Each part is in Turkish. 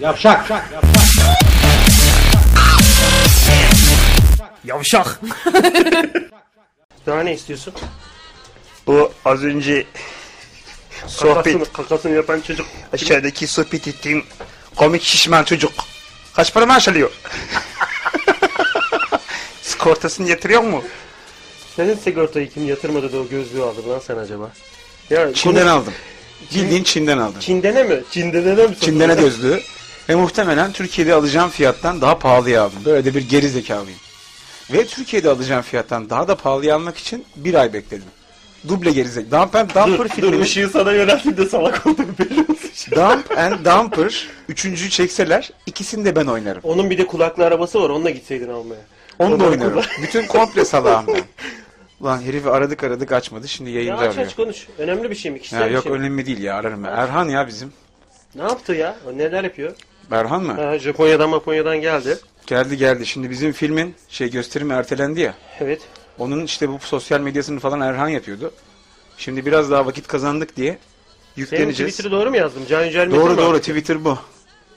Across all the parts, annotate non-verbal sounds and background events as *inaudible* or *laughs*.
Yavşak. Yavşak. *laughs* Daha ne istiyorsun? Bu az önce Kakasını, sohbet kakasını yapan çocuk. aşağıdaki sohbet ettiğim komik şişman çocuk. Kaç para maaş alıyor? *laughs* Sigortasını yatırıyor mu? Senin sigortayı kim yatırmadı da o gözlüğü aldı lan sen acaba? Ya Çin'den konuş- aldım. Bildiğin Çin'den aldım. Çin'dene mi? Çin'dene mi? Çin'dene gözlüğü. Ve muhtemelen Türkiye'de alacağım fiyattan daha pahalıya aldım. Böyle de bir geri zekalıyım. Ve Türkiye'de alacağım fiyattan daha da pahalıya almak için bir ay bekledim. Duble geri zek. Dump and Dumper Dur, dur filminin ışığı sana yönelttim de salak olduğunu belli olsun. Dump and Dumper üçüncüyü çekseler ikisini de ben oynarım. Onun bir de kulaklı arabası var onunla gitseydin almaya. Onu da Onları oynarım. kullan. Bütün komple salağım ben. *laughs* Ulan herifi aradık aradık açmadı şimdi Ya yayında aç arıyor. aç konuş. Önemli bir şey mi? Kişisel Ya bir yok şey mi? önemli değil ya ararım ben. Erhan ya bizim. Ne yaptı ya? O neler yapıyor? Erhan mı? Ha, Japonya'dan Japonya'dan geldi. Geldi geldi. Şimdi bizim filmin şey gösterimi ertelendi ya. Evet. Onun işte bu sosyal medyasını falan Erhan yapıyordu. Şimdi biraz daha vakit kazandık diye Senin yükleneceğiz. Twitter'ı doğru mu yazdım? Can Yücel Metin Doğru mi doğru? Twitter bu.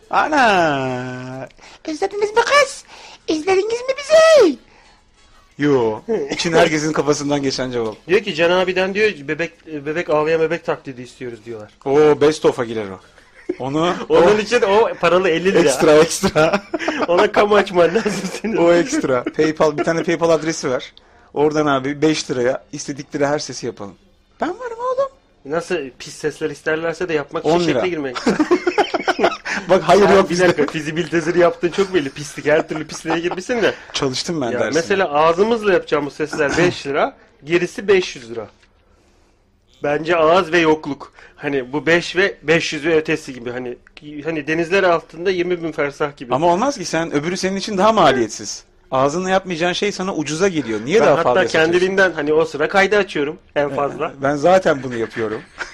Ana! İzlediniz mi kız? İzlediniz mi bizi? Yo. *laughs* İçin herkesin kafasından geçen cevap. Diyor ki Can abiden diyor bebek bebek ağlayan bebek taklidi istiyoruz diyorlar. O best of'a girer o. Onu *laughs* Onun için o paralı 50 lira. ekstra ekstra. *laughs* Ona kamu açman lazım senin. o ekstra. PayPal bir tane PayPal adresi var. Oradan abi 5 liraya istedikleri her sesi yapalım. Ben varım oğlum. Nasıl pis sesler isterlerse de yapmak 10 için lira. şekle girmek. Bak hayır Ha, yok bir dakika bizde. fizibilitezini yaptığın çok belli. Pislik her türlü pisliğe girmişsin de. Çalıştım ben Ya dersine. mesela ağzımızla yapacağımız sesler 5 lira. Gerisi 500 lira. Bence ağız ve yokluk. Hani bu 5 ve 500 ve ötesi gibi. Hani hani denizler altında 20 bin fersah gibi. Ama olmaz ki sen öbürü senin için daha maliyetsiz. Ağzınla yapmayacağın şey sana ucuza geliyor. Niye ben daha hatta fazla satıyorsun? kendiliğinden hani o sıra kaydı açıyorum en fazla. Ben zaten bunu yapıyorum. *laughs*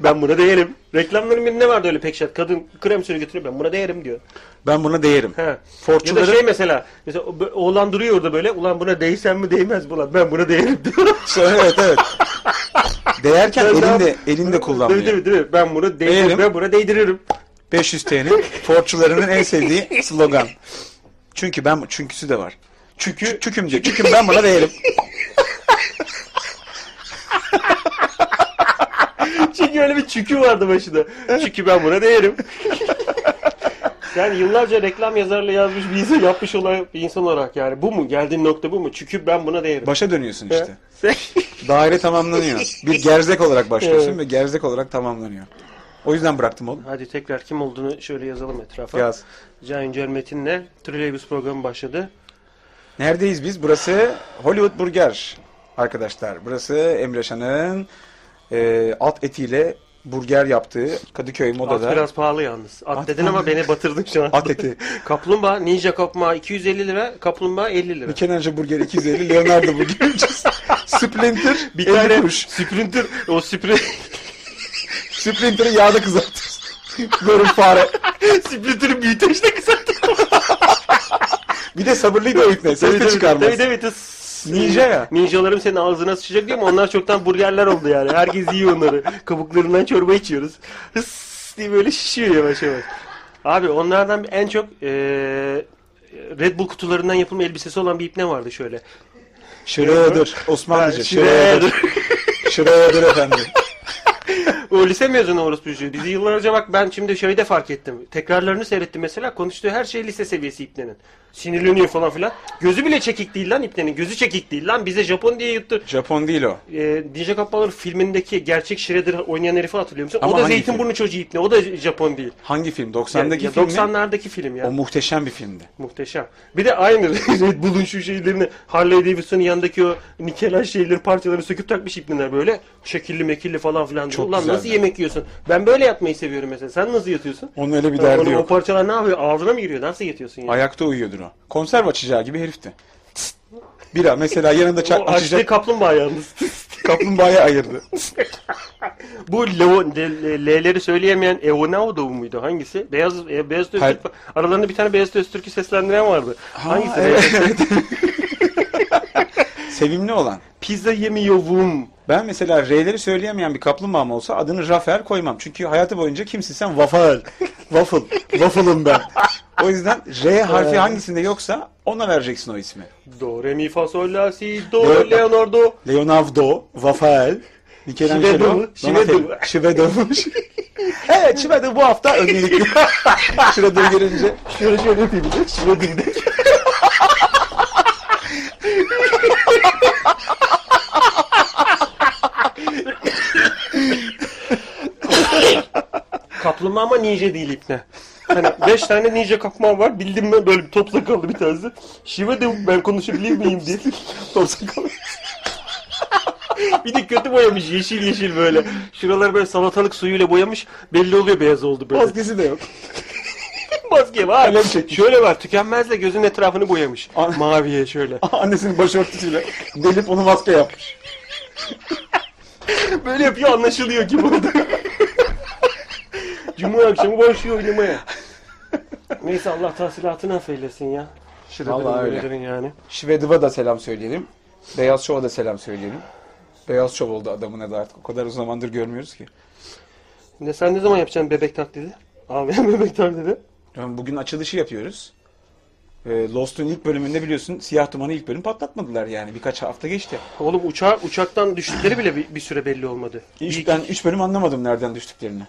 ben buna değerim. Reklamların birinde vardı öyle pek şey. Kadın krem sürü götürüyor ben buna değerim diyor. Ben buna değerim. He. Ya da Forçuları şey mesela, mesela o- oğlan duruyor orada böyle, ulan buna değsem mi değmez mi ulan ben buna değerim diyor. evet evet. Değerken Ben elinde elinde Değil, kullanmıyor. değil, değil. Ben bunu değdiririm. Değerim. Ben buna değdiririm. 500 TL'nin forçularının en sevdiği slogan. Çünkü ben çünküsü de var. Çünkü çüküm diyor. Çüküm ben buna değerim. *laughs* Çünkü öyle bir çükü vardı başında. Çünkü ben buna değerim. Yani yıllarca reklam yazarlığı yazmış bir insan yapmış olan bir insan olarak yani bu mu? Geldiğin nokta bu mu? Çünkü ben buna değerim. Başa dönüyorsun işte. *laughs* Daire tamamlanıyor. Bir gerzek olarak başlıyorsun Evet. ve gerzek olarak tamamlanıyor. O yüzden bıraktım oğlum. Hadi tekrar kim olduğunu şöyle yazalım etrafa. Yaz. Can Yücel Metin'le Trolleybüs programı başladı. Neredeyiz biz? Burası Hollywood Burger arkadaşlar. Burası Emre Şan'ın e, at etiyle burger yaptığı Kadıköy At Moda'da. biraz pahalı yalnız. At, At dedin ama beni batırdın şu an. At eti. *laughs* Kaplumbağa, Ninja Kaplumbağa 250 lira, Kaplumbağa 50 lira. Michelangelo Burger 250, Leonardo Burger 300. *laughs* Splinter Bir 50 tane kuruş. Sprinter, o Sprinter, *laughs* Splinter'ı yağda kızartıyorsun. Böyle fare. Sprinter'ın büyüteçte kısalttı. Bir de sabırlıydı o ipne. Ses de çıkarmaz. Evet evet. Ninja ya. Ninjalarım senin ağzına sıçacak değil mi? Onlar çoktan burgerler oldu yani. Herkes yiyor onları. Kabuklarından çorba içiyoruz. Hıs diye böyle şişiyor yavaş yavaş. Abi onlardan en çok eee, Red Bull kutularından yapılma elbisesi olan bir ipne vardı şöyle. Schröder. Osmanlıca. Şuraya- Schröder. Schröder efendim. *laughs* O lise mezunu orospu çocuğu. Dizi yıllarca bak ben şimdi şeyde fark ettim. Tekrarlarını seyrettim mesela. Konuştuğu her şey lise seviyesi İpne'nin. Sinirleniyor falan filan. Gözü bile çekik değil lan İpne'nin. Gözü çekik değil lan. Bize Japon diye yuttu. Japon değil o. E, Ninja Kappalar filmindeki gerçek Shredder oynayan herifi hatırlıyor musun? Ama o da hangi Zeytinburnu çocuğu İpne. O da Japon değil. Hangi film? Yani 90'daki ya film mi? 90'lardaki film ya. O muhteşem bir filmdi. Muhteşem. Bir de aynı *laughs* Red Bull'un şu şeylerini Harley Davidson'ın yanındaki o nikelaj şeyleri parçalarını söküp takmış ipneler böyle. Şekilli mekilli falan filan. Çok Ulan güzeldi. nasıl yemek yiyorsun? Ben böyle yatmayı seviyorum mesela. Sen nasıl yatıyorsun? Onun öyle bir derdi onun O yok. parçalar ne yapıyor? Ağzına mı giriyor? Nasıl yatıyorsun ya? Ayakta uyuyordur o. Konserve açacağı gibi herifti. Tst. Bira mesela yanında çak *laughs* o açtığı açacak kaplumbağa yalnız. *laughs* kaplumbağaya ayırdı. *laughs* Bu L'leri söyleyemeyen Eonaudo muydu? Hangisi? Beyaz e, Beyaz Öztürk. Hayır. Aralarında bir tane Beyaz Öztürk'ü seslendiren vardı. Hangisi? evet, Sevimli olan. Pizza yemiyorum. Ben mesela R'leri söyleyemeyen bir kaplumbağam olsa adını Rafael koymam. Çünkü hayatı boyunca kimsin sen? Waffle. Waffle. Waffle'ım ben. O yüzden R *laughs* harfi hangisinde yoksa ona vereceksin o ismi. Do, re, mi, fa, sol, la, si, do. Leonardo. Leonardo, Rafael, Michelangelo, Şivedo, Donatello. Şivedo. *laughs* evet Şivedo bu hafta öncelikli. *laughs* Şivedo'yu görünce. Şöyle şöyle yapayım bir de. Bir de. Kaplumbağa ama ninja değil ipne. Hani beş tane ninja kaplumbağa var. Bildim ben böyle bir top sakallı bir tanesi. Şive de ben konuşabilir miyim diye. *laughs* top sakallı. *laughs* bir de kötü boyamış yeşil yeşil böyle. Şuraları böyle salatalık suyuyla boyamış. Belli oluyor beyaz oldu böyle. Maskesi de yok. *laughs* Maske var. Kalem çekmiş. Şöyle var. Tükenmezle gözün etrafını boyamış. An- Maviye şöyle. Annesinin başörtüsüyle delip onu maske yapmış. Böyle yapıyor anlaşılıyor ki burada. Cuma akşamı başlıyor oynamaya. Neyse Allah tahsilatını affeylesin ya. Vallahi öyle. Yani. Şivedov'a da selam söyleyelim. Beyaz Şov'a da selam söyleyelim. Beyaz Şov oldu adamın adı artık. O kadar uzun zamandır görmüyoruz ki. Ne sen ne zaman yapacaksın bebek taklidi? Abi *laughs* bebek taklidi. Yani bugün açılışı yapıyoruz. Ee, Lost'un ilk bölümünde biliyorsun Siyah Duman'ı ilk bölüm patlatmadılar yani. Birkaç hafta geçti. Oğlum uçağa, uçaktan düştükleri bile bir, bir süre belli olmadı. Üç, İlk- ben 3 bölüm anlamadım nereden düştüklerini.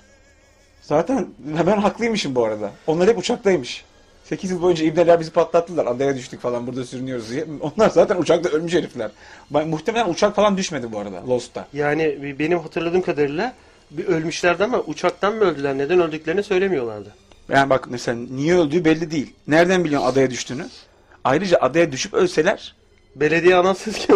Zaten ben haklıymışım bu arada. Onlar hep uçaktaymış. 8 yıl boyunca ibneler bizi patlattılar. Adaya düştük falan burada sürünüyoruz diye. Onlar zaten uçakta ölmüş herifler. Ben, muhtemelen uçak falan düşmedi bu arada Lost'ta. Yani benim hatırladığım kadarıyla bir ölmüşlerdi ama uçaktan mı öldüler? Neden öldüklerini söylemiyorlardı. Yani bak mesela niye öldüğü belli değil. Nereden biliyorsun adaya düştüğünü? Ayrıca adaya düşüp ölseler Belediye anonsuz ki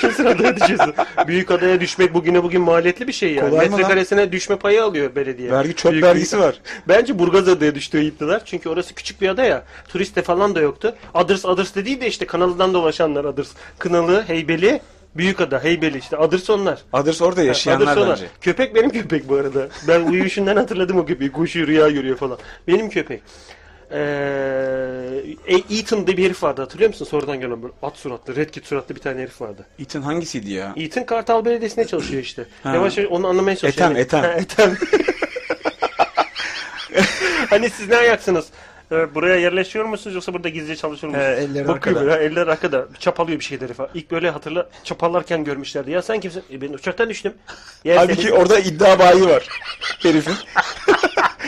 Kimsin adaya düşüyorsun? Büyük adaya düşmek bugüne bugün maliyetli bir şey yani. Kolay mı lan? Metrekaresine düşme payı alıyor belediye. vergi çöp Büyük- vergisi var. *laughs* Bence Burgaz adaya düştüğü iddialar. Çünkü orası küçük bir ada ya. Turist de falan da yoktu. Aders Aders de değil de işte kanalından dolaşanlar Aders. Kınalı, Heybeli, Büyükada, Heybeli işte. Aders onlar. Adres orada yaşayanlar Aders onlar. bence. Köpek benim köpek bu arada. Ben uyuşundan hatırladım o köpeği. Koşuyor, rüya görüyor falan. Benim köpek. Ee, Ethan diye bir herif vardı hatırlıyor musun? Sonradan gelen böyle at suratlı, red kit suratlı bir tane herif vardı. Ethan hangisiydi ya? Ethan Kartal Belediyesi'nde çalışıyor işte. *laughs* Ha. Yavaş yavaş onu anlamaya çalışıyor. Ethem, Yani- Ethem. Ha, Ethem. *laughs* hani siz ne ayaksınız? Ee, buraya yerleşiyor musunuz yoksa burada gizlice çalışıyor musunuz? He, elleri Bakıyor arkada. böyle eller arkada. Çapalıyor bir şeyleri falan. İlk böyle hatırla çapallarken görmüşlerdi. Ya sen kimsin? E, ben uçaktan düştüm. Ya Halbuki senin- orada iddia bayi var. Herifin. *laughs*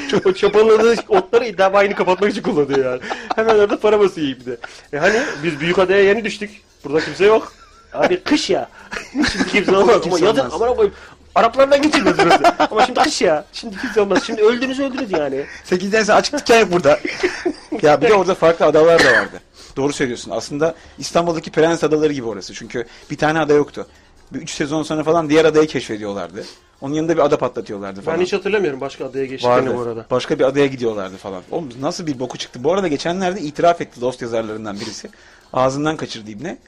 *laughs* o çapaladığı otları iddia bayini kapatmak için kullanıyor yani. Hemen orada para basıyor ibne. E hani biz büyük adaya yeni düştük. Burada kimse yok. Abi kış ya. şimdi kimse olmaz. Ama Kimse yazın olmaz. aman koyayım. Araplardan geçilmez burası. Ama şimdi kış ya. Şimdi kimse olmaz. Şimdi öldünüz öldünüz yani. 8'den sonra açık dükkan yok burada. *laughs* ya bir de orada farklı adalar da vardı. Doğru söylüyorsun. Aslında İstanbul'daki Prens Adaları gibi orası. Çünkü bir tane ada yoktu. Bir 3 sezon sonra falan diğer adayı keşfediyorlardı. Onun yanında bir ada patlatıyorlardı falan. Ben hiç hatırlamıyorum başka adaya geçtiklerini Vardı. bu arada. Başka bir adaya gidiyorlardı falan. Oğlum nasıl bir boku çıktı. Bu arada geçenlerde itiraf etti Lost yazarlarından birisi. Ağzından kaçırdı İbne.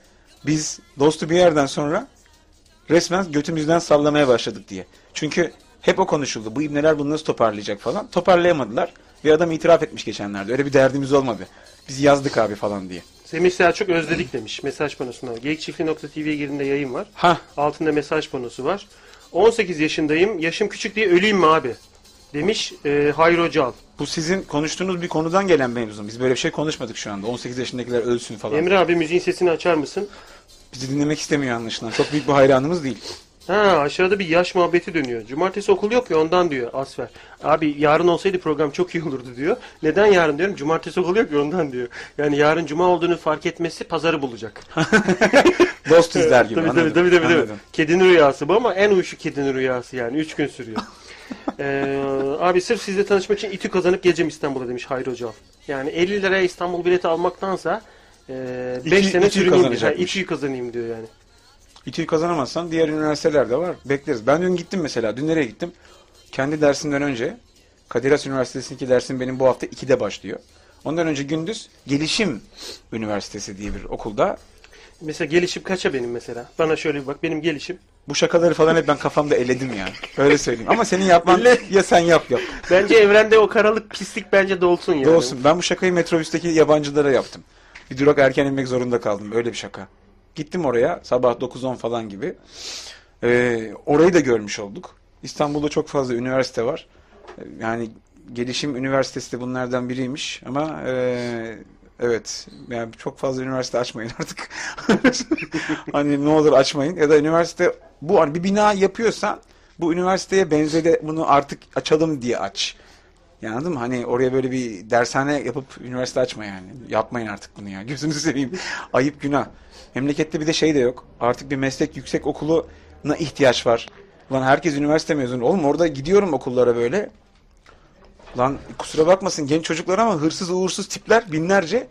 Biz Lost'u bir yerden sonra resmen götümüzden sallamaya başladık diye. Çünkü hep o konuşuldu. Bu İbneler bunu nasıl toparlayacak falan. Toparlayamadılar. Bir adam itiraf etmiş geçenlerde. Öyle bir derdimiz olmadı. Biz yazdık abi falan diye. Semih Selçuk özledik demiş mesaj panosuna. Geyikçiftliği.tv'ye girdiğinde yayın var. Ha Altında mesaj panosu var. 18 yaşındayım. Yaşım küçük diye öleyim mi abi? Demiş e, Hayro Cal. bu sizin konuştuğunuz bir konudan gelen mevzu. Biz böyle bir şey konuşmadık şu anda. 18 yaşındakiler ölsün falan. Emre abi müziğin sesini açar mısın? Bizi dinlemek istemiyor anlaşılan. Çok büyük bir hayranımız değil. Ha aşağıda bir yaş muhabbeti dönüyor. Cumartesi okul yok ya ondan diyor Asfer. Abi yarın olsaydı program çok iyi olurdu diyor. Neden yarın diyorum? Cumartesi okul yok ya ondan diyor. Yani yarın cuma olduğunu fark etmesi pazarı bulacak. *laughs* Dost izler gibi. tabii, anladım. tabii, tabii, tabii. Anladım. Kedinin rüyası bu ama en uyuşuk kedinin rüyası yani. Üç gün sürüyor. *laughs* Ee, abi sırf sizle tanışmak için İTÜ kazanıp geleceğim İstanbul'a demiş Hayri Hocam. Yani 50 liraya İstanbul bileti almaktansa 5 İTÜ- sene İTÜ'yü sürüneyim diyor. Ha, kazanacakmış. İTÜ'yü kazanayım diyor yani. İTÜ'yü kazanamazsan diğer üniversitelerde var. Bekleriz. Ben dün gittim mesela. Dün nereye gittim? Kendi dersimden önce Kadir Has Üniversitesi'ndeki dersim benim bu hafta 2'de başlıyor. Ondan önce gündüz Gelişim Üniversitesi diye bir okulda. Mesela gelişim kaça benim mesela? Bana şöyle bir bak benim gelişim. Bu şakaları falan hep ben kafamda eledim yani. Öyle söyleyeyim. Ama senin yapman ya sen yap yap. Bence evrende o karalık pislik bence dolsun yani. Olsun. Ben bu şakayı metrobüsteki yabancılara yaptım. Bir durak erken inmek zorunda kaldım. Öyle bir şaka. Gittim oraya sabah 9-10 falan gibi. Ee, orayı da görmüş olduk. İstanbul'da çok fazla üniversite var. Ee, Yani gelişim üniversitesi de bunlardan biriymiş ama e, evet yani çok fazla üniversite açmayın *laughs* artık. hani ne olur açmayın ya da üniversite bu hani bir bina yapıyorsan bu üniversiteye benzeri bunu artık açalım diye aç. Yani anladın mı? Hani oraya böyle bir dershane yapıp üniversite açma yani. Yapmayın artık bunu ya. Gözünüzü seveyim. Ayıp günah. Memlekette bir de şey de yok. Artık bir meslek yüksek okuluna ihtiyaç var. Lan herkes üniversite mezunu. Oğlum orada gidiyorum okullara böyle. Lan kusura bakmasın genç çocuklar ama hırsız uğursuz tipler binlerce.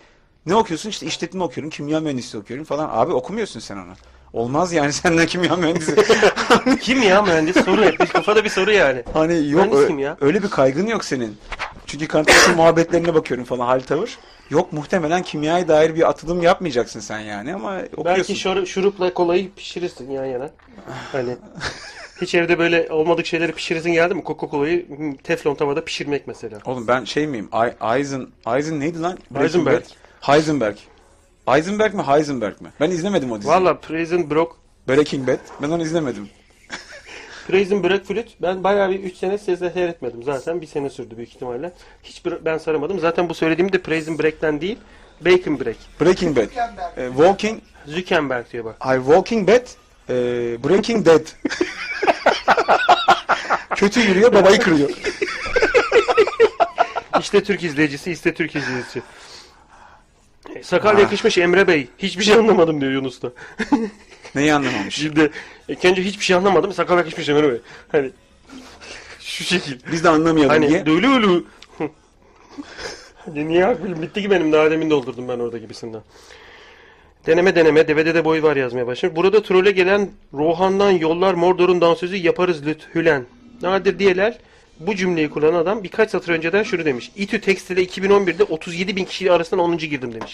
Ne okuyorsun? İşte işletme okuyorum, kimya mühendisliği okuyorum falan. Abi okumuyorsun sen onu. Olmaz yani *laughs* senden kimya mühendisi. *laughs* Kim ya mühendis? Soru hep. Kafada bir soru yani. Hani yok ö- ya? öyle bir kaygın yok senin. Çünkü kantinci *laughs* muhabbetlerine bakıyorum falan hal tavır. Yok muhtemelen kimyaya dair bir atılım yapmayacaksın sen yani ama okuyorsun. Belki şur- şurupla kolayı pişirirsin yan yana. Hani *laughs* hiç evde böyle olmadık şeyleri pişirirsin geldi mi? Coca-Cola'yı hmm, teflon tavada pişirmek mesela. Oğlum ben şey miyim? Eisen, Eisen neydi lan? Heisenberg. Heisenberg. Heisenberg mi Heisenberg mi? Ben izlemedim o diziyi. Valla Prison Break Breaking Bad. Ben onu izlemedim. Prison Break Flute ben bayağı bir 3 sene size seyretmedim zaten. Bir sene sürdü büyük ihtimalle. Hiç ben saramadım. Zaten bu söylediğim de Prison Break'ten değil. Bacon Break. Breaking Bad. E, Walking, Zuckerberg diyor bak. ay Walking Bad, e, Breaking Dead. *laughs* Kötü yürüyor, babayı kırıyor. *laughs* İşte Türk izleyicisi, iste Türk izleyicisi. Sakal yakışmış Emre Bey. Hiçbir şey anlamadım diyor Yunus da. *laughs* Neyi anlamamış? Şimdi ilk önce hiçbir şey anlamadım. Sakal yakışmış Emre Bey. Hani şu şekil. Biz de anlamayalım Hani diye. dölü ölü. Hadi niye hakbilim? Bitti ki benim daha demin doldurdum ben orada gibisinden. Deneme deneme devede de boy var yazmaya başlamış. Burada trole gelen Rohan'dan yollar Mordor'un dansözü yaparız lüthülen. Nadir diyeler bu cümleyi kullanan adam birkaç satır önceden şunu demiş. İTÜ Tekstil'e 2011'de 37 bin kişi arasından 10. girdim demiş.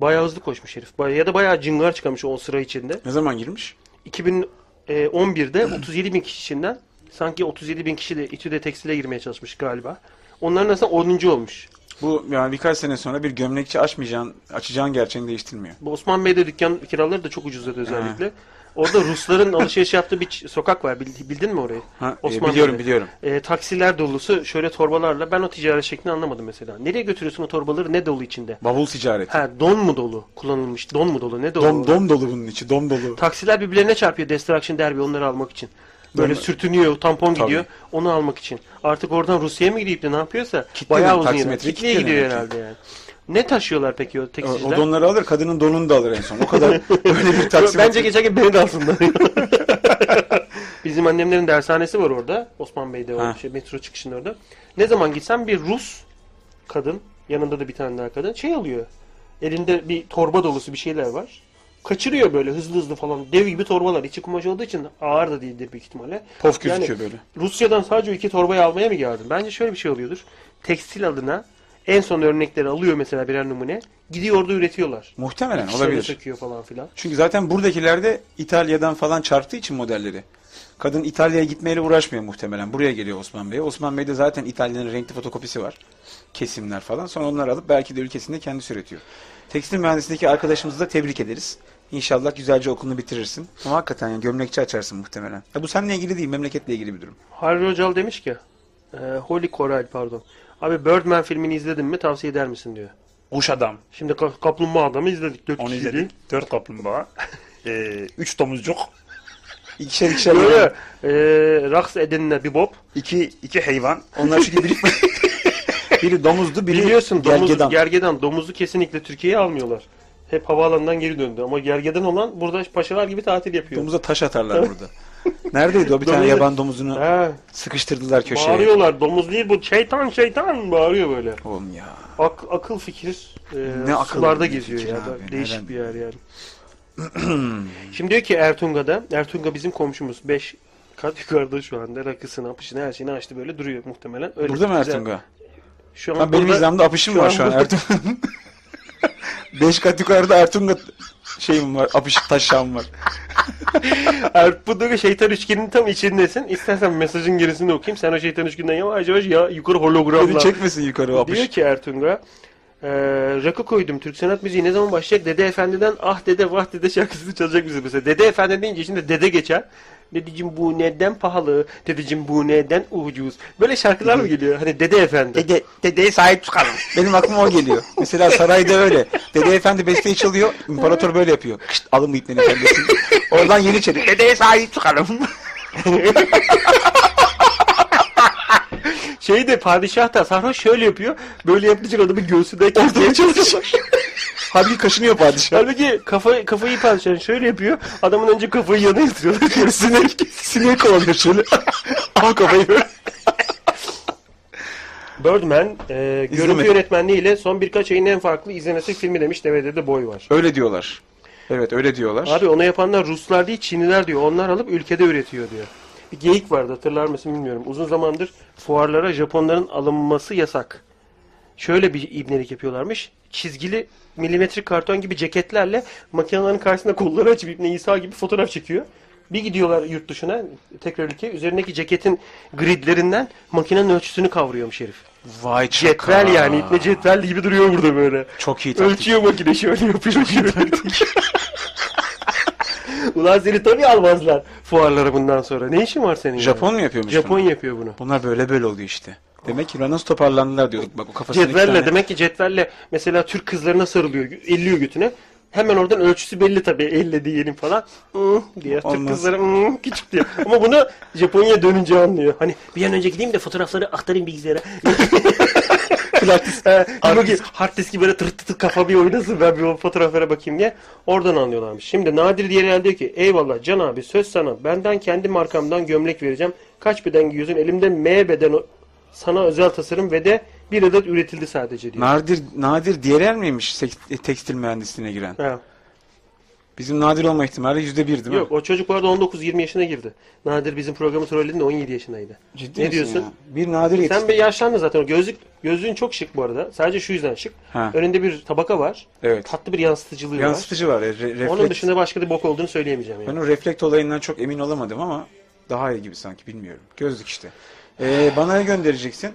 Bayağı hızlı koşmuş herif. Bayağı, ya da bayağı cıngar çıkarmış o sıra içinde. Ne zaman girmiş? 2011'de 37 bin kişi içinden sanki 37 bin kişi de İTÜ'de tekstile girmeye çalışmış galiba. Onların arasında 10. olmuş. Bu yani birkaç sene sonra bir gömlekçi açmayacağın, açacağın gerçeğini değiştirmiyor. Bu Osman Bey'de dükkan kiraları da çok ucuzladı özellikle. Orada Rusların alışveriş yaptığı bir sokak var. Bil- Bildin mi orayı? Ha, e, Osman biliyorum biliyorum. E, taksiler dolusu şöyle torbalarla. Ben o ticaret şeklini anlamadım mesela. Nereye götürüyorsun o torbaları? Ne dolu içinde? Bavul ticareti. Ha don mu dolu? Kullanılmış. Don mu dolu? Ne dolu? Dom, dom dolu bunun içi, dom dolu. Taksiler birbirlerine çarpıyor Destruction Derby onları almak için. Böyle Doğru. sürtünüyor, tampon Tabii. gidiyor. Onu almak için. Artık oradan Rusya'ya mı gidip de ne yapıyorsa Kitle bayağı uzun. Taksimetre Kitleye kitle gidiyor herhalde yani. Ne taşıyorlar peki o tekstilciler? o donları alır, kadının donunu da alır en son. O kadar *laughs* *laughs* öyle bir taksimetre. Bence geçerken beni de alsınlar. *laughs* Bizim annemlerin dershanesi var orada. Osman Bey'de o şey, metro çıkışının orada. Ne zaman gitsem bir Rus kadın, yanında da bir tane daha kadın şey alıyor. Elinde bir torba dolusu bir şeyler var. Kaçırıyor böyle hızlı hızlı falan. Dev gibi torbalar. İçi kumaş olduğu için ağır da değildir büyük ihtimalle. Pof Yani- gözüküyor böyle. Rusya'dan sadece iki torbayı almaya mı geldin? Bence şöyle bir şey oluyordur. Tekstil adına en son örnekleri alıyor mesela birer numune. Gidiyor orada üretiyorlar. Muhtemelen Dikişlerini olabilir. söküyor falan filan. Çünkü zaten buradakiler de İtalya'dan falan çarptığı için modelleri. Kadın İtalya'ya gitmeyle uğraşmıyor muhtemelen. Buraya geliyor Osman Bey'e. Osman Bey'de zaten İtalya'nın renkli fotokopisi var. Kesimler falan. Sonra onları alıp belki de ülkesinde kendisi üretiyor. Tekstil mühendisliğindeki arkadaşımızı da tebrik ederiz. İnşallah güzelce okulunu bitirirsin. Ama hakikaten yani gömlekçi açarsın muhtemelen. Ya bu seninle ilgili değil, memleketle ilgili bir durum. Harry Hocal demiş ki e, Holy Coral pardon. Abi Birdman filmini izledin mi tavsiye eder misin diyor. Kuş adam. Şimdi ka- Kaplumbağa Adam'ı izledik. Dört Onu kişiydi. izledik. Dört kaplumbağa. *laughs* Ee, üç domuzcuk. *laughs* İkişer ikişer. Böyle e, raks edenine bir bob. iki, iki hayvan. Onlar çünkü biri, *laughs* biri domuzdu, biri Biliyorsun domuz, gergedan. gergedan. Domuzu kesinlikle Türkiye'ye almıyorlar. Hep havaalanından geri döndü. Ama gergedan olan burada paşalar gibi tatil yapıyor. Domuza taş atarlar burada. Neredeydi o bir tane yaban domuzunu He, sıkıştırdılar köşeye. bağırıyorlar. Domuz değil bu. Şeytan şeytan bağırıyor böyle. Oğlum ya. Ak, akıl fikir e, Ne akıl sularda bir geziyor fikir ya. abi, Değişik neden? bir yer yani. *clears throat* Şimdi diyor ki Ertunga'da, Ertunga bizim komşumuz. 5 kat yukarıda şu anda. Rakısını, apışını, her şeyini açtı böyle duruyor muhtemelen. Öyle Burada mı güzel. Ertunga? Şu an Lan benim burada- apışım şu var an şu an burada- Ertuğrul. *laughs* Beş kat yukarıda Ertuğrul *laughs* şeyim var, apışık taşağım var. *laughs* Buradaki şeytan üçgeninin tam içindesin. İstersen mesajın gerisini okuyayım. Sen o şeytan üçgeninden yavaş yavaş ya yukarı Beni hologramla. çekmesin yukarı o apış. Diyor ki Ertunga e, rakı koydum. Türk sanat müziği ne zaman başlayacak? Dede Efendi'den ah dede vah dede şarkısını çalacak bize mesela. Dede Efendi deyince içinde dede geçer. Dedeciğim bu neden pahalı? Dedeciğim bu neden ucuz? Böyle şarkılar mı geliyor? Hani Dede Efendi. Dede, dedeye sahip çıkalım. Benim aklıma o geliyor. Mesela sarayda öyle. Dede Efendi besteyi çalıyor. İmparator böyle yapıyor. Kışt alın bu iplerin efendisi. Oradan Yeniçeri. Dedeye sahip çıkalım. *laughs* Şey de padişah da sarhoş şöyle yapıyor. Böyle yapınca adamı göğsünden kesmeye çalışıyor. *laughs* Halbuki kaşınıyor padişah. Halbuki kafa, kafayı padişahın şöyle yapıyor. Adamın önce kafayı yana yatırıyorlar. *laughs* Sonra Sinek, sinek kovalıyor şöyle. *laughs* Ama kafayı böyle. Birdman e, görüntü İzlemedim. yönetmenliğiyle son birkaç ayın en farklı izlenesi filmi demiş. DVD'de boy var. Öyle diyorlar. Evet öyle diyorlar. Abi onu yapanlar Ruslar değil Çinliler diyor. Onlar alıp ülkede üretiyor diyor. Bir geyik vardı hatırlar mısın bilmiyorum. Uzun zamandır fuarlara Japonların alınması yasak. Şöyle bir ibnelik yapıyorlarmış. Çizgili milimetrik karton gibi ceketlerle makinelerin karşısında kolları açıp İbni İsa gibi fotoğraf çekiyor. Bir gidiyorlar yurt dışına tekrar ülke. Üzerindeki ceketin gridlerinden makinenin ölçüsünü kavruyormuş herif. Vay çaka. Cetvel yani. İpne cetvel gibi duruyor burada böyle. Çok iyi taktik. Ölçüyor makine şöyle yapıyor şöyle. Ulan seni tabii almazlar fuarlara bundan sonra. Ne işin var senin yani? Japon mu yapıyormuş Japon bunu? yapıyor bunu. Bunlar böyle böyle oluyor işte. Demek ki nasıl toparlandılar diyorduk. Bak o kafasında iki Cetvelle tane- demek ki cetvelle mesela Türk kızlarına sarılıyor, elliyor götüne. Hemen oradan ölçüsü belli tabii elle diyelim falan. Hmm, diye Türk Olmaz. kızları hmm, küçük diyor. Ama bunu Japonya'ya dönünce anlıyor. Hani bir an önce gideyim de fotoğrafları aktarayım bilgisayara. *laughs* Hard, *laughs* disk, hard diski böyle tır tır tır kafa bir oynasın ben bir o fotoğraflara bakayım diye. Oradan anlıyorlarmış. Şimdi Nadir diğer diyor ki eyvallah Can abi söz sana. Benden kendi markamdan gömlek vereceğim. Kaç beden giyiyorsun? Elimde M beden o- sana özel tasarım ve de bir adet üretildi sadece diyor. Nadir, Nadir diğer miymiş tekstil mühendisliğine giren? Ha. Bizim nadir olma ihtimali yüzde bir değil mi? Yok o çocuk arada 19-20 yaşına girdi. Nadir bizim programı trollediğinde 17 yaşındaydı. Ciddi ne misin diyorsun? ya? Bir nadir yetişti. Sen bir yaşlandın zaten. O gözlük gözlüğün çok şık bu arada. Sadece şu yüzden şık. Ha. Önünde bir tabaka var. Evet. Tatlı bir yansıtıcılığı var. Yansıtıcı var. e, re- refleks. Onun dışında başka bir bok olduğunu söyleyemeyeceğim yani. Ben o reflekt olayından çok emin olamadım ama daha iyi gibi sanki bilmiyorum. Gözlük işte. Ee, bana ne göndereceksin?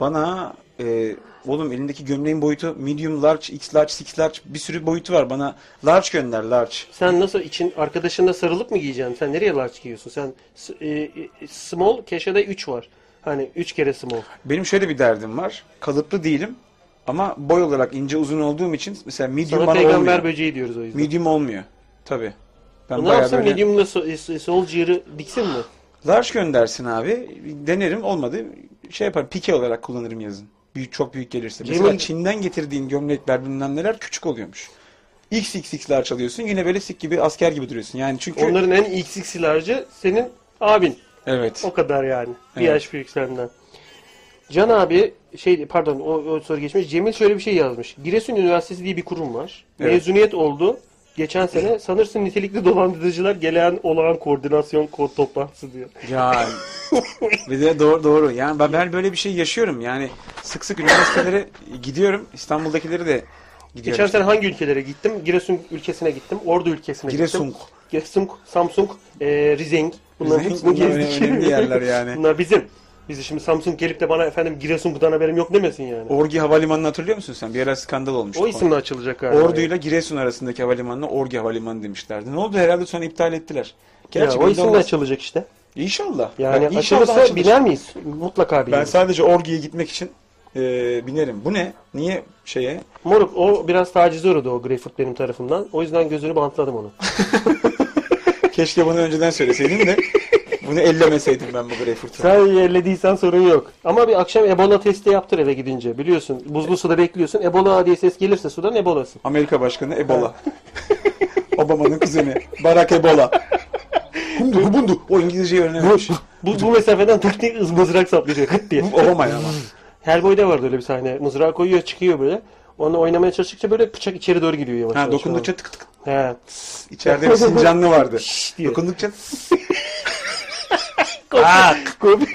Bana e, oğlum elindeki gömleğin boyutu medium, large, x large, six large bir sürü boyutu var. Bana large gönder large. Sen nasıl için arkadaşınla sarılıp mı giyeceksin? Sen nereye large giyiyorsun? Sen e, e, small keşede 3 var. Hani 3 kere small. Benim şöyle bir derdim var. Kalıplı değilim ama boy olarak ince uzun olduğum için mesela medium Sana bana peygamber olmuyor. böceği diyoruz o yüzden. Medium olmuyor. Tabi. Ben ne bayağı yapsın böyle... medium'la so- e, soldier'ı diksin mi? Large göndersin abi. Denerim olmadı. Şey yapar pike olarak kullanırım yazın. Büyük çok büyük gelirse. Mesela Cemil- Çin'den getirdiğin gömlekler bilmem neler küçük oluyormuş. XXX large alıyorsun yine böyle sik gibi asker gibi duruyorsun. Yani çünkü Onların en XX'i large'ı senin abin. evet. O kadar yani. Bir Evet. yaş büyük senden. Can abi şey pardon o, o soru geçmiş. Cemil şöyle bir şey yazmış. Giresun Üniversitesi diye bir kurum var. Evet. Mezuniyet oldu. Geçen sene sanırsın nitelikli dolandırıcılar gelen olağan koordinasyon kod toplantısı diyor. Ya bir de doğru doğru. Yani ben, ben böyle bir şey yaşıyorum. Yani sık sık üniversitelere gidiyorum. İstanbul'dakileri de gidiyorum. Geçen sene hangi ülkelere gittim? Giresun ülkesine gittim. Ordu ülkesine Giresun. gittim. Giresun, Samsung, e, Rizeng. Bunların hepsini bunlar gezdik. önemli yerler yani. *laughs* Bunlar bizim. Bizi şimdi Samsung gelip de bana efendim Giresun'dan haberim yok demesin yani. Orgi Havalimanı'nı hatırlıyor musun sen? Bir ara skandal olmuştu. O isimle açılacak galiba. Ordu ile Giresun arasındaki havalimanına Orgi Havalimanı demişlerdi. Ne oldu? Herhalde sonra iptal ettiler. Ya, Gerçi o belli isimle olmaz. açılacak işte. İnşallah. Yani Ben inşallah açılırsa açılır. biner miyiz? Mutlaka Ben bineriz. sadece Orgi'ye gitmek için e, binerim. Bu ne? Niye şeye? Moruk o biraz tacize uğradı o Greyfurt benim tarafımdan. O yüzden gözünü bantladım onu. *laughs* Keşke bunu önceden söyleseydin de *laughs* bunu ellemeseydim ben bu Greyfurt'u. Sen yerlediysen sorun yok. Ama bir akşam Ebola testi yaptır eve gidince. Biliyorsun buzlu suda bekliyorsun. Ebola diye ses gelirse sudan Ebola'sın. Amerika Başkanı Ebola. *laughs* Obama'nın kuzeni. Barack Ebola. Hundu, hundu. O İngilizceyi öğrenememiş. Bu, bu mesafeden tık diye ız- mızrak saplayacak hıt diye. Obama ya ama. Hellboy'da vardı öyle bir sahne. Mızrağı koyuyor çıkıyor böyle. Onu oynamaya çalıştıkça böyle bıçak içeri doğru giriyor yavaş Ha yavaş. dokundukça tık tık. He. İçeride bir *laughs* sincanlı vardı. Şşş diye. Dokundukça *laughs* kop-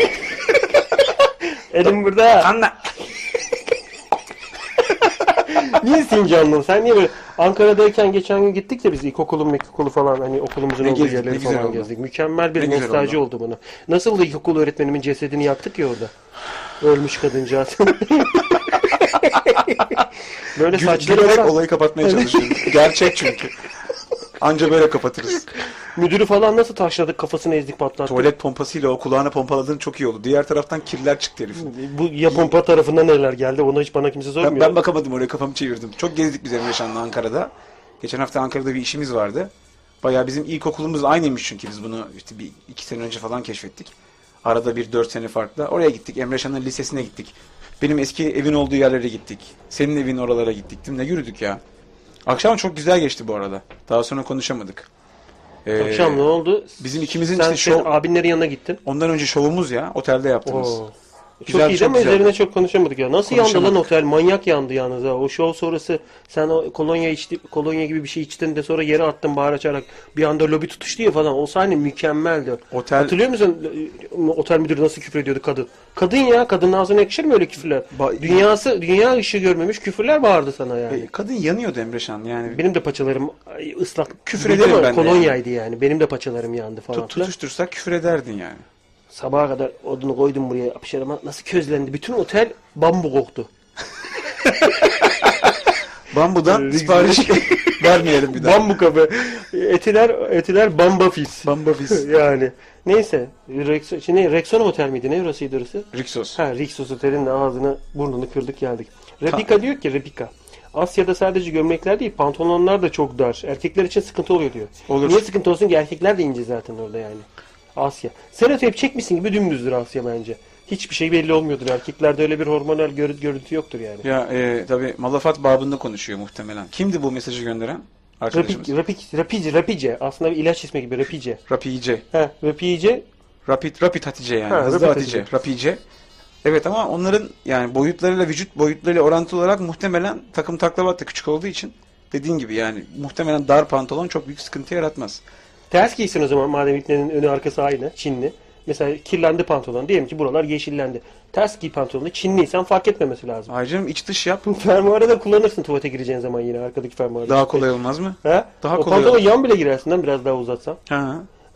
Elim burada. anla. Niye Sincanlı? Sen niye böyle Ankara'dayken geçen gün gittik ya biz ilkokulun ilkokulu falan hani okulumuzun Ne olduğu gezdik, yerleri ne güzel falan oldu. gezdik. Mükemmel bir Ne güzel nostalji oldu bunu. Nasıl da ilkokul öğretmenimin cesedini yaktık ya orada. Ölmüş kadıncağız. *laughs* böyle Gül, saçları gülerek olayı kapatmaya çalışıyorum. Gerçek çünkü. Anca böyle kapatırız. *laughs* Müdürü falan nasıl taşladık kafasını ezdik patlattık. Tuvalet pompasıyla o kulağına pompaladığın çok iyi oldu. Diğer taraftan kirler çıktı herif. Bu ya pompa tarafından neler geldi onu hiç bana kimse sormuyor. Ben, ben bakamadım oraya kafamı çevirdim. Çok gezdik biz Emre Şan'la Ankara'da. Geçen hafta Ankara'da bir işimiz vardı. Bayağı bizim ilkokulumuz aynıymış çünkü biz bunu işte bir iki sene önce falan keşfettik. Arada bir dört sene farklı. Oraya gittik. Emre Şan'ın lisesine gittik. Benim eski evin olduğu yerlere gittik. Senin evin oralara gittik. Ne yürüdük ya. Akşam çok güzel geçti bu arada. Daha sonra konuşamadık. Ee, Akşam ne oldu? Bizim ikimizin Sen işte senin şov, abinlerin yanına gittin. ondan önce şovumuz ya. Otelde yaptığımız. Oo. Güzel, çok iyi çok ama üzerine çok konuşamadık ya. Nasıl yandı lan Konuşamadık. otel? Manyak yandı yalnız ha. O show sonrası sen o kolonya içti, kolonya gibi bir şey içtin de sonra yere attın bağır açarak bir anda lobi tutuştu ya falan. O sahne mükemmeldi. Otel- Hatırlıyor musun? e, Otel müdürü nasıl küfür ediyordu kadın? Kadın ya. Kadının ağzına yakışır mı öyle küfürler? Ba- Dünyası, dünya ışığı görmemiş küfürler bağırdı sana yani. E, Kadın yanıyordu Emre Şan yani. Benim de paçalarım ay, ıslak. Küfür Değil ederim ama ben de Kolonyaydı yani. Benim de paçalarım yandı falan. Tut, filan. tutuştursak küfür ederdin yani. Sabaha kadar odunu koydum buraya apışarıma. Nasıl közlendi. Bütün otel bambu koktu. *laughs* Bambudan sipariş *laughs* vermeyelim bir daha. Bambu kabı. Etiler, etiler bamba fis. Bamba biz. *laughs* yani. Neyse. Rex, şimdi Rexona Otel miydi? Ne orasıydı orası? Rixos. Ha Rixos Otel'in ağzını burnunu kırdık geldik. Replika diyor ki replika. Asya'da sadece gömlekler değil pantolonlar da çok dar. Erkekler için sıkıntı oluyor diyor. Olur. Niye sıkıntı olsun ki erkekler de ince zaten orada yani. Asya. Serotip çekmişsin gibi dümdüzdür Asya bence. Hiçbir şey belli olmuyordur. Erkeklerde öyle bir hormonal görü- görüntü yoktur yani. Ya e, tabi Malafat babında konuşuyor muhtemelen. Kimdi bu mesajı gönderen? Arkadaşımız. Rapik, rapik, rapice, rapice. Aslında bir ilaç ismi gibi rapice. Rapice. Ha, rapice. Rapid, rapid Hatice yani. Ha, Hızlı Hatice. Hatice. Rapice. Evet ama onların yani boyutlarıyla vücut boyutlarıyla orantılı olarak muhtemelen takım taklavat da küçük olduğu için dediğin gibi yani muhtemelen dar pantolon çok büyük sıkıntı yaratmaz. Ters giysin o zaman madem iplerin önü arkası aynı. Çinli. Mesela kirlendi pantolon. Diyelim ki buralar yeşillendi. Ters giy pantolonu. Çinliysen fark etmemesi lazım. Ayrıca iç dış yap *laughs* Fermuarı da kullanırsın tuvalete gireceğin zaman yine arkadaki fermuarı. daha kolay olmaz mı? Ha? daha o kolay pantolon olur. yan bile girersin lan biraz daha uzatsan. Ha.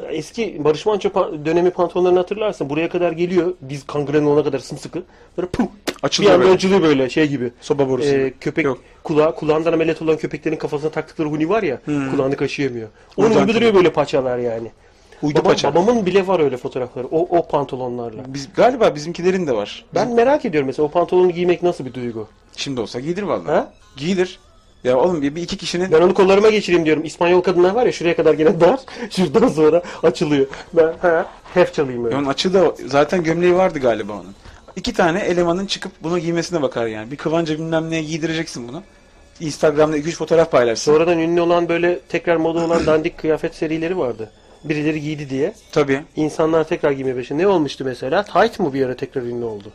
Eski Barış Manço dönemi pantolonlarını hatırlarsın. Buraya kadar geliyor. Diz kangren olana kadar sımsıkı. Böyle pum. Açılıyor bir anda böyle. açılıyor böyle şey gibi. Soba borusu. Ee, köpek Yok. kulağı, kulağından ameliyat olan köpeklerin kafasına taktıkları huni var ya kulağını kaşıyamıyor. Onun Oradan gibi duruyor böyle paçalar yani. Uydu Baba- paça. Babamın bile var öyle fotoğrafları. O, o pantolonlarla. Biz, galiba bizimkilerin de var. Ben merak ediyorum mesela o pantolonu giymek nasıl bir duygu? Şimdi olsa giydir vallahi. Ha? Giyilir. Ya oğlum bir, bir iki kişinin Ben onu kollarıma geçireyim diyorum. İspanyol kadınlar var ya şuraya kadar gene dar. *laughs* Şuradan sonra açılıyor. Ben ha, hef çalayım öyle. Ya onun açığı da zaten gömleği vardı galiba onun. İki tane elemanın çıkıp bunu giymesine bakar yani. Bir kıvanca bilmem neye giydireceksin bunu. Instagram'da 2-3 fotoğraf paylaşsın. Sonradan ünlü olan böyle tekrar moda olan dandik kıyafet serileri vardı. Birileri giydi diye. Tabii. İnsanlar tekrar giymeye başladı. Ne olmuştu mesela? Tight mı bir ara tekrar ünlü oldu?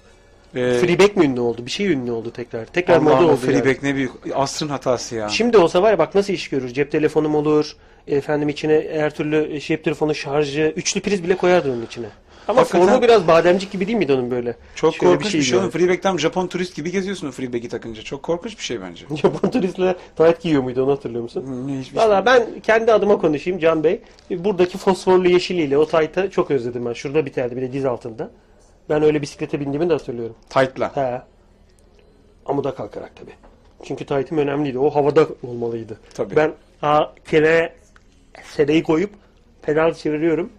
Ee, Freeback mi ünlü oldu? Bir şey ünlü oldu tekrar. Tekrar moda Allah'ım oldu o yani. Freeback ne büyük. Asrın hatası ya. Şimdi olsa var ya bak nasıl iş görür. Cep telefonum olur. Efendim içine her türlü cep telefonu şarjı. Üçlü priz bile koyardı onun içine. Ama Hakikaten- formu biraz bademcik gibi değil miydi onun böyle? Çok Şöyle korkunç bir şey, şeydi oğlum. Freeback'ten Japon turist gibi geziyorsun o Freeback'i takınca. Çok korkunç bir şey bence. *laughs* Japon turistler tight giyiyor muydu onu hatırlıyor musun? Ne, hiçbir şey- Valla ben kendi adıma konuşayım Can Bey. Buradaki fosforlu yeşiliyle o tight'ı çok özledim ben. Şurada biterdi bir de diz altında. Ben öyle bisiklete bindiğimi de hatırlıyorum. Tight'la. He. Amuda kalkarak tabii. Çünkü tight'im önemliydi. O havada olmalıydı. Tabii. Ben a, kenara sedeyi koyup pedal çeviriyorum.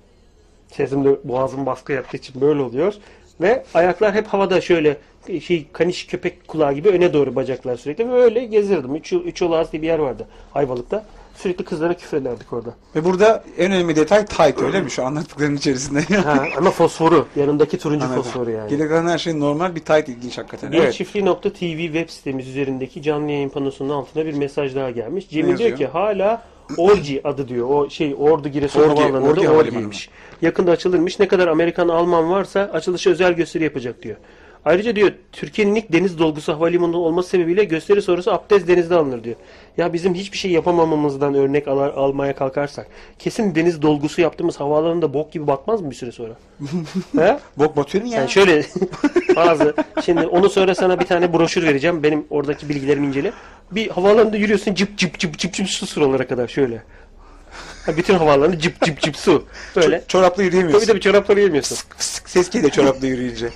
Sesim de boğazım baskı yaptığı için böyle oluyor. Ve ayaklar hep havada şöyle şey kaniş köpek kulağı gibi öne doğru bacaklar sürekli. Ve öyle gezirdim. Üç, üç yol ağız diye bir yer vardı Ayvalık'ta. Sürekli kızlara küfür ederdik orada. Ve burada en önemli detay tight öyle mi şu anlattıkların içerisinde? Ha, *laughs* ama fosforu. Yanındaki turuncu Anladım. fosforu yani. Geri kalan her şey normal bir tight ilginç hakikaten. Bir Evet. çiftliği.tv web sitemiz üzerindeki canlı yayın panosunun altına bir mesaj daha gelmiş. Cemil diyor ki hala Orgi adı diyor. O şey Ordu Giresun Orgi, Havaalanı'nda Orgi Orgi Havalimanı. Yakında açılırmış. Ne kadar Amerikan Alman varsa açılışa özel gösteri yapacak diyor. Ayrıca diyor Türkiye'nin ilk deniz dolgusu havalimanı olması sebebiyle gösteri sonrası abdest denizde alınır diyor. Ya bizim hiçbir şey yapamamamızdan örnek al- almaya kalkarsak kesin deniz dolgusu yaptığımız havaalanında bok gibi batmaz mı bir süre sonra? *laughs* He? Bok batıyor mu ya? Yani şöyle *laughs* bazı şimdi onu sonra sana bir tane broşür vereceğim. Benim oradaki bilgilerimi incele. Bir havaalanında yürüyorsun cıp cıp cıp cıp cıp su sıralara kadar şöyle. Ha, bütün havaalanı cıp cıp cıp su. Böyle. Ço- çorapla yürüyemiyorsun. Tabii tabii çorapları yemiyorsun. Fısk fısk ses geliyor çorapla yürüyünce.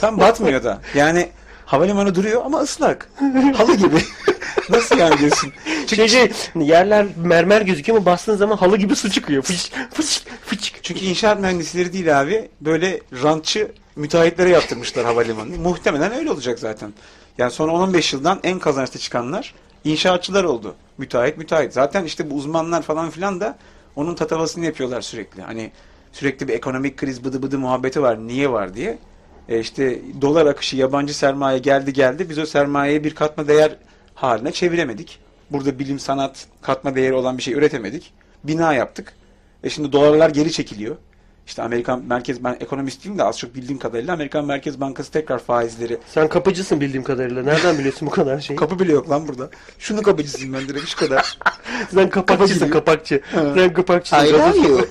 Tam batmıyor da. Yani havalimanı duruyor ama ıslak. Halı gibi. *laughs* Nasıl yani diyorsun? Çünkü, Şey şey yerler mermer gözüküyor ama bastığın zaman halı gibi su çıkıyor. Fıç fıç fıç. çünkü inşaat mühendisleri değil abi. Böyle rantçı müteahhitlere yaptırmışlar havalimanını. Muhtemelen öyle olacak zaten. Yani son 10-15 yıldan en kazançlı çıkanlar inşaatçılar oldu. Müteahhit müteahhit. Zaten işte bu uzmanlar falan filan da onun tatavasını yapıyorlar sürekli. Hani sürekli bir ekonomik kriz bıdı bıdı muhabbeti var. Niye var diye. E işte dolar akışı yabancı sermaye geldi geldi. Biz o sermayeyi bir katma değer haline çeviremedik. Burada bilim sanat katma değeri olan bir şey üretemedik. Bina yaptık. E şimdi dolarlar geri çekiliyor. İşte Amerikan Merkez ben ekonomist değilim de az çok bildiğim kadarıyla Amerikan Merkez Bankası tekrar faizleri Sen kapıcısın bildiğim kadarıyla. Nereden biliyorsun bu kadar şeyi? kapı bile yok lan burada. Şunu kapıcısıyım ben direkt şu kadar. *laughs* Sen kapakçısın kapakçı. Sen kapakçısın. I love you.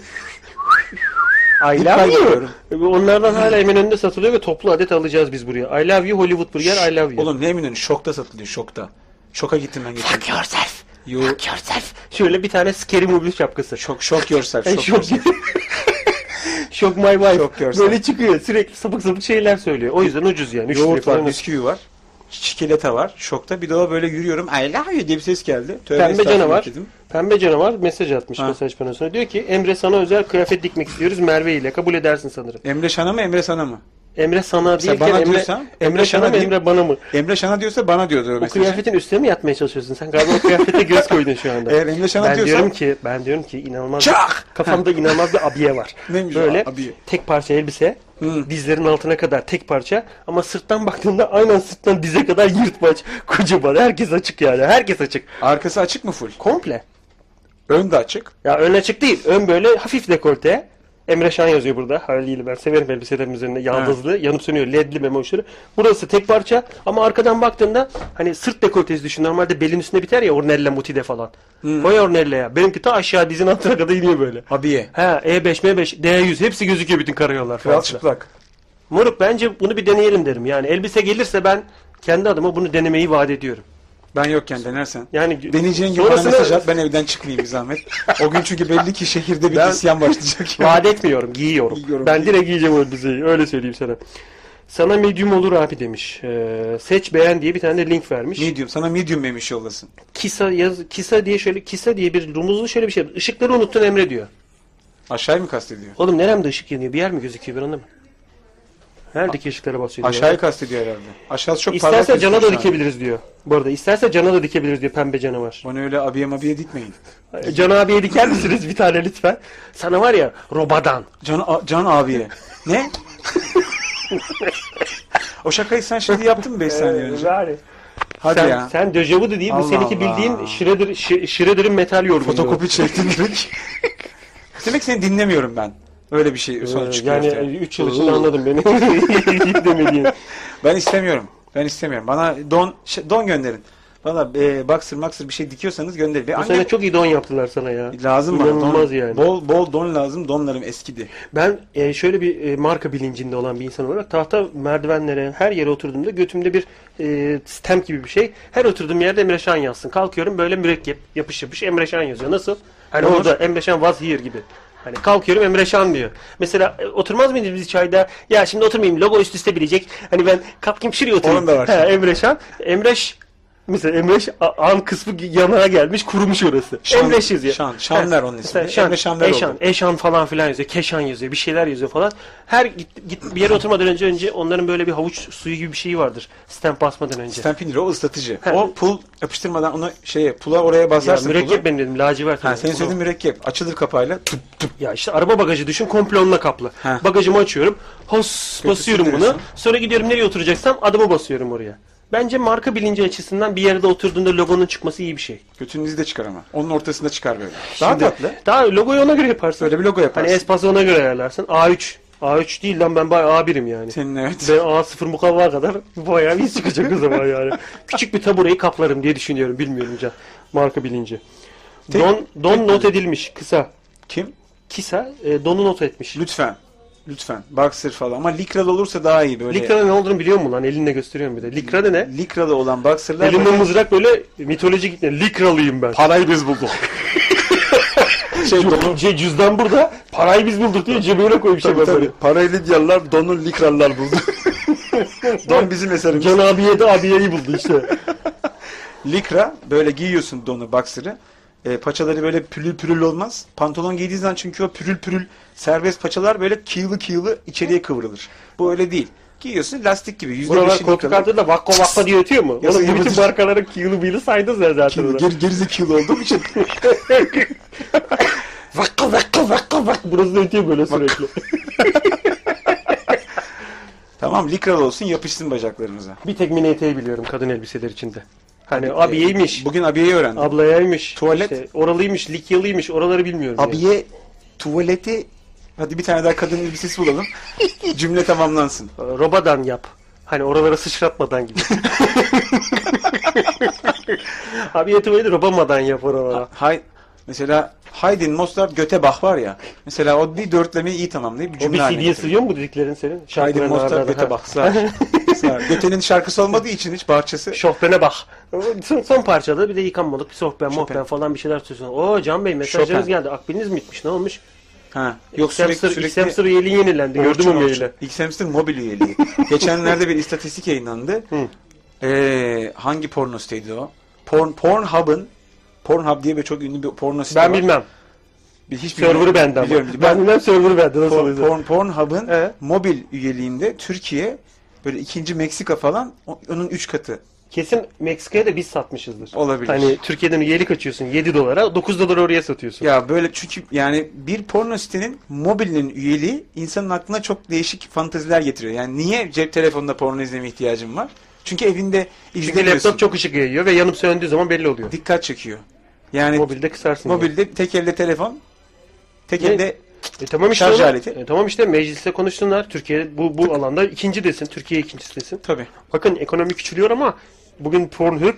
I love you. görüyorum. Onlardan hala Eminönü'nde satılıyor ve toplu adet alacağız biz buraya. I love you Hollywood Burger I love you. Oğlum ne emin şokta satılıyor şokta. Şoka gittim ben geçen. Fuck yourself. You Fuck yourself. Şöyle bir tane scary movie şapkası. şok şok yourself. Ay, Şok şok. yourself. *laughs* Shock my wife. Shock yourself. Böyle çıkıyor. Sürekli sapık sapık şeyler söylüyor. O yüzden ucuz yani. Yoğurt var, bisküvi var. Çikolata var. Şokta bir daha böyle yürüyorum. I love you diye bir ses geldi. Tövbe Pembe canavar. dedim. Pembe canavar mesaj atmış Ha. mesaj panosuna. Diyor ki Emre sana özel kıyafet dikmek istiyoruz Merve ile. Kabul edersin sanırım. Emre Şan'a mı Emre sana mı? Emre sana Mesela değilken bana Emre, diyorsan, Emre, Emre sana sana mı. Emre bana mı? Emre Şan'a diyorsa bana diyordur o mesajı. kıyafetin üstüne mi yatmaya çalışıyorsun? Sen galiba o *laughs* kıyafete göz koydun şu anda. Eğer Emre Şan'a ben diyorsan diyorum ki ben diyorum ki inanılmaz Çak! kafamda inanılmaz bir abiye var. *laughs* Neymiş o Böyle abiye? tek parça elbise Hı. dizlerin altına kadar tek parça ama sırttan baktığında aynen sırttan dize kadar yırtmaç kocaman herkes açık yani herkes açık arkası açık mı full? komple Ön de açık. ya ön açık değil ön böyle hafif dekolte Emre Şan yazıyor burada haliyle ben severim elbiselerin üzerinde yaldızlı yanıp sönüyor ledli memoşları burası tek parça ama arkadan baktığında hani sırt dekoltesi düşün normalde belin üstünde biter ya Ornella Mutide falan Koy Ornella'ya benimki ta aşağı dizin altına kadar iniyor böyle Abiye. Ha E5, M5, D100 hepsi gözüküyor bütün karayollar Kral falan. çıplak. Moruk bence bunu bir deneyelim derim. Yani elbise gelirse ben kendi adıma bunu denemeyi vaat ediyorum. Ben yokken denersen. Yani Deneyeceğin gibi bana mesaj at ben evden çıkmayayım bir zahmet. O gün çünkü belli ki şehirde bir Ben- isyan başlayacak. vaat etmiyorum, giyiyorum. Giyiyorum. ben direkt giyeceğim o elbiseyi. Öyle söyleyeyim sana. Sana medium olur abi demiş. Ee, seç beğen diye bir tane de link vermiş. medium. Sana medium memiş yollasın. Kisa yaz Kisa diye şöyle Kisa diye bir rumuzlu şöyle bir şey. Işıkları unuttun Emre diyor. Aşağıyı mı kastediyor? Oğlum neremde ışık yanıyor? Bir yer mi gözüküyor bir anda mı? Neredeki ışıklara basıyor? Aşağıyı kastediyor herhalde. Aşağısı çok parlak İsterse cana da an. dikebiliriz diyor. Bu arada isterse cana da dikebiliriz diyor pembe canavar. Onu öyle abiye mabiye dikmeyin. Can abiye diker misiniz bir tane lütfen? Sana var ya robadan. Can, can abiye. Ne? o şakayı sen şimdi yaptın mı 5 saniye önce? Yani. Hadi sen, ya. sen dejavu da değil bu Allah seninki Allah. bildiğin Shredder, Sh- Shredder'ın metal yorgunluğu. Fotokopi çektin direkt. *laughs* Demek seni dinlemiyorum ben. Öyle bir şey Ee, sonuç çıkıyor. Yani ortaya. 3 yıl içinde anladım beni. Hiç *laughs* demediğin. Ben istemiyorum. Ben istemiyorum. Bana don şey- don gönderin. Valla e, boxer maksır bir şey dikiyorsanız gönderin. Ve Bu annem- sene çok iyi don yaptılar sana ya. lazım bana. İnanılmaz Don, yani. Bol bol don lazım. Donlarım eskidi. Ben e, şöyle bir e, marka bilincinde olan bir insan olarak tahta merdivenlere her yere oturduğumda götümde bir e, stamp gibi bir şey. Her oturduğum yerde Emre Şan yazsın. Kalkıyorum böyle mürekkep yapış yapış Emre Şan yazıyor. Nasıl? Hani orada Emre Şan was here gibi. Hani kalkıyorum Emre Şan diyor. Mesela e, oturmaz mıyız biz çayda? Ya şimdi oturmayayım logo üst üste bilecek. Hani ben kalkayım şuraya oturayım. Onun da var He. Emre Şan. Emre Ş- Mesela Emre Ş- a- an kısmı yanağa gelmiş kurumuş orası. Şan- Emre Ş yazıyor. Şan, Şanlar He. onun ismi. Şan, Emre Şanlar Eşan, oldu. Eşan falan filan yazıyor. Keşan yazıyor. Bir şeyler yazıyor falan. Her git, git bir yere oturmadan önce önce onların böyle bir havuç suyu gibi bir şeyi vardır. Stamp basmadan önce. Stampindir o ıslatıcı. He. O pul yapıştırmadan onu şeye pula oraya ya, basarsın mürekkep pulu. benim dedim. Lacivert. Ha, senin söylediğin mürekkep. Açılır kapağıyla. Tıp tıp. Ya işte araba bagajı düşün komple onunla kaplı. Heh. Bagajımı açıyorum. Hos basıyorum bunu. Sonra gidiyorum nereye oturacaksam adımı basıyorum oraya. Bence marka bilinci açısından bir yerde oturduğunda logonun çıkması iyi bir şey. Götünün izi de çıkar ama. Onun ortasında çıkar böyle. Daha Şimdi- tatlı. Daha logoyu ona göre yaparsın. Böyle bir logo yaparsın. Hani Espas'ı ona göre ayarlarsın. A3. A3 değil lan ben bayağı A1'im yani. Senin evet. Ben A0 mukavva kadar bayağı iyi çıkacak o zaman yani. *laughs* Küçük bir tabureyi kaplarım diye düşünüyorum. Bilmiyorum can. Marka bilinci. Tek- Don, don tek- not edilmiş kısa. Kim? Kisa e, donu not etmiş. Lütfen. Lütfen. Boxer falan. Ama likralı olursa daha iyi böyle. Likra'da ne olduğunu biliyor musun lan? Elinle gösteriyorum bir de. Likra'da ne? Likralı olan boxer'lar Elimde böyle mızrak böyle mitolojik gitme. Likralıyım ben. parayı biz bulduk. *laughs* şey dolu. Şey, cüzdan burada. Parayı biz bulduk diye cebine koymuş Tabii, hemen tabii. böyle. Parayı Lidyalılar, donu Likralılar buldu. *laughs* Don bizim eserimiz. Can abiye de abiyeyi buldu işte. *laughs* Likra böyle giyiyorsun donu boxer'ı. E, paçaları böyle pürül pürül olmaz. Pantolon giydiğin zaman çünkü o pürül pürül serbest paçalar böyle kığılı kığılı içeriye kıvrılır. Bu öyle değil. Giyiyorsun lastik gibi. Yüzde Buralar koltuk altında vakko vakko diye ötüyor mu? Yazın Oğlum bu bütün markaların kıyılı bıyılı saydınız ya zaten. Kığılı, ona. geri, gerizekalı olduğum için. *laughs* Vakko vakko vakko vakko. Burası da ötüyor böyle sürekli. *laughs* tamam likralı olsun yapışsın bacaklarınıza. bir tek mini eteği biliyorum kadın elbiseler içinde. Hani abiyeymiş, Bugün abiyeyi öğrendim. ablayaymış, Tuvalet. işte oralıymış, likyalıymış oraları bilmiyorum. yani. Abiye tuvaleti hadi bir tane daha kadın elbisesi bulalım. *laughs* Cümle tamamlansın. Robadan yap. Hani oralara sıçratmadan gibi. *laughs* Abiye tuvaleti robamadan yap oralara. Hay mesela Haydn Mozart Götebach var ya. Mesela o bir dörtlemeyi iyi tamamlayıp bir O cümle bir haline CD'ye sığıyor mu dediklerin senin? Haydn Mozart. Götebach sağ. *laughs* sağ. Göte'nin şarkısı olmadığı için hiç bahçesi. Şofbene bak. Son, son parçada bir de yıkanmalık bir sohben mohben falan bir şeyler söylüyorsun. Oo Can Bey mesajlarınız Chopin. geldi. Akbiliniz mi bitmiş? Ne olmuş? Ha. Yok Xhamster, sürekli. Xhamster üyeliği yenilendi. Gördün mü maili? Xhamster mobil üyeliği. *laughs* Geçenlerde bir istatistik yayınlandı. Hı. Ee, hangi porno siteydi o? Porn, Pornhub'ın Pornhub diye bir çok ünlü bir porno site Ben var. bilmem. Bir, hiç Server'ı bilmiyorum. bende ama. Biliyorum. Ben bilmem server'ı bende. Nasıl Porn, porn, Pornhub'ın Evet. mobil üyeliğinde Türkiye böyle ikinci Meksika falan onun üç katı Kesin Meksika'ya da biz satmışızdır. olabilir. Hani Türkiye'den üyelik açıyorsun 7 dolara 9 dolar oraya satıyorsun. ya böyle çünkü yani bir porno sitenin mobilinin üyeliği insanın aklına çok değişik fanteziler getiriyor. Yani niye cep telefonunda porno izleme ihtiyacın var? Çünkü evinde Çünkü izlemiyorsun. laptop çok ışık yayıyor ve yanıp söndüğü zaman belli oluyor. dikkat çekiyor. Yani Mobilde kısarsın. yani. mobilde tek elde telefon, tek Ne? elde E tamam işte. Şarj aleti. E tamam işte mecliste konuşsunlar. Türkiye bu bu alanda ikinci desin. Türkiye ikincisi desin. tabii. Bakın ekonomi küçülüyor ama bugün Pornhub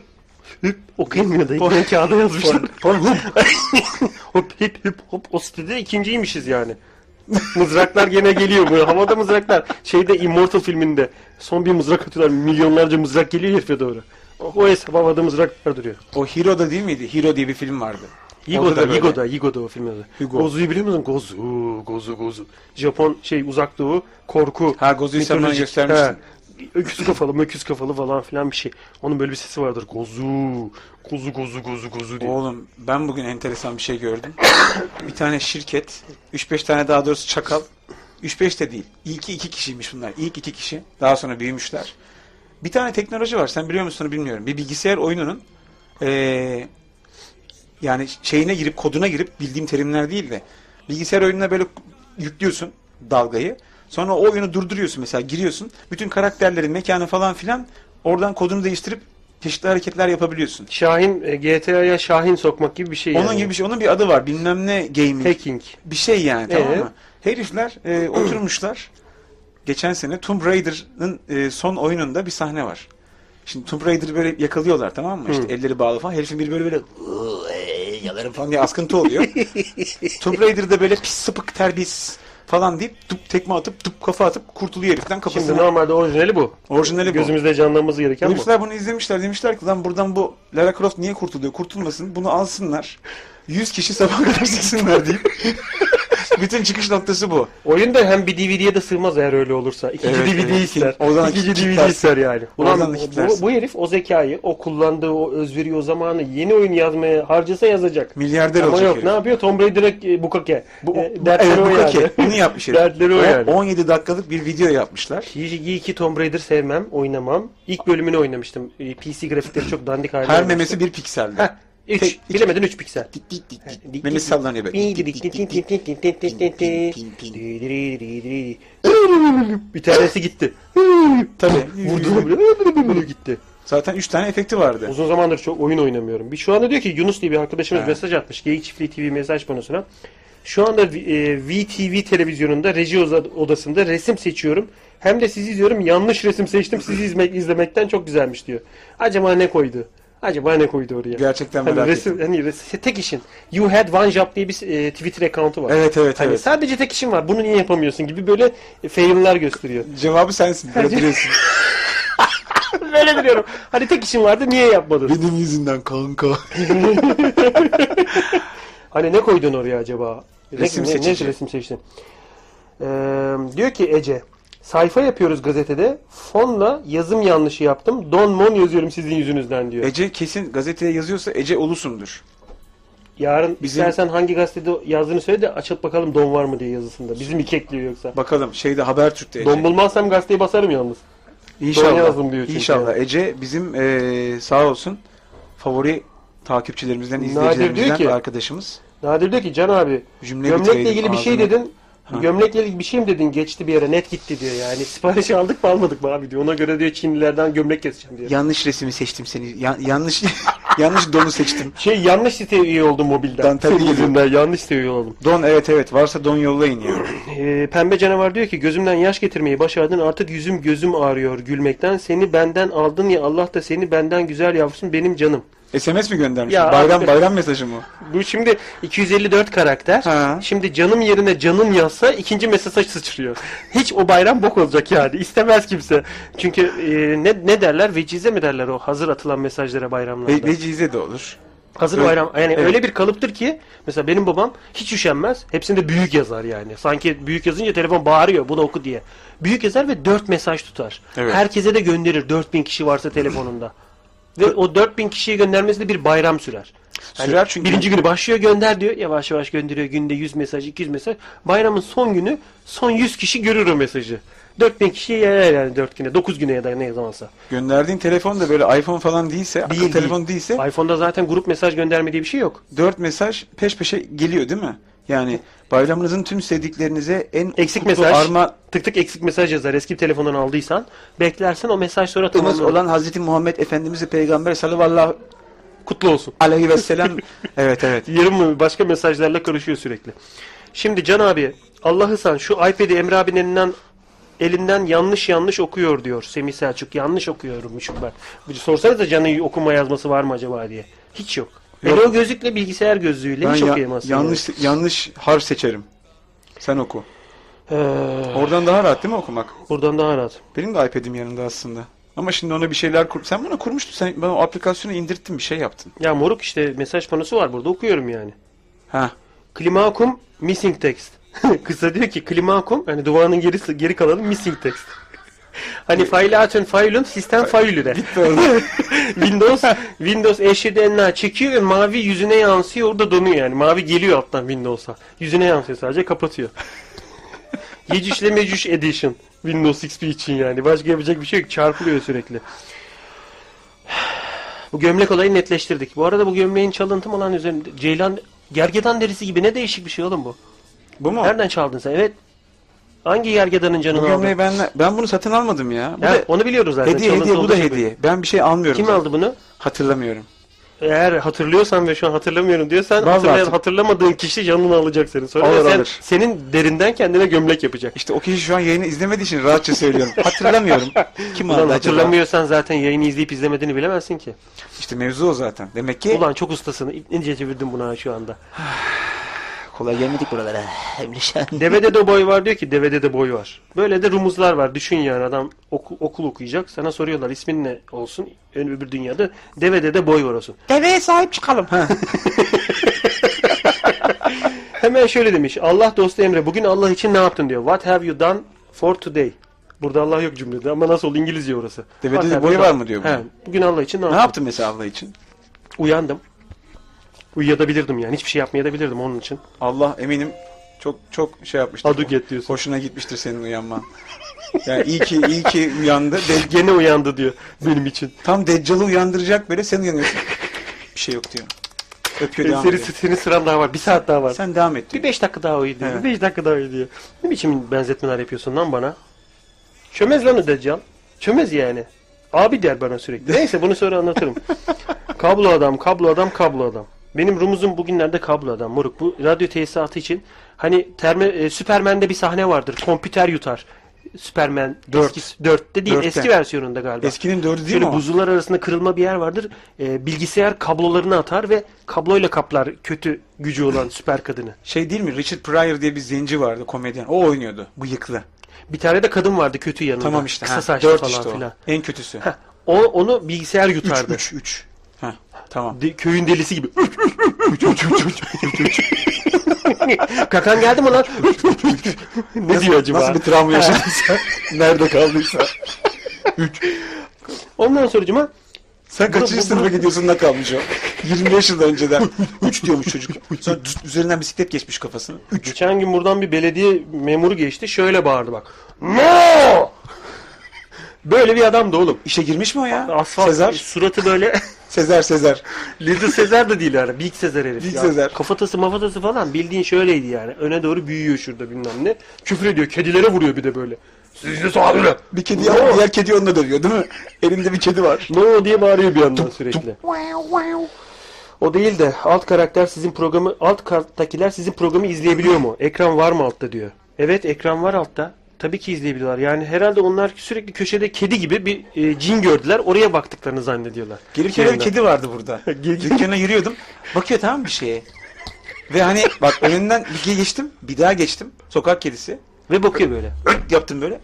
hüp okuyamıyor da Porn- *laughs* kağıda yazmışlar. Pornhub. *laughs* hop hip hip hop o sitede ikinciymişiz yani. mızraklar gene geliyor böyle havada mızraklar. Şeyde Immortal filminde son bir mızrak atıyorlar milyonlarca mızrak geliyor herife doğru. O, hesap havada mızraklar duruyor. O Hero'da değil miydi? Hero diye bir film vardı. Orada Yigo'da, da böyle. Yigo'da, Yigo'da o filmin adı. Hugo. Gozu'yu biliyor musun? Gozu, Gozu, Gozu. Japon şey uzak doğu, korku. Ha Gozu'yu sen bana mitolojik. göstermiştin. Öküz kafalı, möküz kafalı falan filan bir şey. Onun böyle bir sesi vardır. Gozu, gozu, gozu, gozu, gozu diye. Oğlum ben bugün enteresan bir şey gördüm. *coughs* bir tane şirket, 3-5 tane daha doğrusu çakal. 3-5 de değil. İlki iki kişiymiş bunlar. İlk iki kişi. Daha sonra büyümüşler. Bir tane teknoloji var. Sen biliyor musun bilmiyorum. Bir bilgisayar oyununun eee, yani şeyine girip koduna girip bildiğim terimler değil de bilgisayar oyununa böyle yüklüyorsun dalgayı. Sonra o oyunu durduruyorsun mesela giriyorsun. Bütün karakterlerin mekanı falan filan oradan kodunu değiştirip çeşitli hareketler yapabiliyorsun. Şahin, e, GTA'ya Şahin sokmak gibi bir şey Onun yani. gibi bir şey. Onun bir adı var. Bilmem ne gaming. Hacking. Bir şey yani tamam Ee? mı? Herifler e, oturmuşlar. Geçen sene Tomb Raider'ın e, son oyununda bir sahne var. Şimdi Tomb Raider'ı böyle yakalıyorlar tamam mı? İşte Hı. elleri bağlı falan. Herifin biri böyle böyle "Iıı, ee, yalarım falan diye askıntı oluyor. *laughs* Tomb Raider'da böyle pis sıpık terbiyesiz falan deyip dup tekme atıp dup kafa atıp kurtuluyor heriften Şimdi kafasına. normalde orijinali bu. Orijinali bu. Gözümüzde canlanması gereken bu. Herifler bunu izlemişler demişler ki lan buradan bu Lara Croft niye kurtuluyor? Kurtulmasın. Bunu alsınlar. 100 kişi sabah kadar sıksınlar deyip. *laughs* *laughs* Bütün çıkış noktası bu. Oyun da hem bir DVD'ye de sığmaz eğer öyle olursa. İkinci Evet, DVD evet. ister. Oradan İkinci kitlersin. DVD ister yani. Oradan Ulan da bu, kitlersin. bu herif o zekayı, o kullandığı o özveri, o zamanı yeni oyun yazmaya harcasa yazacak. Milyarder Ama olacak yok herif. ne yapıyor? Tomb Raider'a e, bukake. Bu, E, dertleri evet, o bu yani. kake. Bunu yapmış herif. *laughs* Dertleri o O yani. 17 dakikalık bir video yapmışlar. İyi ki Tomb Raider sevmem, oynamam. İlk bölümünü oynamıştım. E, PC grafikleri çok dandik halde. Her memesi bir pikseldi. Heh, 3. Tek- iki- Bilemedin 3 piksel. Memesi sallanıyor böyle. Bir tanesi gitti. Tabii. Vurdu gitti. Zaten 3 tane efekti vardı. Uzun zamandır çok oyun oynamıyorum. Bir şu anda diyor ki Yunus diye bir arkadaşımız mesaj atmış. Geyik Çiftliği TV mesaj panosuna. Şu anda e, VTV televizyonunda reji odasında resim seçiyorum. Hem de sizi izliyorum. Yanlış resim seçtim. Sizi izlemek, izlemekten çok güzelmiş diyor. Acaba ne koydu? Acaba ne koydu oraya? Gerçekten Hani merak resim, ettim. hani resim, tek işin. You had one job diye bir e, Twitter account'u var. Evet evet Hani evet. sadece tek işin var. Bunu niye yapamıyorsun gibi böyle e, fail'lar gösteriyor. Cevabı sensin. Böyle duruyorsun. *laughs* böyle biliyorum. Hani tek işin vardı niye yapmadın? Benim yüzünden kanka. *laughs* Hani ne koydun oraya acaba? Ne- Resim ne, ne seçici. resim seçtin? Ee, diyor ki Ece, sayfa yapıyoruz gazetede. Fonla yazım yanlışı yaptım. Don mon yazıyorum sizin yüzünüzden diyor. Ece kesin gazeteye yazıyorsa Ece Ulusun'dur. Yarın Bizim- istersen hangi gazetede yazdığını söyle de açıp bakalım don var mı diye yazısında. Bizim iki ekliyor yoksa. Bakalım şeyde Habertürk'te Ece. Don bulmazsam gazeteyi basarım yalnız. İnşallah. Don yazdım diyor çünkü. İnşallah. Ece bizim eee, sağ olsun favori takipçilerimizden, Nadir izleyicilerimizden diyor ki- arkadaşımız. Nadir diyor ki Can abi Cümle gömlekle ilgili bir şey dedin. Ha. Gömlekle ilgili bir şey mi dedin? Geçti bir yere net gitti diyor yani. Sipariş aldık mı almadık mı abi diyor. Ona göre diyor Çinlilerden gömlek keseceğim diyor. Yanlış resmi seçtim seni. Ya- yanlış *laughs* yanlış donu seçtim. Şey yanlış siteye üye oldum mobilden. Dan tabii Senin yüzünden yanlış siteye üye oldum. Don evet evet varsa don yollayın ya. *clears throat* Ee, Pembe canavar diyor ki gözümden yaş getirmeyi başardın artık yüzüm gözüm ağrıyor gülmekten. Seni benden aldın ya Allah da seni benden güzel yapsın benim canım. SMS mi göndermiş? Ya bayram abi. bayram mesajı mı? Bu şimdi 254 karakter. Ha. Şimdi canım yerine canım yazsa ikinci mesaj sıçrıyor. Hiç o bayram bok olacak yani. İstemez kimse. Çünkü e, ne ne derler? Vecize mi derler o hazır atılan mesajlara bayramlarda? Ve, vecize de olur. hazır Öyle- bayram. Yani Evet. öyle bir kalıptır ki mesela benim babam hiç üşenmez. Hepsinde büyük yazar yani. Sanki büyük yazınca telefon bağırıyor bunu oku diye. Büyük yazar ve 4 mesaj tutar. Evet. Herkese de gönderir 4000 kişi varsa telefonunda. Ve o 4000 kişiye göndermesi de bir bayram sürer. Yani Sürer çünkü- Birinci günü başlıyor gönder diyor. Yavaş yavaş gönderiyor. Günde 100 mesaj, 200 mesaj. Bayramın son günü son 100 kişi görür o mesajı. 4000 kişiye yayar yani 4 güne. 9 güne ya da ne zamansa. Gönderdiğin telefon da böyle iPhone falan değilse, akıllı Değil, telefon değilse iPhone'da zaten grup mesaj gönderme diye bir şey yok. 4 mesaj peş peşe geliyor değil mi? Yani bayramınızın tüm sevdiklerinize en Eksik mesaj. arma Tık tık eksik mesaj yazar. Eski bir telefondan aldıysan beklersin o mesaj sonra tamamlanır. olan Hazreti Muhammed Efendimiz Peygamber sallallahu kutlu olsun. aleyhi ve sellem. evet evet. *laughs* Yarım başka mesajlarla karışıyor sürekli. Şimdi Can abi Allah'ı san şu iPad'i Emre abinin elinden elinden yanlış yanlış okuyor diyor Semih Selçuk. Yanlış okuyormuşum ben. Bu- Sorsanıza Can'ın okuma yazması var mı acaba diye. Hiç yok. O gözlükle bilgisayar gözlüğüyle Ben hiç ya- okuyamazsın. yanlış yanlış harf seçerim. Sen oku. yani. Ee, Oradan daha rahat değil mi okumak? buradan daha rahat. Benim de iPad'im yanında aslında. Ama şimdi ona bir şeyler kur... Sen bana kurmuştun. Sen bana o aplikasyonu indirttin bir şey yaptın. Ya moruk işte mesaj panosu var burada okuyorum yani. Ha. Klimakum missing text. *laughs* Kısa diyor ki klimakum hani duvarın geri geri kalanı missing text. Hani failatun failun sistem failü de. *laughs* Windows Windows eşidenler çekiyor ve mavi yüzüne yansıyor orada donuyor yani. Mavi geliyor alttan Windows'a. Yüzüne yansıyor sadece kapatıyor. *laughs* Yecüş ile Mecüş Edition. Windows XP için yani. Başka yapacak bir şey yok. Çarpılıyor sürekli. Bu gömlek olayı netleştirdik. Bu arada bu gömleğin çalıntı mı lan üzerinde? Ceylan gergedan derisi gibi ne değişik bir şey oğlum bu. Bu mu? Nereden çaldın sen? Evet. Hangi gergedanın Bu canını gömleği ben, ben bunu satın almadım ya. Bu Ya, da onu biliyoruz zaten. hediye Çalıntı hediye bu olduğu da şey hediye. Ben bir şey almıyorum. Kim zaten. aldı bunu? Hatırlamıyorum. Eğer hatırlıyorsan ve şu an hatırlamıyorum diyorsan Vallahi hatırlayan, hatır- hatırlamadığın kişi canını alacak senin. Sonra Alır, sen, alır. senin derinden kendine gömlek yapacak. İşte o kişi şu an yayını izlemediği için rahatça söylüyorum. *laughs* Hatırlamıyorum. Kim Ulan aldı acaba? hatırlamıyorsan zaten yayını izleyip izlemediğini bilemezsin ki. İşte mevzu o zaten. Demek ki Ulan çok ustasın. İnce çevirdim buna şu anda. *sighs* Kolay gelmedik buralara. *laughs* Emreşen. Devede de boy var diyor ki devede de boy var. Böyle de rumuzlar var. Düşün yani adam oku- okul okuyacak. Sana soruyorlar ismin ne olsun? Ön öbür dünyada devede de boy var olsun. Deveye sahip çıkalım. *laughs* Hemen şöyle demiş. Allah dostu Emre bugün Allah için ne yaptın diyor. What have you done for today? Burada Allah yok cümlede ama nasıl oldu İngilizce orası. Devede de boy var mı diyor He, bugün? Allah için ne, ne yaptın? yaptın mesela Allah için? Uyandım. Uyuyabilirdim yani. Hiçbir şey yapmayabilirdim onun için. Allah eminim çok çok şey yapmıştır. Aduget diyorsun. Hoşuna gitmiştir senin uyanman. Yani iyi ki iyi ki uyandı. De- *laughs* Gene uyandı diyor benim için. tam Deccal'ı uyandıracak böyle sen uyanıyorsun. Bir şey yok diyor. Öpüyor devam Senin, ediyor. senin sıran daha var. Bir saat daha var. Sen devam et Bir diyor. beş dakika daha uyu diyor. Evet. Bir beş dakika daha uyu diyor. Ne biçim benzetmeler yapıyorsun lan bana? Çömez lan o Deccal. Çömez yani. Abi der bana sürekli. *laughs* Neyse bunu sonra anlatırım. kablo adam, kablo adam, kablo adam. Benim rumuzum bugünlerde kablo adam. Moruk bu radyo tesisatı için hani terme, e, Süpermen'de bir sahne vardır. Kompüter yutar. Süpermen Dört. eski, dörtte değil Dörtte. eski versiyonunda galiba. Eskinin dördü değil Şöyle mi buzullar arasında kırılma bir yer vardır. E, bilgisayar kablolarını atar ve kabloyla kaplar kötü gücü olan *laughs* süper kadını. Şey değil mi? Richard Pryor diye bir zenci vardı komedyen. O oynuyordu. Bıyıklı. Bir tane de kadın vardı kötü yanında. Tamam işte. Kısa ha, saçlı dört falan işte o. filan. En kötüsü. Heh, O, onu bilgisayar 3 yutardı. 3 3. Ha, tamam. De- köyün delisi gibi. Kakan geldi mi lan? ne diyor acaba? Nasıl bir travma yaşadın sen? Nerede kaldıysa. Ondan sonracıma Sen kaçıncı sınıfa gidiyorsun ne kalmış o? 25 yıl önceden. 3 diyormuş çocuk. Sonra üzerinden bisiklet geçmiş kafasını. 3. geçen gün buradan bir belediye memuru geçti. Şöyle bağırdı bak. No! Böyle bir adamdı oğlum. İşe girmiş mi o ya? Asfalt Sezar. suratı böyle *laughs* Sezer Sezer. Little Sezar da değil yani. Big Sezar herif. Big ya. Sezar. Kafatası mafatası falan bildiğin şöyleydi yani. Öne doğru büyüyor şurada bilmem ne. Küfür ediyor. Kedilere vuruyor bir de böyle. Siz de sağ Bir kedi ya, diğer kedi onunla dövüyor değil mi? Elinde bir kedi var. No diye bağırıyor bir yandan sürekli. O değil de alt karakter sizin programı alt karttakiler sizin programı izleyebiliyor mu? Ekran var mı altta diyor. Evet ekran var altta. Tabii ki izleyebiliyorlar. Yani herhalde onlar sürekli köşede kedi gibi bir e, cin gördüler. Oraya baktıklarını zannediyorlar. Gelirken bir kedi vardı burada. *laughs* Dükkana giriyordum. Bakıyor tamam bir şeye. Ve hani bak önünden bir geçtim. Bir daha geçtim. Sokak kedisi. Ve bakıyor böyle. Yaptım böyle.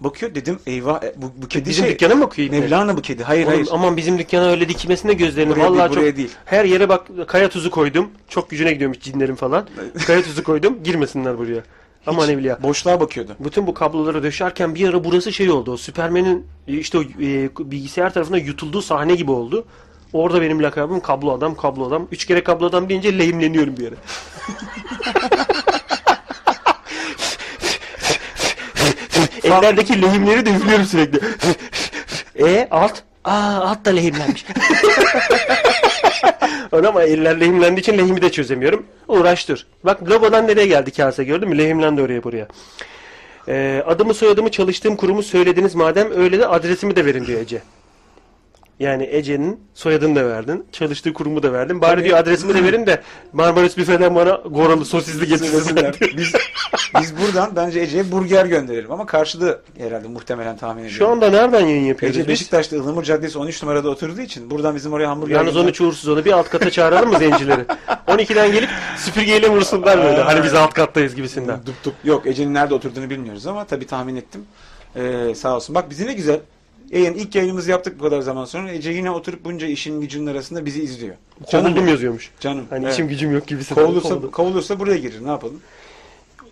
Bakıyor dedim eyvah e, bu, bu kedi Bizim şey. dükkana mı bakıyor ibne? Mevlana bu kedi. Hayır Oğlum, hayır. aman bizim dükkana öyle dikmesine gözlerini. Buraya Vallahi değil, çok buraya değil. her yere bak kaya tuzu koydum. Çok gücüne gidiyormuş cinlerin falan. *laughs* kaya tuzu koydum. Girmesinler buraya. Aman evliya. Boşluğa bakıyordu. Bütün bu kabloları döşerken bir ara burası şey oldu. O Süpermen'in e, işte o e, bilgisayar tarafından yutulduğu sahne gibi oldu. Orada benim lakabım kablo adam, kablo adam. Üç kere kablo adam deyince lehimleniyorum bir yere. *laughs* Ellerdeki lehimleri de üflüyorum sürekli. e alt? Aa alt da lehimlenmiş. *laughs* *laughs* Öyle ama eller lehimlendiği için lehimi de çözemiyorum. Uğraştır. Bak logodan nereye geldi kase gördün mü? Lehimlendi oraya buraya. Ee, adımı soyadımı çalıştığım kurumu söylediniz madem öyle de adresimi de verin diyor Ece. Yani Ece'nin soyadını da verdin. Çalıştığı kurumu da verdin. Bari diyor adresimi de verin de Marmaris Büfe'den bana goralı sosisli getirsinler. biz, biz buradan bence Ece'ye burger gönderelim ama karşıda herhalde muhtemelen tahmin ediyorum. Şu anda nereden yayın yapıyoruz Ece biz? Beşiktaş'ta Ihlamur Caddesi 13 numarada oturduğu için buradan bizim oraya hamburger Yalnız onu gönder- uğursuz onu bir alt kata çağıralım mı zencileri? *laughs* 12'den gelip süpürgeyle vursunlar böyle. Hani biz alt kattayız gibisinden. Dup dup. Yok Ece'nin nerede oturduğunu bilmiyoruz ama tabii tahmin ettim. Ee, sağ olsun. Bak bizi ne güzel. Yayın, ilk yayınımızı yaptık bu kadar zaman sonra. Ece yine oturup bunca işin gücünün arasında bizi izliyor. Kovuldum yazıyormuş. Canım. Hani evet. işim gücüm yok gibisinden. Kovulursa, kovulursa buraya girir. Ne yapalım?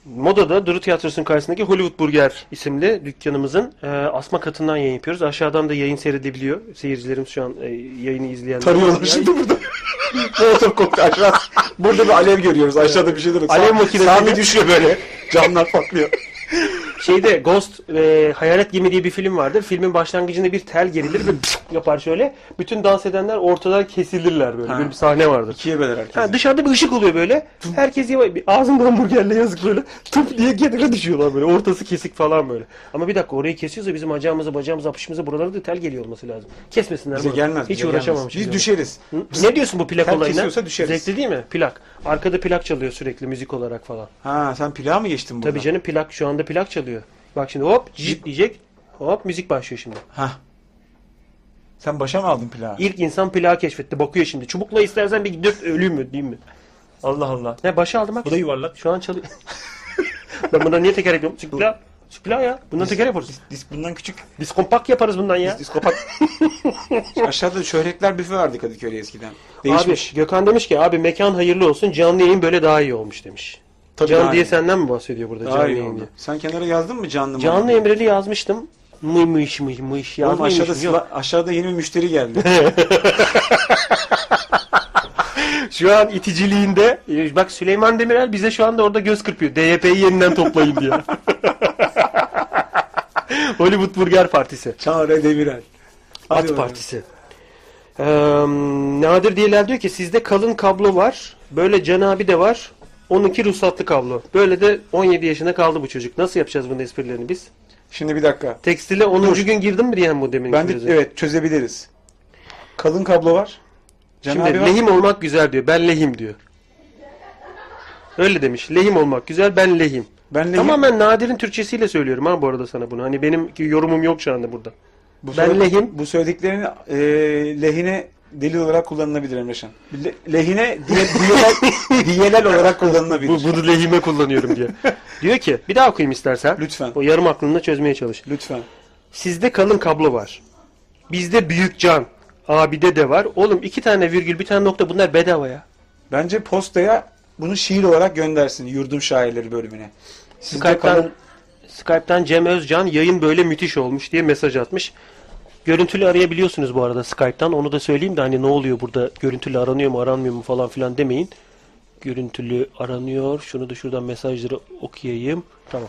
Moda'da Duru Tiyatrosu'nun karşısındaki Hollywood Burger isimli dükkanımızın e, asma katından yayın yapıyoruz. Aşağıdan da yayın seyredebiliyor. Seyircilerimiz şu an e, yayını izleyenler. Tarıyorlar şimdi burada. *laughs* Molotov koktu aşağı. Burada bir alev görüyoruz. Aşağıda bir şeyler oluyor. Alev makinesi- Sami düşüyor böyle. Camlar patlıyor. *laughs* Şeyde Ghost e, Hayalet Gemi diye bir film vardır. Filmin başlangıcında bir tel gerilir ve yapar şöyle. Bütün dans edenler ortadan kesilirler böyle. Ha. Böyle bir sahne vardır. İkiye böler herkes. Ha, dışarıda bir ışık oluyor böyle. Herkes yavaş, ağzında hamburgerle yazık böyle. Tıp diye kenara düşüyorlar böyle. Ortası kesik falan böyle. Ama bir dakika orayı kesiyorsa bizim acağımıza, bacağımıza, apışımıza buralara da tel geliyor olması lazım. Kesmesinler. bize bunu. gelmez. Hiç bize gelmez. Biz düşeriz. Hı? Ne diyorsun bu plak Tel olayına? kesiyorsa düşeriz. Zevkli değil mi? Plak. Arkada plak çalıyor sürekli müzik olarak falan. Ha sen plağa mı geçtin burada? Tabii canım plak şu anda plak çalıyor. Bak şimdi hop jip diyecek. Hop müzik başlıyor şimdi. Ha. Sen başa mı aldın plağı? İlk insan plağı keşfetti. Bakıyor şimdi. Çubukla istersen bir dört öleyim mi değil mi? Allah Allah. Ne başa aldım bak. Bu da yuvarlak. Şu an çalıyor. *laughs* ben bundan niye teker yapıyorum? Çık plağı. Plağı ya. Bundan teker yaparız. Disk bundan küçük. Biz kompakt yaparız bundan ya. Diskopat. *laughs* Aşağıda şöhretler büfe vardı Kadıköy'de eskiden. Abi Değişmiş. Gökhan demiş ki abi mekan hayırlı olsun canlı yayın böyle daha iyi olmuş demiş. Tabii Can daha diye iyi. senden mi bahsediyor burada Daha canlı iyi yayın oldu. diye? Sen kenara yazdın mı canlı mı? Canlı Emre'li yazmıştım. Mıy mıyış mıy mıyış Oğlum yazmışım. aşağıda, Yok. aşağıda yeni bir müşteri geldi. *laughs* Şu an iticiliğinde e, bak Süleyman Demirel bize şu anda orada göz kırpıyor. DYP'yi yeniden toplayın diye. *laughs* Hollywood Burger Partisi. Çağrı Demirel. Hadi At bakalım. Partisi. Ee, Nadir Diyeler diyor ki sizde kalın kablo var. Böyle Can abi de var. Onunki ruhsatlı kablo. Böyle de 17 yaşında kaldı bu çocuk. Nasıl yapacağız bunun esprilerini biz? Şimdi bir dakika. Tekstile 10. gün girdim mi diyen bu demin? Ben de evet çözebiliriz. Kalın kablo var. Can Şimdi var. lehim olmak güzel diyor. Ben lehim diyor. Öyle demiş. Lehim olmak güzel. Ben lehim. Ben lehim- Tamamen Nadir'in Türkçesiyle söylüyorum ha bu arada sana bunu. Hani benim yorumum yok şu anda burada. Bu ben lehim. Bu söylediklerini e, lehine delil olarak kullanılabilir Emreşan. Le, lehine diye, diyelel, *laughs* diyelel olarak kullanılabilir. Bu, bunu lehime kullanıyorum diye. *laughs* diyor ki bir daha okuyayım istersen. Lütfen. O yarım aklında çözmeye çalış. Lütfen. Sizde kalın kablo var. Bizde büyük can. Abide de var. Oğlum iki tane virgül bir tane nokta bunlar bedava ya. Bence postaya bunu şiir olarak göndersin yurdum şairleri bölümüne. Sizde Skype'tan kalın, Skype'tan Cem Özcan yayın böyle müthiş olmuş diye mesaj atmış. Görüntülü arayabiliyorsunuz bu arada Skype'tan. Onu da söyleyeyim de hani ne oluyor burada görüntülü aranıyor mu aranmıyor mu falan filan demeyin. Görüntülü aranıyor. Şunu da şuradan mesajları okuyayım. Tamam.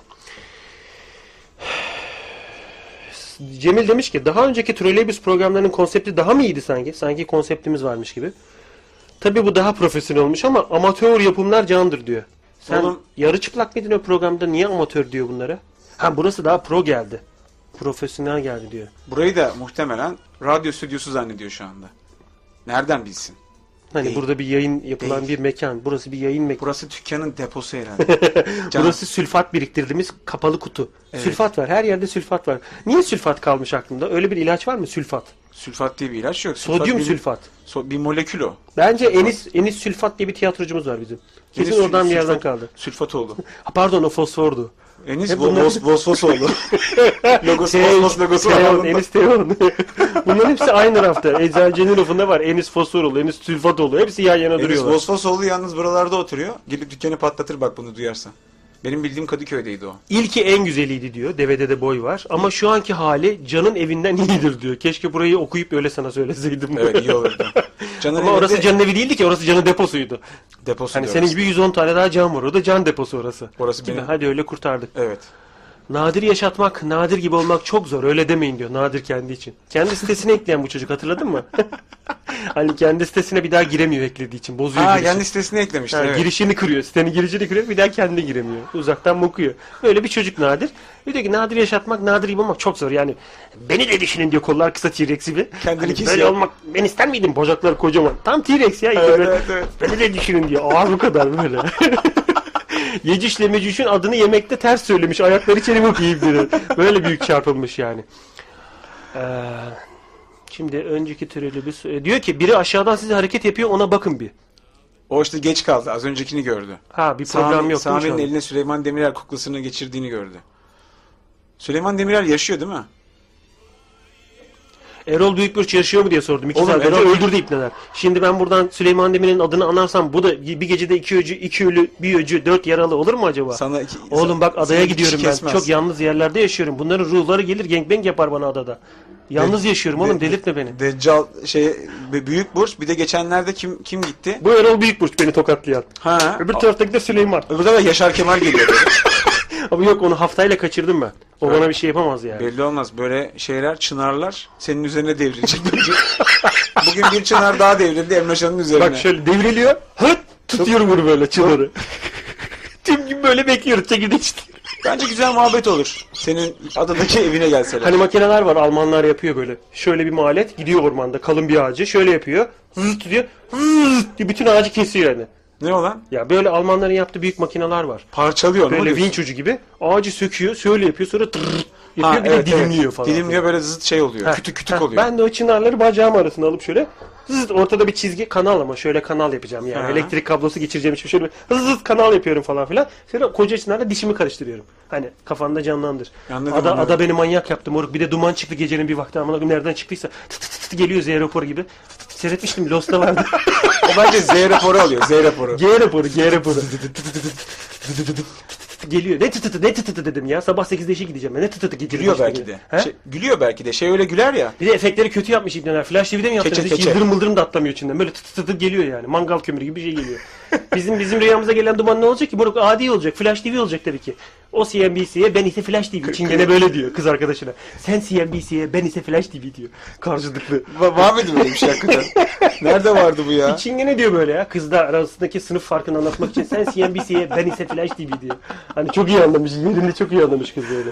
Cemil demiş ki daha önceki trolleybüs programlarının konsepti daha mı iyiydi sanki? Sanki konseptimiz varmış gibi. Tabi bu daha profesyonel olmuş ama amatör yapımlar candır diyor. Sen Oğlum- yarı çıplak mıydın o programda? Niye amatör diyor bunlara? Ha burası daha pro geldi. Profesyonel geldi diyor. Burayı da muhtemelen radyo stüdyosu zannediyor şu anda. Nereden bilsin? Hani Değil. burada bir yayın yapılan Değil. bir mekan. Burası bir yayın mekanı. Burası dükkanın deposu herhalde. *laughs* Burası sülfat biriktirdiğimiz kapalı kutu. Evet. Sülfat var. Her yerde sülfat var. Niye sülfat kalmış aklımda? Öyle bir ilaç var mı? Sülfat. Sülfat diye bir ilaç yok. Sülfat Sodyum bir, sülfat. so- bir molekül o. Bence Enis Enis Sülfat diye bir tiyatrocumuz var bizim. Kesin Enis oradan sül- bir yerden sülfat- kaldı. Sülfat oldu. Pardon o fosfordu. Enis Hep vo- bunlar- vos, vosfos oldu. *laughs* logosu var. Teon, bunda. Enis Teon. *laughs* Bunların hepsi aynı rafta. Eczacının rafında var. Enis Fosforoğlu, Enis Sülfatoğlu. Hepsi yan yana Enis duruyorlar. vosfos oldu yalnız buralarda oturuyor. Gelip dükkanı patlatır bak bunu duyarsa. Benim bildiğim Kadıköy'deydi o. İlki en güzeliydi diyor. Devede de boy var. Ama şu anki hali Can'ın evinden iyidir diyor. Keşke burayı okuyup öyle sana söyleseydim. Evet iyi olurdu. *laughs* Can'ın Ama evinde orası Can'ın evi değildi ki. Orası Can'ın deposuydu. deposu Hani senin gibi 110 tane daha Can var. O da Can deposu orası. Orası Değil mi? benim. Hadi öyle kurtardık. Evet. Nadir yaşatmak, nadir gibi olmak çok zor. Öyle demeyin diyor. Nadir kendi için. Kendi sitesine ekleyen bu çocuk hatırladın mı? *laughs* hani kendi sitesine bir daha giremiyor eklediği için. Bozuyor Ha kendi sitesine eklemişti. Ha, evet. Girişini kırıyor. Sitenin girişini kırıyor. Bir daha kendi giremiyor. Uzaktan bakıyor. Öyle bir çocuk Nadir. Bir diyor ki nadir yaşatmak, nadir gibi olmak çok zor. Yani beni de düşünün diyor kollar kısa T-Rex gibi. Kendini Hani kesiyor. böyle olmak ben ister miydim? Bacaklar kocaman. Tam T-Rex ya. Evet, böyle, evet, evet. Beni de düşünün diyor. Ağır bu kadar böyle. *laughs* Yeciş'le Mecüş'ün adını yemekte ters söylemiş. Ayakları içeri bakayım diyor. Böyle büyük çarpılmış yani. Ee, şimdi önceki e, Diyor ki biri aşağıdan size hareket yapıyor ona bakın bir. O işte geç kaldı. Az öncekini gördü. Ha bir Sami, yok Sami'nin eline Süleyman Demirel kuklasını geçirdiğini gördü. Süleyman Demirel yaşıyor değil mi? Erol Büyükburç yaşıyor mu diye sordum. İki Oğlum, saat önce Erol- öldürdü ipneler. Şimdi ben buradan Süleyman Demirel'in adını anarsam bu da bir gecede iki öcü, iki ölü, bir öcü, dört yaralı olur mu acaba? Sana iki, Oğlum bak sana adaya iki gidiyorum kişi ben. kesmez. Çok yalnız yerlerde yaşıyorum. Bunların ruhları gelir gangbang yapar bana adada. Yalnız yaşıyorum oğlum de- delirtme beni. Deccal şey büyük burs bir de geçenlerde kim kim gitti? Bu Erol Büyükburç beni tokatlayan. Ha. Öbür taraftaki de Süleyman. Öbür da Yaşar Kemal geliyor. *laughs* Ama yok onu haftayla kaçırdım ben. O bana bir şey yapamaz yani. Belli olmaz. Böyle şeyler çınarlar senin üzerine devrilecek. bence. *laughs* Bugün bir çınar daha devrildi Emreşan'ın üzerine. Bak şöyle devriliyor. Hıt tutuyorum bunu böyle çınarı. *laughs* Tüm gün böyle bekliyoruz çekirdek işte. Bence güzel muhabbet olur. Senin adadaki evine gelseler. Hani makineler var Almanlar yapıyor böyle. Şöyle bir malet gidiyor ormanda kalın bir ağacı şöyle yapıyor. Zıt tutuyor. Zıt diye bütün ağacı kesiyor yani. Ne olan? Ya böyle Almanların yaptığı büyük makineler var. Parçalıyor. Böyle vinç ucu gibi ağacı söküyor şöyle yapıyor sonra tırr yapıyor Ha, bir evet, de dilimliyor evet. falan. Dilimliyor böyle zıt şey oluyor. Heh, kütük kütük heh, oluyor. Ben de o çınarları bacağım arasına alıp şöyle zıt ortada bir çizgi kanal ama şöyle kanal yapacağım yani. Ha. Elektrik kablosu geçireceğim için şöyle zıt kanal yapıyorum falan filan. Sonra koca çınarla dişimi karıştırıyorum. Hani kafanda canlandır. Anladım, ada, anladım. ada beni manyak yaptı moruk. Bir de duman çıktı gecenin bir vakti ama nereden çıktıysa tıt tıt tıt geliyor Z gibi. Tıt tıt Seyretmiştim Lost'ta vardı. O bence Z raporu alıyor. Z raporu. G raporu, G raporu. Geliyor. Ne tıtıtı ne tıtıtı dedim ya. Sabah 8'de işe gideceğim. ben. Ne tıtıtı gidiyor. Gülüyor belki de. He? Şey, gülüyor belki de. Şey öyle güler ya. Bir de efektleri kötü yapmış İbneler. Flash TV'de mi yaptınız? Keçe, Hiç keçe. yıldırım mıldırım da atlamıyor içinden. Böyle tıt tıt tıt geliyor yani. Mangal kömürü gibi bir şey geliyor. Bizim bizim rüyamıza gelen duman ne olacak ki? Moruk adi olacak. Flash TV olacak tabii ki. O CNBC'ye ben ise Flash TV için gene böyle diyor kız arkadaşına. Sen CNBC'ye ben ise Flash TV diyor. Karşılıklı. Va- var mıydı böyle bir şey hakikaten? Nerede vardı bu ya? Çingene diyor böyle ya. Kızlar arasındaki sınıf farkını anlatmak için sen CNBC'ye ben ise Flash TV diyor. Hani çok iyi anlamış. Yerinde çok iyi anlamış kız böyle.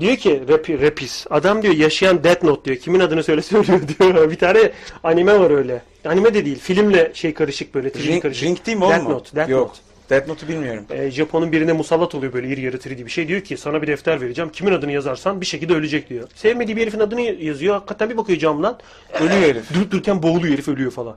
Diyor ki rap, rapis. Adam diyor yaşayan Death Note diyor. Kimin adını söyle söylüyor diyor. Bir tane anime var öyle. Anime de değil. Filmle şey karışık böyle. 3D Ring, karışık. ring değil mi Death? Note. Death Yok. Note. Death Note'u bilmiyorum. Ee, Japon'un birine musallat oluyor böyle iri yarı 3D bir şey. Diyor ki sana bir defter vereceğim. Kimin adını yazarsan bir şekilde ölecek diyor. Sevmediği bir herifin adını yazıyor. Hakikaten bir bakıyor camdan. Ölüyor herif. Durup dururken boğuluyor herif ölüyor falan.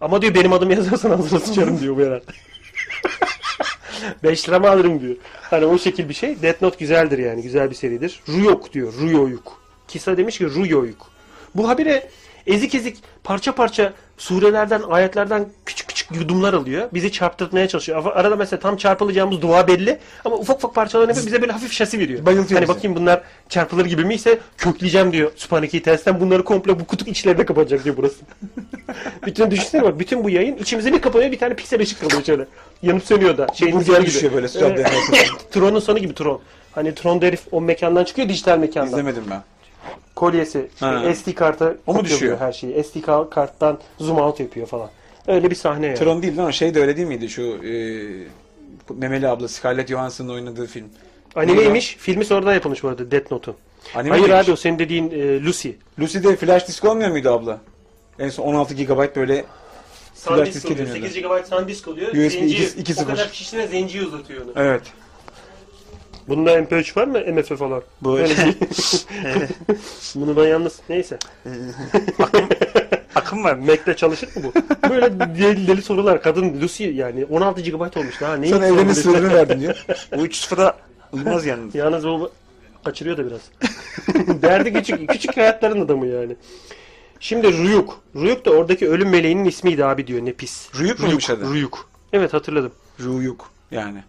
Ama diyor benim adımı yazarsan ağzına sıçarım diyor bu herhalde. *laughs* 5 lira mı alırım diyor. Hani o şekil bir şey. Death Note güzeldir yani. Güzel bir seridir. Ruyok diyor. Ruyoyuk. Kisa demiş ki Ruyoyuk. Bu habire ezik ezik parça parça surelerden, ayetlerden küçük küçük yudumlar alıyor. Bizi çarptırmaya çalışıyor. Ara- Arada mesela tam çarpılacağımız dua belli ama ufak ufak parçalarını yapıp bize böyle hafif şasi veriyor. Bayıltıyor Hani bizi. bakayım bunlar çarpılır gibi mi ise kökleyeceğim diyor Sübhaneke'yi tersten bunları komple bu kutu içlerine kapatacak diyor burası. *laughs* bütün düşünsene bak bütün bu yayın içimize bir kapanıyor bir tane piksel ışık kalıyor şöyle. Yanıp sönüyor da. Şeyin sonu gibi. düşüyor böyle cadde Tron'un sonu gibi Tron. Hani Tron'da herif o mekandan çıkıyor dijital mekandan. İzlemedim ben. Kolyesi Ha. SD karta O düşüyor? her şeyi. SD ka- karttan zoom out yapıyor falan. Öyle bir sahne yani. Tron değil lan o şey de öyle değil miydi şu e, Memeli abla Scarlett Johansson'ın oynadığı film. Animeymiş. Filmi sonradan yapılmış bu arada Death Note'un. Anime Hayır abi o senin dediğin e, Lucy. Lucy'de flash disk olmuyor muydu abla? En son 16 GB böyle Flash SanDisk oluyor. dönüyordu. 8 GB SanDisk oluyor. USB Zenci, 2.0. o kadar kişisine zenci uzatıyor onu. evet. Bunda MP3 var mı? MF falan. Bu Öyle. *laughs* Bunu ben yalnız neyse. *laughs* Akım var. Mac'te çalışır mı bu? Böyle deli, deli sorular. Kadın Lucy yani 16 GB olmuş daha. Ne sana evrenin sırrını verdim diyor. Bu 3 sıfıra uymaz yalnız. Yalnız o kaçırıyor da biraz. *laughs* Derdi küçük, küçük hayatların adamı yani. Şimdi Ruyuk. Ruyuk da oradaki ölüm meleğinin ismiydi abi diyor ne pis. Ruyuk muymuş adı? Ruyuk. Evet hatırladım. Ruyuk yani.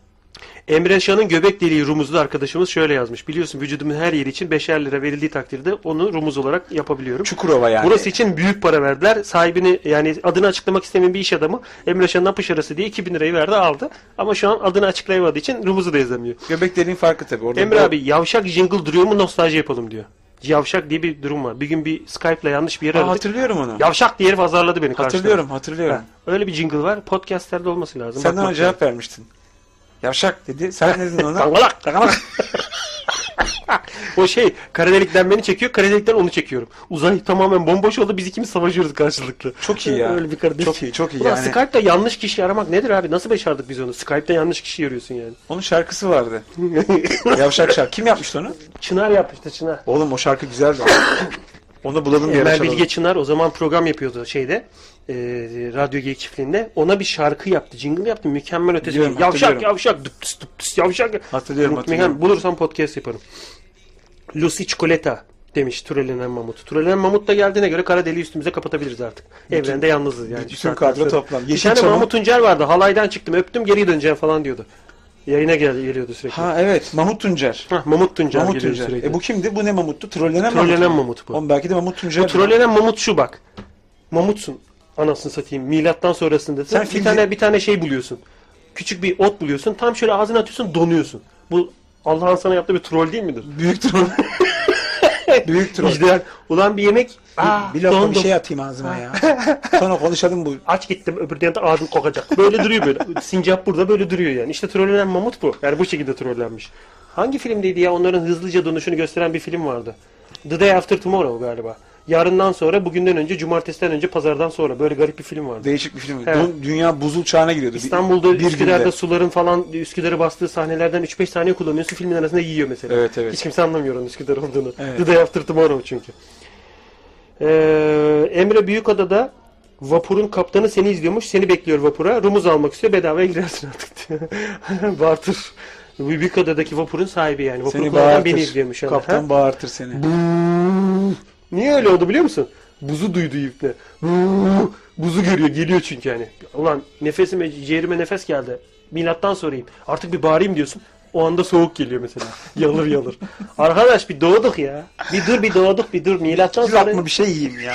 Emre Şan'ın göbek deliği rumuzlu arkadaşımız şöyle yazmış. Biliyorsun vücudumun her yeri için 5'er lira verildiği takdirde onu rumuz olarak yapabiliyorum. Çukurova yani. Burası için büyük para verdiler. Sahibini yani adını açıklamak istemeyen bir iş adamı Emre Şan'ın apış arası diye 2000 lirayı verdi aldı. Ama şu an adını açıklayamadığı için rumuzu da yazamıyor. Göbek deliğin farkı tabii. Orada Emre bu- abi yavşak jingle duruyor mu nostalji yapalım diyor. Yavşak diye bir durum var. Bir gün bir Skype'la yanlış bir yere Aa, aradık. hatırlıyorum onu. Yavşak diye herif azarladı beni karşıda. Hatırlıyorum, hatırlıyorum. Ha, Öyle bir jingle var. Podcast'lerde olması lazım. Sen Bakmak ona cevap vermiştin. Yavşak dedi. Sen ne dedin ona? *laughs* Dangalak, dangalak. o şey, kara delikten beni çekiyor, kara delikten onu çekiyorum. Uzay tamamen bomboş oldu, biz ikimiz savaşıyoruz karşılıklı. Çok iyi ya. Öyle bir kara delik. Çok iyi, çok iyi Ulan yani. Skype'da yanlış kişi aramak nedir abi? Nasıl başardık biz onu? Skype'da yanlış kişi arıyorsun yani. Onun şarkısı vardı. *laughs* Yavşak şarkı. Kim yapmıştı onu? Çınar yapmıştı Çınar. Oğlum o şarkı güzeldi. onu bulalım ara Emel. Bilge Çınar o zaman program yapıyordu şeyde. E, Radyo Geyik çiftliğinde. Ona bir şarkı yaptı. Jingle yaptı. Mükemmel ötesi. Biliyorum, Yavşak yavşak. Dıp tıs dıp tıs yavşak. Hatırlıyorum, hatırlıyorum. Bulursam podcast yaparım. Lucy Çikolata demiş Türelenen Mamut. Türelenen Mamut da geldiğine göre kara deliği üstümüze kapatabiliriz artık. Evrende yalnızız yani. bütün kadro toplam. Bir tane Çam'ın- Mahmut Tuncer vardı. Halaydan çıktım öptüm geri döneceğim falan diyordu. Yayına gel geliyordu sürekli. Ha evet. Mahmut Tuncer. Hah, Mamut Tuncer Mahmut geliyordu Tuncer. sürekli. E bu kimdi? Bu ne Mamut'tu? Trollenen Mamut. Trollenen mu? Mamut bu. Oğlum belki de Mamut Tuncer. Bu trollenen mamut şu bak. Mamutsun. Anasını satayım. Milattan sonrasında Sen bir filmi- tane bir tane şey buluyorsun. Küçük bir ot buluyorsun. Tam şöyle ağzına atıyorsun, donuyorsun. Bu Allah'ın sana yaptığı bir troll değil midir? Büyük troll. *laughs* Büyük troll. İşte ulan bir yemek Aa, bir lokma bir şey atayım ağzıma ya. Sonra konuşalım bu. Aç gittim öbür yanında ağzım kokacak. Böyle duruyor böyle. Sincap burada böyle duruyor yani. İşte trollenen mamut bu. Yani bu şekilde trollenmiş. Hangi filmdeydi ya? Onların hızlıca dönüşünü gösteren bir film vardı. The Day After Tomorrow galiba. Yarından sonra, bugünden önce, cumartesiden önce, pazardan sonra. Böyle garip bir film vardı. Değişik bir film. Evet. Dün- Dünya buzul çağına giriyordu. İstanbul'da bir Üsküdar'da günde. suların falan Üsküdar'ı bastığı sahnelerden 3-5 saniye kullanıyorsun. Filmin arasında yiyor mesela. Evet, evet. Hiç kimse anlamıyor onun Üsküdar olduğunu. Evet. The Day After Tomorrow çünkü. Ee, Emre Büyükada'da vapurun kaptanı seni izliyormuş. Seni bekliyor vapura. Rumuz almak istiyor. Bedavaya girersin artık diyor. *laughs* Bartır. Büyükada'daki vapurun sahibi yani. Vapur Seni bağırtır. beni izliyormuş. Kaptan Ha? bağırtır seni. Niye öyle oldu biliyor musun? Buzu duydu ipne. Buzu görüyor, geliyor çünkü yani. Ulan nefesime, ciğerime nefes geldi. Milattan sorayım. Artık bir bağırayım diyorsun. O anda soğuk geliyor mesela. *laughs* Yalır yalır. Arkadaş bir doğduk ya. Bir dur bir doğduk bir dur. Milattan sonra... lokma bir şey yiyeyim ya.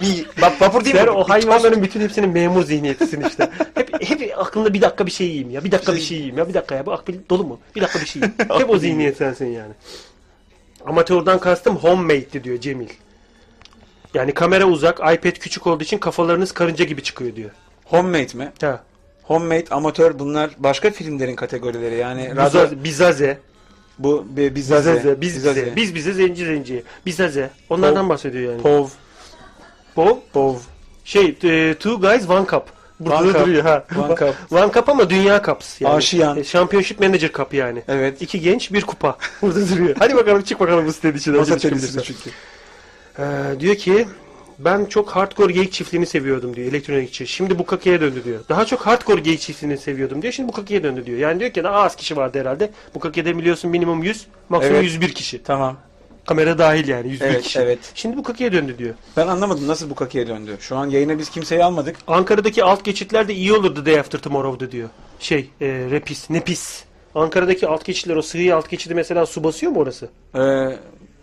bir bak vapur değil Sen mi? o hayvanların bütün hepsinin memur zihniyetisin işte. *laughs* Hep, hep aklında bir dakika bir şey yiyeyim ya. Bir dakika bir şey yiyeyim ya. Bir dakika ya. Bu akbil dolu mu? Bir dakika bir şey yiyeyim. *laughs* Hep o zihniyet sensin yani. Amatörden kastım homemade'di diyor Cemil. Yani kamera uzak, iPad küçük olduğu için kafalarınız karınca gibi çıkıyor diyor. Homemade mi? Ha. Homemade, amatör bunlar başka filmlerin kategorileri. Yani Bizaze, bizaze, bu bi- bizaze, bizaze, biz bize, biz bize zenci zenci, bizaze. Onlardan bahsediyor yani. Pov, Pov, pov, şey, e, two guys one cup. Burada One da cup, duruyor ha. one cup. *laughs* One cup ama dünya cups yani. Aşiyan. E, Championship Manager Cup yani. Evet. İki genç bir kupa. *laughs* Burada duruyor. Hadi bakalım çık bakalım bu sitenin içinden. Masa Hadi tenisi çıkabilirsen. çünkü. Ee, diyor ki ben çok hardcore geyik çiftliğini seviyordum diyor elektronikçi. Şimdi bu kakeye döndü diyor. Daha çok hardcore geyik çiftliğini seviyordum diyor. Şimdi bu kakeye döndü diyor. Yani diyor ki daha az kişi vardı herhalde. Bu kakede biliyorsun minimum 100, maksimum Evet. 101 kişi. Tamam. Kamera dahil yani 100 bin Evet, kişi. evet. Şimdi bu kakıya döndü diyor. Ben anlamadım nasıl bu kakiye döndü. Şu an yayına biz kimseyi almadık. Ankara'daki alt geçitler de iyi olurdu Day After Tomorrow'da diyor. Şey, e, Repis, Nepis. Ankara'daki alt geçitler, o sığ alt geçidi mesela su basıyor mu orası? Ee,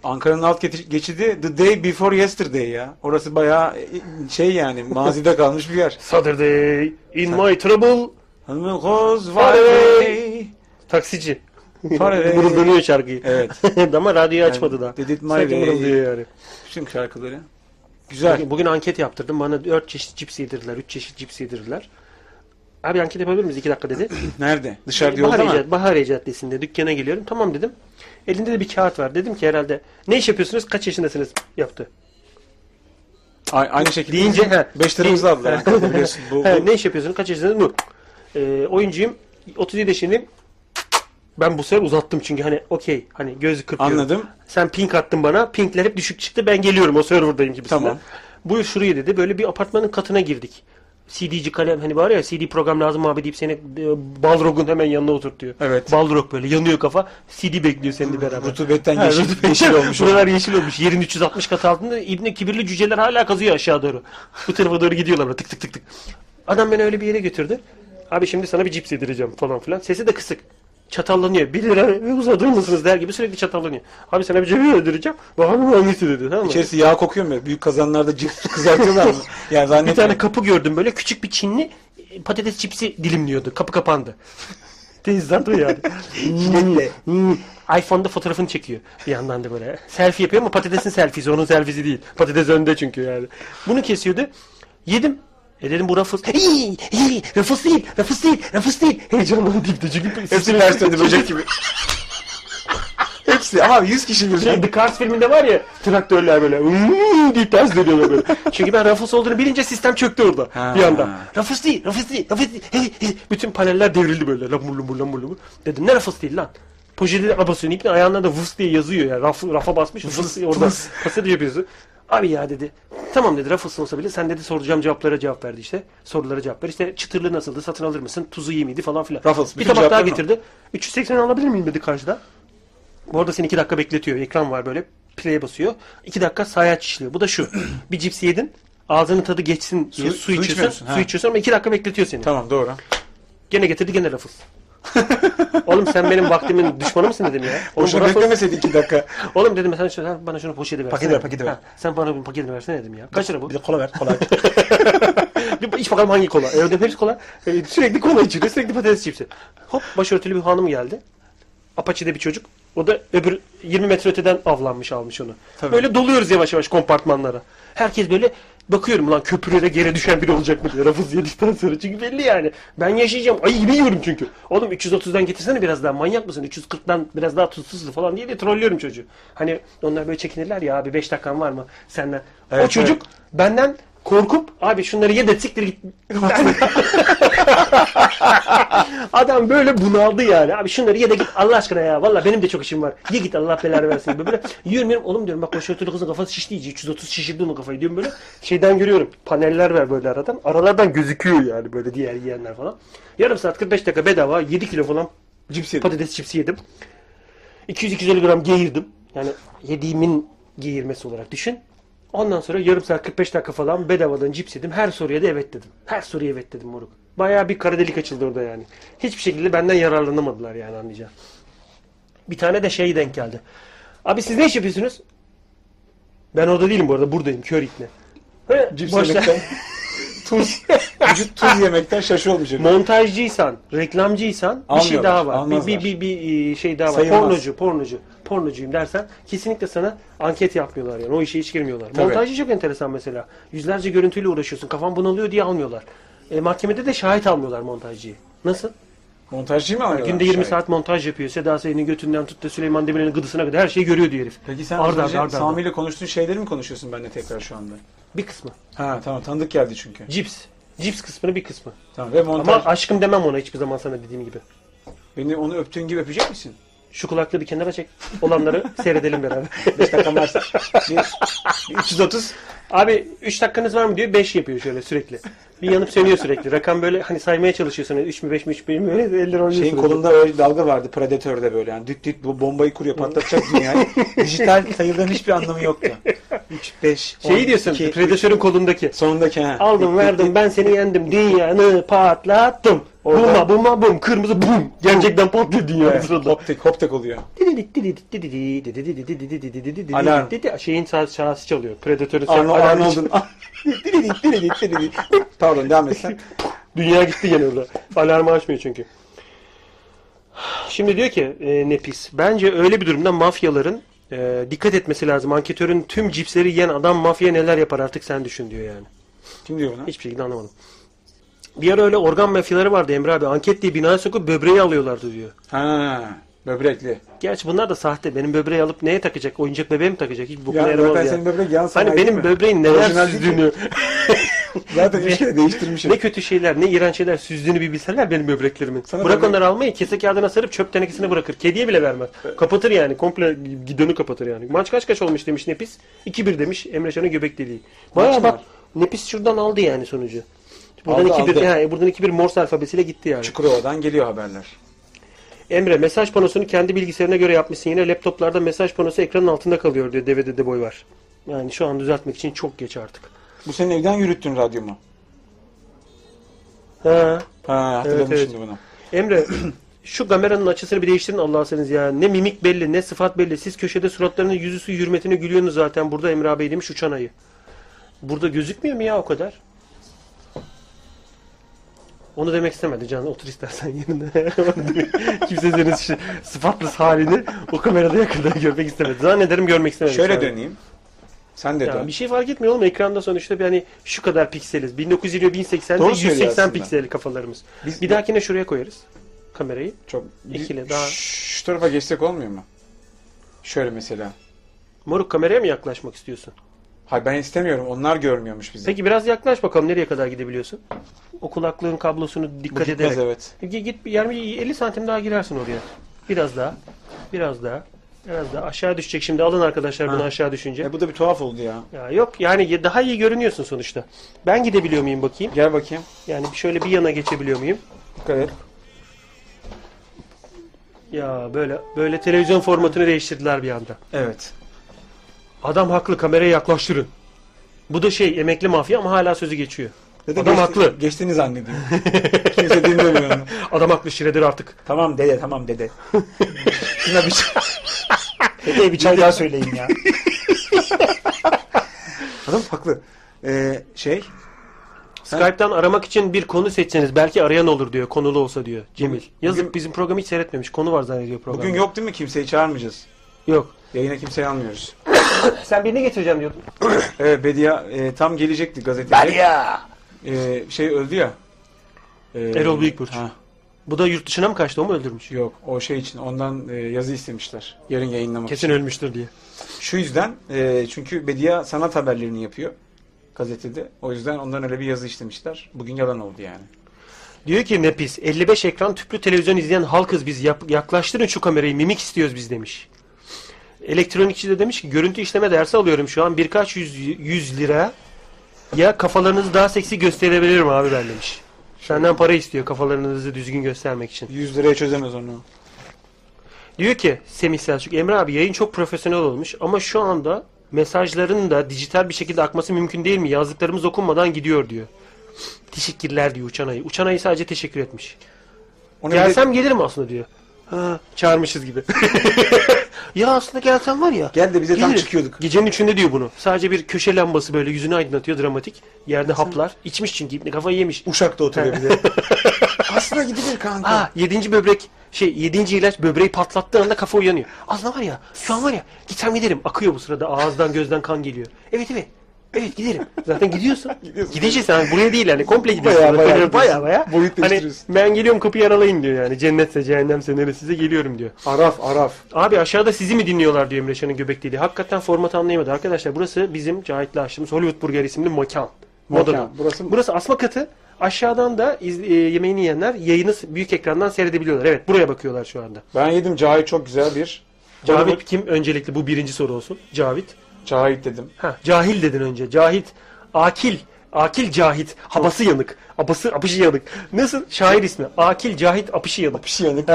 Ankara'nın alt geçi- geçidi The Day Before Yesterday ya. Orası bayağı e, şey yani *laughs* mazide kalmış bir yer. Saturday, in my trouble, Hanımın koz taksici. Away. *laughs* Mırıldanıyor şarkıyı. Evet. *laughs* Ama radyoyu açmadı daha. Did it my way. mırıldıyor yani. Bütün şarkıları. Güzel. Bugün, bugün anket yaptırdım. Bana 4 çeşit cips yedirdiler, 3 çeşit cips yedirdiler. Abi anket yapabilir miyiz? 2 dakika dedi. *clears throat* Nerede? Dışarıda yolda mı? Cad- Bahariye Caddesi'nde dükkana geliyorum. Tamam dedim. Elinde de bir kağıt var. Dedim ki herhalde ne iş yapıyorsunuz? Kaç yaşındasınız? Yaptı. A- aynı şekilde. Deyince he. Beş liramızı aldılar. Bu, *laughs* He, ne iş yapıyorsunuz? Kaç yaşındasınız? Bu. Ee, oyuncuyum. 37 yaşındayım. Ben bu sefer uzattım çünkü hani okey hani göz kırpıyorum. Anladım. Sen pink attın bana. Pinkler hep düşük çıktı. Ben geliyorum o serverdayım gibisinden. Tamam. Buyur şuraya dedi. Böyle bir apartmanın katına girdik. CD'ci kalem hani var ya CD program lazım abi deyip seni e, Balrog'un hemen yanına oturtuyor. Evet. Balrog böyle yanıyor kafa. CD bekliyor seninle beraber. Rutubetten Ha, yeşil, rutubet- yeşil olmuş. *laughs* Buralar yeşil olmuş. Yerin 360 kat altında İbni kibirli cüceler hala kazıyor aşağı doğru. Bu tarafa doğru gidiyorlar böyle tık tık tık tık. Adam beni öyle bir yere götürdü. Abi şimdi sana bir cips yedireceğim falan filan. Sesi de kısık. Çatallanıyor. 1 lira uzatır mısınız der gibi sürekli çatallanıyor. Abi sana bir cips yedireceğim. Bakalım hangisi dedi tamam mı? İçerisi yağ kokuyor mu? Büyük kazanlarda cips *laughs* kızartıyorlar mı? Yani Bir zannetmiyorum. tane kapı gördüm böyle küçük bir Çinli e, patates cipsi dilimliyordu. Kapı kapandı. Tesisat o yani. Hmm, iPhone'da fotoğrafını çekiyor bir yandan da böyle. Selfie yapıyor ama patatesin selfiesi onun selfiesi değil. Patates önde çünkü yani. Bunu kesiyordu. Yedim. E dedim bu Ruffles. İyi, iyi, Ruffles değil, Ruffles değil, Ruffles değil. Heyecanlandım dipte çünkü. Hepsi ters döndü böcek gibi. Hepsi ama 100 kişi Şey, birden. The Cars filminde var ya traktörler böyle "Hmm" diye ters dönüyorlar böyle. Çünkü ben Ruffles olduğunu bilince sistem çöktü orada Ha. bir anda. Ruffles değil, Ruffles değil, Ruffles değil. Hey, hey. Bütün paneller devrildi böyle. Lamur lumur lamur lumur. Dedim ne Ruffles değil lan. Poşeti basıyorsun ipne ayağında da vıs diye yazıyor ya. Raf, rafa basmış vıs orada pasaj yapıyorsun. Abi ya dedi. Tamam dedi Ruffles olsa bile sen dedi soracağım cevaplara cevap verdi işte. Sorulara cevap ver. İşte çıtırlığı nasıldı satın alır mısın? Tuzu iyi miydi falan filan. Ruffles, bir tabak daha mı? getirdi. 380 alabilir miyim dedi karşıda. Bu arada seni 2 dakika bekletiyor. Ekran var böyle. Play'e basıyor. 2 dakika sayaç işliyor. Bu da şu. bir cips yedin. Ağzının tadı geçsin Su- su, su içiyorsun. Su içiyorsun ama 2 dakika bekletiyor seni. Tamam doğru. Gene getirdi gene Ruffles. Oğlum sen benim vaktimin düşmanı mısın dedim ya. Oğlum, Boşuna bu Ruffles- beklemeseydi 2 dakika. Oğlum dedim sen, şöyle, bana şunu poşete ver. Paketi ver, paketi ver. sen bana bir paketini versene dedim ya. Kaç lira bu? Bir de kola ver. Kola. *laughs* Bir iç bakalım hangi kola. Evde hepsi kola. Ee, Sürekli kola içiyor. Sürekli patates çipsi. Hop başörtülü bir hanım geldi. Apache'de bir çocuk. O da öbür 20 metre öteden avlanmış almış onu. Tabii. Böyle doluyoruz yavaş yavaş kompartmanlara. Herkes böyle bakıyorum lan köprüye geri düşen biri olacak mı diye rafız yedikten sonra. Çünkü belli yani. Ben yaşayacağım. Ay gibi yiyorum çünkü. Oğlum 330'dan getirsene biraz daha manyak mısın? 340'dan biraz daha tuzsuzlu falan diye de trollüyorum çocuğu. Hani onlar böyle çekinirler ya abi 5 dakikan var mı senden? o Evet, çocuk benden korkup abi şunları ye de siktir git. *laughs* Adam böyle bunaldı yani. Abi şunları ye de git Allah aşkına ya. Valla benim de çok işim var. Ye git Allah belanı versin. Böyle, yiyorum yiyorum. Oğlum diyorum bak başörtülü kızın kafası şişti iyice. 330 şişirdi onun kafayı diyorum böyle. Şeyden görüyorum. Paneller var böyle aradan. Aralardan gözüküyor yani böyle diğer yiyenler falan. Yarım saat 45 dakika bedava 7 kilo falan Cips yedim. patates çipsi yedim. 200-250 gram geğirdim. Yani yediğimin geğirmesi olarak düşün. Ondan sonra yarım saat 45 dakika falan bedavadan cips yedim. Her soruya da evet dedim. Her soruya evet dedim moruk. Bayağı bir kara delik açıldı orada yani. Hiçbir şekilde benden yararlanamadılar yani anlayacağım. Bir tane de şey denk geldi. Abi siz ne iş yapıyorsunuz? Ben orada değilim bu arada buradayım kör ikne. Cips yemekten. *laughs* tuz. Vücut tuz yemekten şaşı olmuş. herif. Montajcıysan, reklamcıysan bir şey daha var. Bir, bir, bir, bir şey daha var. Sayılmaz. Pornocu, pornocu, pornocuyum dersen kesinlikle sana anket yapmıyorlar yani. O işe hiç girmiyorlar. Tabii. Montajcı çok enteresan mesela. Yüzlerce görüntüyle uğraşıyorsun. Kafan bunalıyor diye almıyorlar. E, mahkemede de şahit almıyorlar montajcıyı. Nasıl? Montajcı mı alıyorlar? Günde 20 şahit? saat montaj yapıyor. Seda Sayan'ın götünden tut da Süleyman Demirel'in gıdısına kadar her şeyi görüyor diyor herif. Peki sen Arda arda arda. Sami ile konuştuğun şeyleri mi konuşuyorsun benimle tekrar şu anda? Bir kısmı. Ha tamam tanıdık geldi çünkü. Cips. Cips kısmını bir kısmı. Tamam ve montaj. Ama aşkım demem ona hiçbir zaman sana dediğim gibi. Beni onu öptüğün gibi öpecek misin? Şu kulaklığı bir kenara çek. Olanları seyredelim beraber. 5 dakika. Bir- 330. Abi 3 dakikanız var mı diyor. 5 yapıyor şöyle sürekli. Bir yanıp sönüyor sürekli. Rakam böyle hani saymaya çalışıyorsun. 3 mü 5 mi 3 mi böyle eller oynuyor. Şeyin kolunda öyle dalga vardı Predator'da böyle yani düt düt bu bombayı kuruyor patlatacak dünyayı. *laughs* Dijital sayıların hiçbir anlamı yoktu. 3, 5, Şeyi diyorsun. Predatör'ün kolundaki. Sonundaki ha. Aldım verdim ben seni yendim dünyanı patlattım. Orada- Buma buma bum kırmızı bum. Gerçekten patlıyor dünya Evet, sırada. hop tek hop tek oluyor. Alarm. Şeyin şahsı çalıyor. Predatörün alarmı Arnold'un. *laughs* Pardon devam etsen. Dünya gitti gene orada. Alarmı açmıyor çünkü. Şimdi diyor ki e, Nepis, bence öyle bir durumda mafyaların e, dikkat etmesi lazım. Anketörün tüm cipsleri yiyen adam mafya neler yapar artık sen düşün diyor yani. Kim diyor buna? Hiçbir şekilde anlamadım. Bir ara öyle organ mafyaları vardı Emre abi. Anket diye binaya sokup böbreği alıyorlardı diyor. Ha, böbrekli. Gerçi bunlar da sahte. Benim böbreği alıp neye takacak? Oyuncak bebeğe mi takacak? Hiç bokuna Ya yaramaz zaten ya. senin böbrek yan Hani sanayi benim değil mi? böbreğin neler Orijinal değil ki. süzdüğünü, *laughs* Zaten bir kere değiştirmişim. ne kötü şeyler, ne iğrenç şeyler süzdüğünü bir bilseler benim böbreklerimin. Sana Bırak böbrek- onları almayı kese kağıdına sarıp çöp tenekesine bırakır. Kediye bile vermez. Kapatır yani. Komple gidonu kapatır yani. Maç kaç kaç olmuş demiş Nepis. 2-1 demiş Emre Can'ın göbek deliği. Maç bak? Nepis şuradan aldı yani sonucu. Buradan Aldı, 2-1 aldı. yani buradan 2-1 Morse alfabesiyle gitti yani. Çukurova'dan geliyor haberler. Emre mesaj panosunu kendi bilgisayarına göre yapmışsın. Yine laptoplarda mesaj panosu ekranın altında kalıyor diyor. DVD'de boy var. Yani şu an düzeltmek için çok geç artık. Bu senin evden yürüttün radyomu. Ha. Ha hatırladım Evet, evet. şimdi bunu. Emre *clears throat* şu kameranın açısını bir değiştirin Allah seninz ya. Ne mimik belli ne sıfat belli. Siz köşede suratlarının yüzüsü hürmetine gülüyorsunuz zaten. Burada Emre abi demiş uçan ayı. Burada gözükmüyor mu ya o kadar? Onu demek istemedi Can. Otur istersen yerine. *laughs* Kimse senin şu halini o kamerada yakından görmek istemedi. Zannederim görmek istemedi. Şöyle döneyim. Sen de Ya dön. bir şey fark etmiyor oğlum. Ekranda sonuçta bir hani şu kadar pikseliz. 1920 1080 Doğru söylüyor 180 aslında. piksel kafalarımız. Biz- bir dahakine şuraya koyarız kamerayı. Çok İkili daha- Şu, şu tarafa geçsek olmuyor mu? Şöyle mesela. Moruk kameraya mı yaklaşmak istiyorsun? Hayır ben istemiyorum. Onlar görmüyormuş bizi. Peki biraz yaklaş bakalım nereye kadar gidebiliyorsun? O kulaklığın kablosunu Bu dikkat gitmez ederek. evet. Git, git yani 50 santim daha girersin oraya. Biraz daha. Biraz daha. Biraz daha. Aşağı düşecek şimdi. Alın arkadaşlar bunu Ha. aşağı düşünce. E bu da bir tuhaf oldu ya. Ya yok yani daha iyi görünüyorsun sonuçta. Ben gidebiliyor muyum bakayım? Gel bakayım. Yani şöyle bir yana geçebiliyor muyum? Dikkat et. Ya böyle böyle televizyon formatını değiştirdiler bir anda. Evet. Adam haklı kameraya yaklaştırın. Bu da şey emekli mafya ama hala sözü geçiyor. Dede Adam geçti- haklı. Geçtiğini zannediyorum. *laughs* Kimse dinlemiyor onu. Adam haklı Şiredir artık. Tamam dede tamam dede. Şuna bir çay. *laughs* Dedeye bir çay daha söyleyin ya. Adam haklı. Ee, şey. Skype'tan aramak için bir konu seçseniz belki arayan olur diyor. Konulu olsa diyor Cemil. Yazık bugün- bizim programı hiç seyretmemiş. Konu var zannediyor programda. Bugün yok değil mi? Kimseyi çağırmayacağız. Yok. Yayına kimseyi almıyoruz. *coughs* Sen birini getireceğim diyordun. *coughs* Evet Bedia e, tam gelecekti gazetede. ya. E, şey öldü ya. E, Erol Büyükburç. Ha, Bu da yurt dışına mı kaçtı o mu öldürmüş? yok o şey için ondan e, yazı istemişler. Yarın yayınlamak Kesin için. ölmüştür diye. Şu yüzden e, çünkü Bedia sanat haberlerini yapıyor gazetede. O yüzden ondan öyle bir yazı istemişler. Bugün yalan oldu yani. Diyor ki Nepis 55 ekran tüplü televizyon izleyen halkız biz Yap- yaklaştırın şu kamerayı mimik istiyoruz biz demiş. Elektronikçi de demiş ki görüntü işleme dersi alıyorum şu an birkaç yüz, yüz lira ya kafalarınızı daha seksi gösterebilirim abi ben demiş. Senden para istiyor kafalarınızı düzgün göstermek için. 100 liraya çözemez onu. Diyor ki Semih Selçuk Emre abi yayın çok profesyonel olmuş ama şu anda mesajların da dijital bir şekilde akması mümkün değil mi? Yazdıklarımız okunmadan gidiyor diyor. Teşekkürler diyor Uçan Ayı. Uçan Ayı sadece teşekkür etmiş. De- Gelsem gelirim aslında diyor. Ha, çağırmışız gibi. *laughs* ya aslında gelsem var ya. Gel de bize tam gelirim. çıkıyorduk. Gecenin üçünde diyor bunu. Sadece bir köşe lambası böyle yüzünü aydınlatıyor dramatik. Yerde haplar. İçmiş çünkü İbni kafayı yemiş. Uşak'ta oturuyor bir de. *laughs* Aslında gidilir kanka. Aa yedinci böbrek şey yedinci ilaç böbreği patlattığı anda kafa uyanıyor. Aslında var ya şu an var ya gitsem giderim. Akıyor bu sırada ağızdan gözden kan geliyor. Evet evet. Evet giderim. Zaten gidiyorsun. *laughs* Gidiyorsun. Gideceksin yani buraya değil yani komple gidiyorsun. Bayağı baya gidiyorsun. baya. Boyut Hani ben geliyorum kapıyı aralayın diyor yani. Cennetse cehennemse neresize geliyorum diyor. Araf Araf. Abi aşağıda sizi mi dinliyorlar diyor Emreşan'ın göbek deliği. Hakikaten format anlayamadı. Arkadaşlar burası bizim Cahit'le açtığımız Hollywood Burger isimli mekan. Moda. Moda'da. Burası- Burası asma katı. Aşağıdan da iz- e, yemeğini yiyenler yayını büyük ekrandan seyredebiliyorlar. Evet buraya bakıyorlar şu anda. Ben yedim Cahit çok güzel bir. Cavit kim? Öncelikle bu birinci soru olsun. Cavit. Cahit dedim. Ha, cahil dedin önce. Cahit. Akil. Akil Cahit. Habası yanık. Abası apışı yanık. Nasıl? Şair ismi. Akil Cahit apışı yanık. Apışı yanık.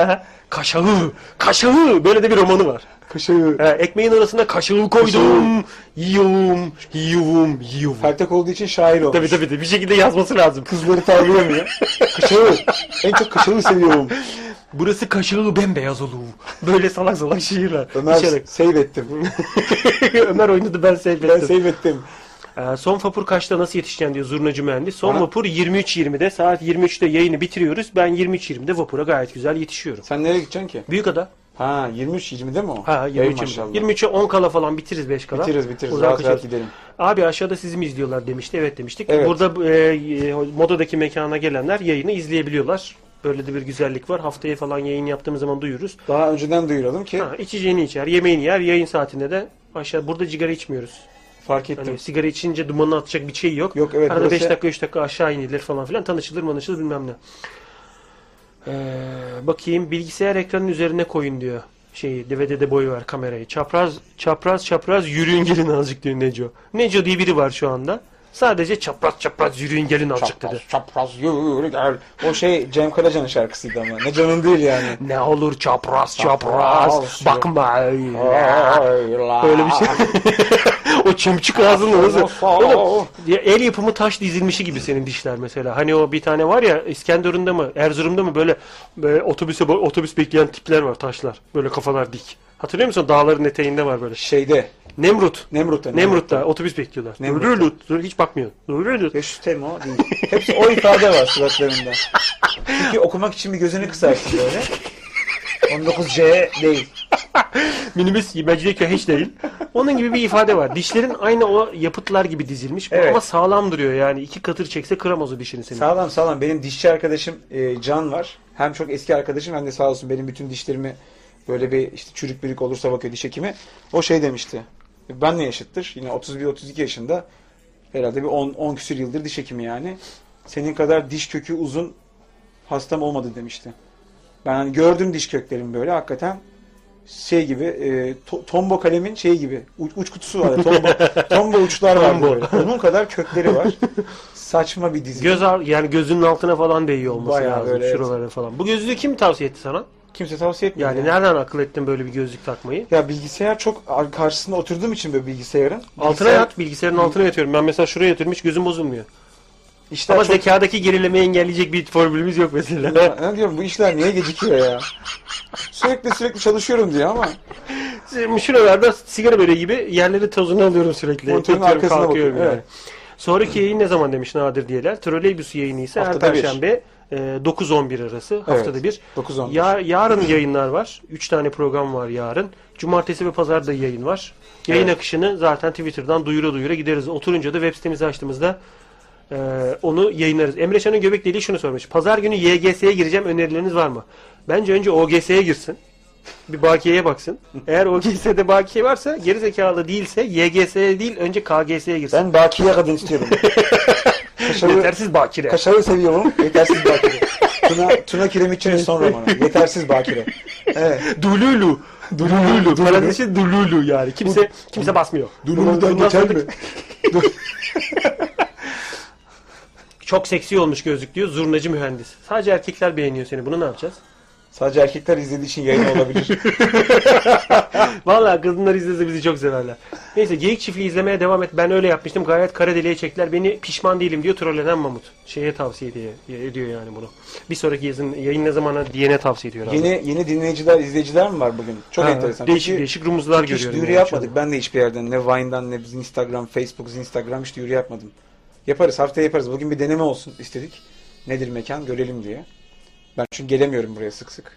Kaşağı. Kaşağı. Böyle de bir romanı var. Kaşığı. Ha, ekmeğin arasına kaşağı koydum. Yiyorum. Yiyorum. Yiyorum. Pertek olduğu için şair olmuş. Tabii tabii. tabii. Bir şekilde yazması lazım. Kızları tavlayamıyor. *laughs* Kaşığı. En çok kaşığı seviyorum. Burası kaşığı bembeyaz olur. Böyle salak salak şiirler. Ömer İçerek. save ettim. *laughs* Ömer oynadı ben seyrettim. ben save ettim. Ee, son vapur kaçta nasıl yetişeceksin diyor zurnacı mühendis. Son Bana- vapur 23.20'de saat 23'te yayını bitiriyoruz. Ben 23.20'de vapura gayet güzel yetişiyorum. Sen nereye gideceksin ki? Büyükada. Ha 23 20'de mi o? Ha Ey 23 maşallah. 23'e 10 kala falan bitiririz 5 kala. Bitiririz bitiririz. Oradan Rahat rahat gidelim. Abi aşağıda sizi mi izliyorlar demişti. Evet demiştik. Evet. Burada e, e, modadaki mekana gelenler yayını izleyebiliyorlar. Böyle de bir güzellik var. Haftaya falan yayın yaptığımız zaman duyururuz. Daha önceden duyuralım ki Ha, içeceğini içer, yemeğini yer. Yayın saatinde de aşağı burada sigara içmiyoruz. fark ettim. Hani sigara içince dumanı atacak bir şey yok. Yok, evet, Arada burası- 5 dakika 3 dakika aşağı inilir falan filan. Tanışılır manışılır bilmem ne. Ee, bakayım bilgisayar ekranının üzerine koyun diyor. Şeyi DVD'de boy ver kamerayı. Çapraz çapraz çapraz yürüyün gelin azıcık diyor Neco. Neco diye biri var şu anda. Sadece çapraz çapraz yürüyün gelin azıcık dedi. Çapraz yürü gel. O şey Cem Karaca'nın şarkısıydı ama. Ne canın değil yani. Ne olur çapraz Çapraz, çapraz bakma. Öyle bir şey. *laughs* *laughs* o çımçık ağzınla nasıl? Oğlum, ya el yapımı taş dizilmişi gibi senin dişler mesela. Hani o bir tane var ya İskenderun'da mı Erzurum'da mı böyle, böyle otobüse otobüs bekleyen tipler var taşlar. Böyle kafalar dik. Hatırlıyor musun? Dağların eteğinde var böyle. Şeyde. Nemrut. Nemrut'ta. Nemrut'ta otobüs bekliyorlar. Nemrut'ta. Nemrut. Hiç bakmıyor. Nemrut. Reşütem o değil. Hepsi o ifade var suratlarında. Çünkü okumak için bir gözünü kısarsın böyle. 19C değil. *laughs* Minibüs Mecidiyeköy hiç değil. Onun gibi bir ifade var. Dişlerin aynı o yapıtlar gibi dizilmiş. Bu Evet. Ama sağlam duruyor yani. iki katır çekse kıramaz o dişini senin. Sağlam sağlam. Benim dişçi arkadaşım e, Can var. Hem çok eski arkadaşım hem de sağ olsun benim bütün dişlerimi böyle bir işte çürük bürük olursa bakıyor diş hekimi. O şey demişti. Benle yaşıttır. Yine 31-32 yaşında. Herhalde bir 10, 10 küsür yıldır diş hekimi yani. Senin kadar diş kökü uzun hastam olmadı demişti. Ben hani gördüm diş köklerim böyle hakikaten şey gibi e, to- tombo kalemin şey gibi uç, uç kutusu var. Tombo, *laughs* tombo uçlar var böyle. Onun kadar kökleri var. Saçma bir dizi. Göz al, yani gözünün altına falan değiyor olması Bayağı lazım. böyle, evet. Şuralara falan. Bu gözlüğü kim tavsiye etti sana? Kimse tavsiye etmiyor. Yani ya. nereden akıl ettin böyle bir gözlük takmayı? Ya bilgisayar çok ar- karşısında oturduğum için böyle bilgisayarın. Altına bilgisayar- yat, bilgisayarın altına yatıyorum. Ben mesela şuraya yatıyorum hiç gözüm bozulmuyor. İşler Ama çok... zekadaki gerilemeyi engelleyecek bir formülümüz yok mesela. Ya, ne diyorum bu işler niye gecikiyor ya? Sürekli sürekli çalışıyorum diyor ama Şuralarda sigara böreği gibi yerleri tozunu alıyorum sürekli. Monitörün arkasına bakıyorum, yani. Sonraki yayın ne zaman demiş Nadir diyeler. Troleybüs yayını ise her Haftada bir. perşembe e, 9-11 arası haftada bir. 9-10. Ya, yarın yayınlar var. 3 tane program var yarın. Cumartesi ve pazar da yayın var. Yayın Evet. akışını zaten Twitter'dan duyura duyura gideriz. Oturunca da web sitemizi açtığımızda e, onu yayınlarız. Emre Şan'ın göbek deliği şunu sormuş. Pazar günü YGS'ye gireceğim önerileriniz var mı? Bence önce OGS'ye girsin. Bir bakiyeye baksın. Eğer OGS'de bakiye varsa geri zekalı değilse YGS'ye değil önce KGS'ye girsin. ben bakiye kadın istiyorum. *laughs* Kaşağı, Yetersiz bakire. kaşağı seviyorum. Yetersiz bakire. Tuna, Tuna Kiremitçi'nin son romanı. Yetersiz bakire. Evet. Dululu. Dululu. Parantezi dululu yani. Kimse kimse basmıyor. Dululu'dan geçer mi? *laughs* Çok seksi olmuş gözlük diyor. Zurnacı mühendis. Sadece erkekler beğeniyor seni. Bunu ne yapacağız? Sadece erkekler izlediği için yayın olabilir. *laughs* Vallahi kadınlar izlese bizi çok severler. Neyse Geyik Çiftliği izlemeye devam et. Ben öyle yapmıştım. Gayet kara deliğe çektiler. Beni pişman değilim diyor. Trollenen Mamut. Şeye tavsiye ediyor, ediyor yani bunu. Bir sonraki yazın yayın ne zamana diyene tavsiye ediyor. abi. yeni yeni dinleyiciler, izleyiciler mi var bugün? Çok Ha, enteresan. Değişik Çünkü değişik rumuzlar hiç görüyorum. duyuru yani yapmadık. Ben de hiçbir yerden ne Vine'dan ne biz Instagram, Facebook, Instagram hiç duyuru yapmadım. Yaparız. Haftaya yaparız. Bugün bir deneme olsun istedik. Nedir mekan görelim diye. Ben çünkü gelemiyorum buraya sık sık.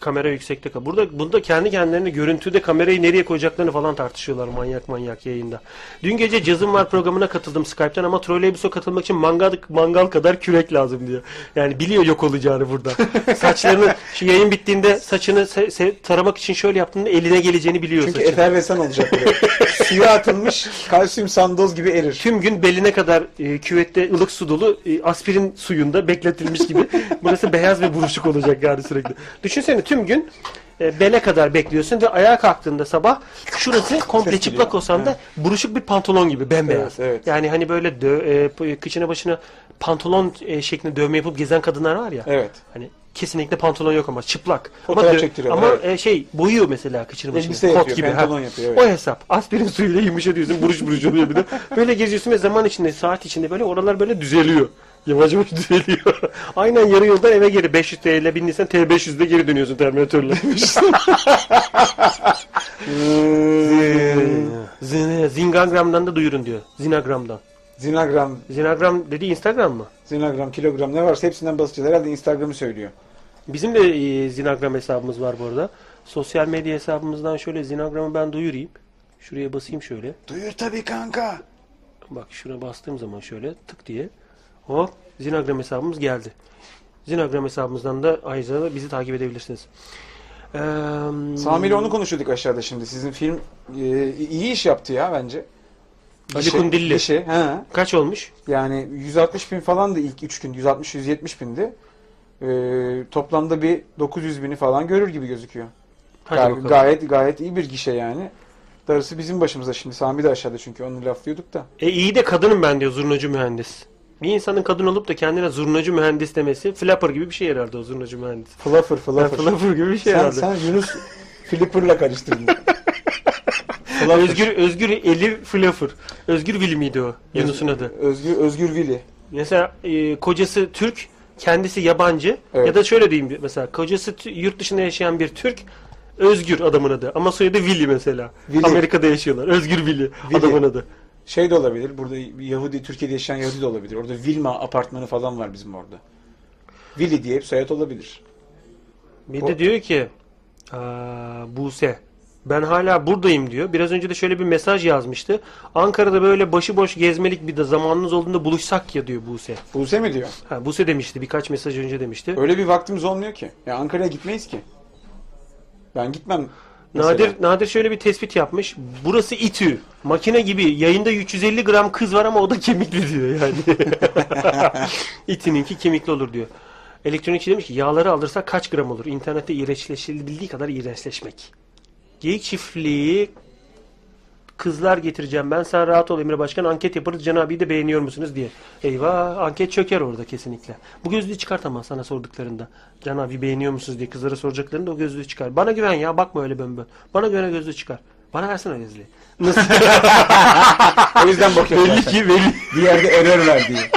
Kamera yüksekte kal. Burada bunda kendi kendilerine görüntüde kamerayı nereye koyacaklarını falan tartışıyorlar manyak manyak yayında. Dün gece Cazım Var programına katıldım Skype'tan ama Trolleybusa katılmak için mangal, mangal kadar kürek lazım diyor. Yani biliyor yok olacağını burada. *laughs* Saçlarını şu yayın bittiğinde saçını se- se- taramak için şöyle yaptığında eline geleceğini biliyor Çünkü saçın. efervesan olacak buraya. *laughs* suya atılmış kalsiyum sandoz gibi erir. Tüm gün beline kadar e, küvette ılık su dolu e, aspirin suyunda bekletilmiş gibi. Burası beyaz ve buruşuk olacak yani sürekli. Düşünsene tüm gün e, bele kadar bekliyorsun ve ayağa kalktığında sabah şurası komple çıplak olsan da buruşuk bir pantolon gibi bembeyaz. Evet, evet. Yani hani böyle dö- e, kıçına başına pantolon e, şeklinde dövme yapıp gezen kadınlar var ya. Evet. Hani kesinlikle pantolon yok ama çıplak. Fotoğraf ama çektiriyor, Ama evet. e, şey boyuyor mesela kıçını başını. Elbise Kot yapıyor, gibi. pantolon ha. yapıyor, evet. O hesap. Aspirin suyuyla yumuşatıyorsun. Buruş buruş oluyor bir de. Böyle geziyorsun ve zaman içinde, saat içinde böyle oralar böyle düzeliyor. Yavaş yavaş *laughs* düzeliyor. Aynen yarı yoldan eve geri 500 TL ile bindiysen T500'de geri dönüyorsun Terminator'la. *laughs* Zingagram'dan da duyurun diyor. Zinagram'dan. Zinagram, Zinagram dedi Instagram mı? zinagram, kilogram ne varsa hepsinden basacağız. Herhalde Instagram'ı söylüyor. Bizim de e, Zinagram hesabımız var bu arada. Sosyal medya hesabımızdan şöyle Zinagram'ı ben duyurayım. Şuraya basayım şöyle. Duyur tabii kanka. Bak şuna bastığım zaman şöyle tık diye. Hop Zinagram hesabımız geldi. Zinagram hesabımızdan da ayrıca da bizi takip edebilirsiniz. Ee, Sami ile onu konuşuyorduk aşağıda şimdi. Sizin film e, iyi iş yaptı ya bence. Ali Kundilli. Bir şey. He. Kaç olmuş? Yani 160 bin falan da ilk 3 gün. 160-170 bindi. Ee, toplamda bir 900 bini falan görür gibi gözüküyor. Hadi Gay- bakalım. gayet gayet iyi bir gişe yani. Darısı bizim başımıza şimdi. Sami de aşağıda çünkü onu laflıyorduk da. E iyi de kadınım ben diyor zurnacı mühendis. Bir insanın kadın olup da kendine zurnacı mühendis demesi flapper gibi bir şey herhalde o zurnacı mühendis. Fluffer fluffer. Flapper gibi bir şey sen, herhalde. sen Yunus Flipper'la karıştırdın. *laughs* Özgür Özgür Eli Flapper. Özgür Willy miydi o? Yunus'un adı. Özgür, Özgür Vili. Mesela e, kocası Türk, kendisi yabancı Evet. ya da şöyle diyeyim mesela kocası yurt dışında yaşayan bir Türk, Özgür adamın adı ama soyadı Willy mesela. Willy. Amerika'da yaşıyorlar. Özgür Willy, Willy. adamın adı. Şey de olabilir. Burada Yahudi, Türkiye'de yaşayan Yahudi de olabilir. Orada Vilma apartmanı falan var bizim orada. Vili diye bir soyad olabilir. Bir de diyor ki aa, Buse ben hala buradayım diyor. Biraz önce de şöyle bir mesaj yazmıştı. Ankara'da böyle başıboş gezmelik bir de zamanınız olduğunda buluşsak ya diyor Buse. Buse mi diyor? Ha, Buse demişti birkaç mesaj önce demişti. Öyle bir vaktimiz olmuyor ki. Ya Ankara'ya gitmeyiz ki. Ben gitmem. mesela. Nadir Nadir şöyle bir tespit yapmış. Burası İTÜ. Makine gibi yayında 350 gram kız var ama o da kemikli diyor yani. *laughs* İTÜ'ninki kemikli olur diyor. Elektronikçi demiş ki yağları alırsak kaç gram olur? İnternette iğrençleşebildiği kadar iğrençleşmek. Geyik çiftliği kızlar getireceğim ben sen rahat ol Emre Başkan anket yaparız Can abiyi de beğeniyor musunuz diye. Eyvah anket çöker orada kesinlikle. Bu gözlüğü çıkart ama sana sorduklarında. Can abi beğeniyor musunuz diye kızlara soracaklarında o gözlüğü çıkar. Bana güven ya bakma öyle bön bön. Bana güven o gözlüğü çıkar. Bana versene o gözlüğü. Nasıl? *laughs* O yüzden bakıyorum belli zaten. ki belli. Bir yerde error ver diye.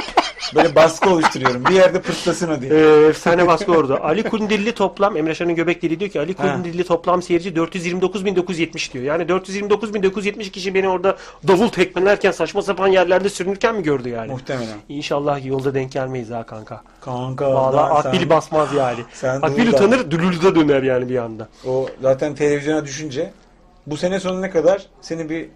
Böyle baskı oluşturuyorum. Bir yerde pırtlasın o diye. Ee, efsane baskı orada. Ali Kundilli toplam Emre Şan'ın göbek deliği diyor ki Ali. Kundilli toplam seyirci 429.970 diyor. Yani 429.970 kişi beni orada davul tekmelerken saçma sapan yerlerde sürünürken mi gördü yani? Muhtemelen. İnşallah yolda denk gelmeyiz ha kanka. Kanka. Valla akbil sen- basmaz yani. sen Akbil utanır dülülde döner yani bir anda. O zaten televizyona düşünce bu sene sonuna kadar seni bir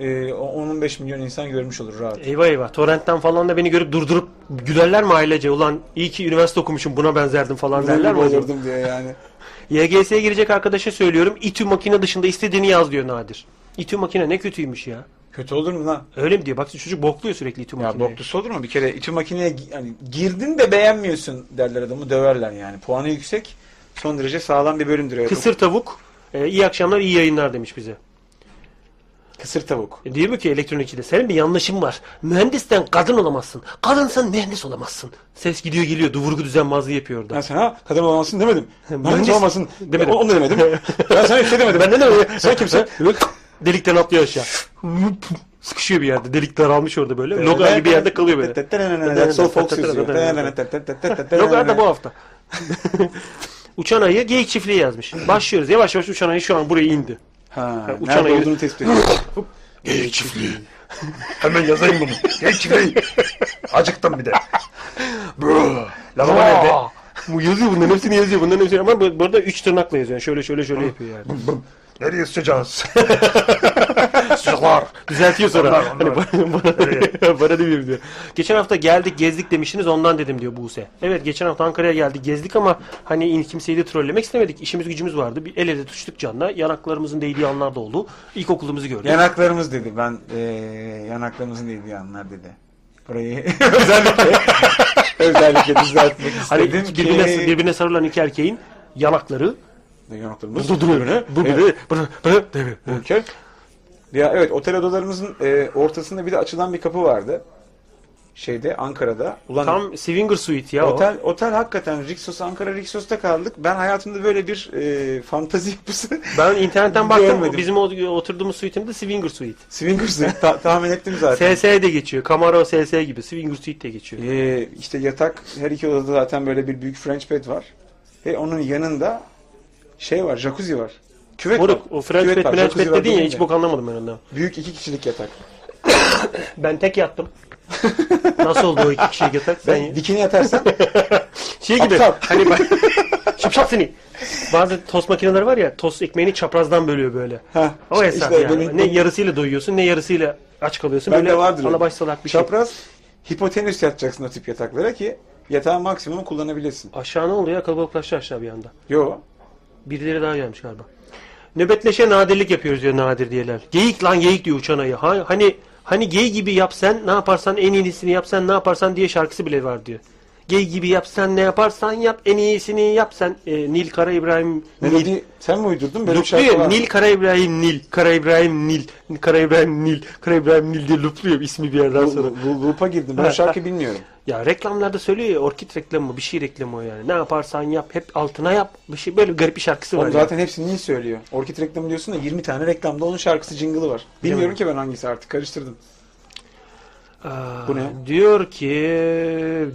e, 10-15 milyon insan görmüş olur rahat. Eyvah eyvah. Torrent'ten falan da beni görüp durdurup gülerler mi ailece? Ulan iyi ki üniversite okumuşum buna benzerdim falan derler mi? olurdum diye yani. *laughs* YGS'ye girecek arkadaşa söylüyorum. İTÜ makine dışında istediğini yaz diyor Nadir. İTÜ makine ne kötüymüş ya. Kötü olur mu lan? Öyle mi diyor? Bak çocuk bokluyor sürekli İTÜ Ya makineyi. boklusu olur mu? Bir kere İTÜ makineye yani girdin de beğenmiyorsun derler adamı döverler yani. Puanı yüksek. Son derece sağlam bir bölümdür. Kısır tavuk. E, iyi akşamlar iyi yayınlar demiş bize. Kısır tavuk. E, diyor ki elektronikçide senin bir yanlışın var. Mühendisten kadın olamazsın. Kadınsan mühendis olamazsın. Ses gidiyor geliyor. Vurgu düzenbazlığı yapıyor orada. Ben sana kadın olmasın demedim. *laughs* Mühendis- olmasın Demedim. demedim. Onu da demedim. *laughs* ben sana hiç şey demedim. Ben ne Sen kimsin? *laughs* Delikten atlıyor aşağı. Sıkışıyor bir yerde. Delik daralmış orada böyle. Logar gibi bir yerde kalıyor böyle. So folks yazıyor. Logar da bu hafta. Uçan ayı geyik çiftliği yazmış. Başlıyoruz. Yavaş yavaş uçan ayı şu an buraya indi. Ha, uçan nerede ayı- olduğunu tespit ediyor. *laughs* Geyik çiftliği. *laughs* Hemen yazayım bunu. Geyik çiftliği. Acıktım bir de. Bro. Lavabo nerede? Bu yazıyor bunların hepsini yazıyor. Bunların hepsini ama bu bu arada üç tırnakla yazıyor. Yani şöyle şöyle şöyle yapıyor yani. Nereye sıçacağız? *laughs* Sıcaklar. Düzeltiyor sonra. Onlar, Hani onlar. bana, bana, *laughs* bana demiyorum diyor. Geçen hafta geldik gezdik demiştiniz ondan dedim diyor Buse. Evet geçen hafta Ankara'ya geldik gezdik ama hani kimseyi de trollemek istemedik. İşimiz gücümüz vardı. Bir el ele tutuştuk canla. Yanaklarımızın değdiği anlar da oldu. İlkokulumuzu gördük. Yanaklarımız dedi. Ben eee yanaklarımızın değdiği anlar dedi. Burayı *laughs* özellikle özellikle düzeltmek Hani istedim ki. birbirine, birbirine sarılan iki erkeğin yanakları Yanaklarımız bu duruyor. Bu biri, bu biri, bu biri. Okey. Ya evet otel odalarımızın e, ortasında bir de açılan bir kapı vardı. Şeyde Ankara'da. Ulan Tam Swinger Suite ya o. otel otel hakikaten Rixos Ankara Rixos'ta kaldık. Ben hayatımda böyle bir e, fantazi yapısı *laughs* Ben internetten baktım. Görmedim. Bizim o, oturduğumuz suite'imde Swinger Suite. Swingers'ı ta- tahmin ettim zaten. SS de geçiyor. Camaro SS gibi. Swinger Suite de geçiyor. E, işte yatak her iki odada zaten böyle bir büyük French bed var. Ve onun yanında şey var, jacuzzi var. Küvet Moruk var. o French Küvet Bed, var, French jacuzzi Bed var dedin ya hiç bok anlamadım ben ondan. Büyük iki kişilik yatak. *laughs* Ben tek yattım. *laughs* Nasıl oldu o iki kişilik yatak? Ben Sen dikine yatarsan *laughs* şey gibi Aptal. hani bak şıpşak seni. Bazı tost makineleri var ya tost ekmeğini çaprazdan bölüyor böyle. ha, O hesap işte yani. benim- ne yarısıyla doyuyorsun ne yarısıyla aç kalıyorsun. Bende böyle vardır öyle. alabaş salak bir şey. Çapraz hipotenüs yatacaksın o tip yataklara ki yatağın maksimum kullanabilesin. Aşağı ne oluyor kalabalıklaştı aşağı bir anda. Yo. Birileri daha gelmiş galiba. Nöbetleşe nadirlik yapıyoruz diyor nadir diyeler. Geyik lan geyik diyor uçan ayı. Ha, hani hani gey gibi yapsan ne yaparsan en iyisini yapsan ne yaparsan diye şarkısı bile var diyor. Gey gibi yapsan ne yaparsan yap en iyisini yap sen. E, Nil Kara İbrahim Nil. Melodi sen mi uydurdun? Böyle bir şarkı var. Nil Kara İbrahim Nil. Kara İbrahim Nil. Kara İbrahim Nil. Kara İbrahim Nil diye lupluyor ismi bir yerden sonra. Bu, loop'a girdim. Ben şarkı bilmiyorum. Ya reklamlarda söylüyor ya orkid reklamı mı bir şey reklamı o yani. Ne yaparsan yap hep altına yap. Bir şey böyle garip bir şarkısı var. Oğlum ya. zaten hepsini Nil söylüyor. Orkid reklamı diyorsun da 20 tane reklamda onun şarkısı jingle'ı var. Bilmiyorum ki ben hangisi artık karıştırdım. Bu ne? Diyor ki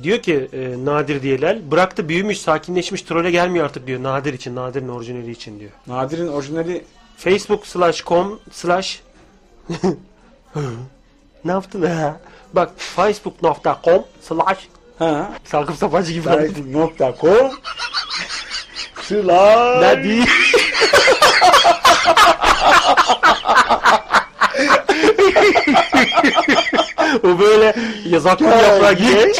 diyor ki e, Nadir Diyelal bıraktı büyümüş sakinleşmiş trole gelmiyor artık diyor Nadir için Nadir'in orijinali için diyor. Nadir'in orijinali Facebook slash com slash *laughs* ne yaptın ha? Bak facebook.com slash ha Sakıp Sapancı gibi nokta.com Sıla Nadir *laughs* O böyle yazaklı yaprağı gibi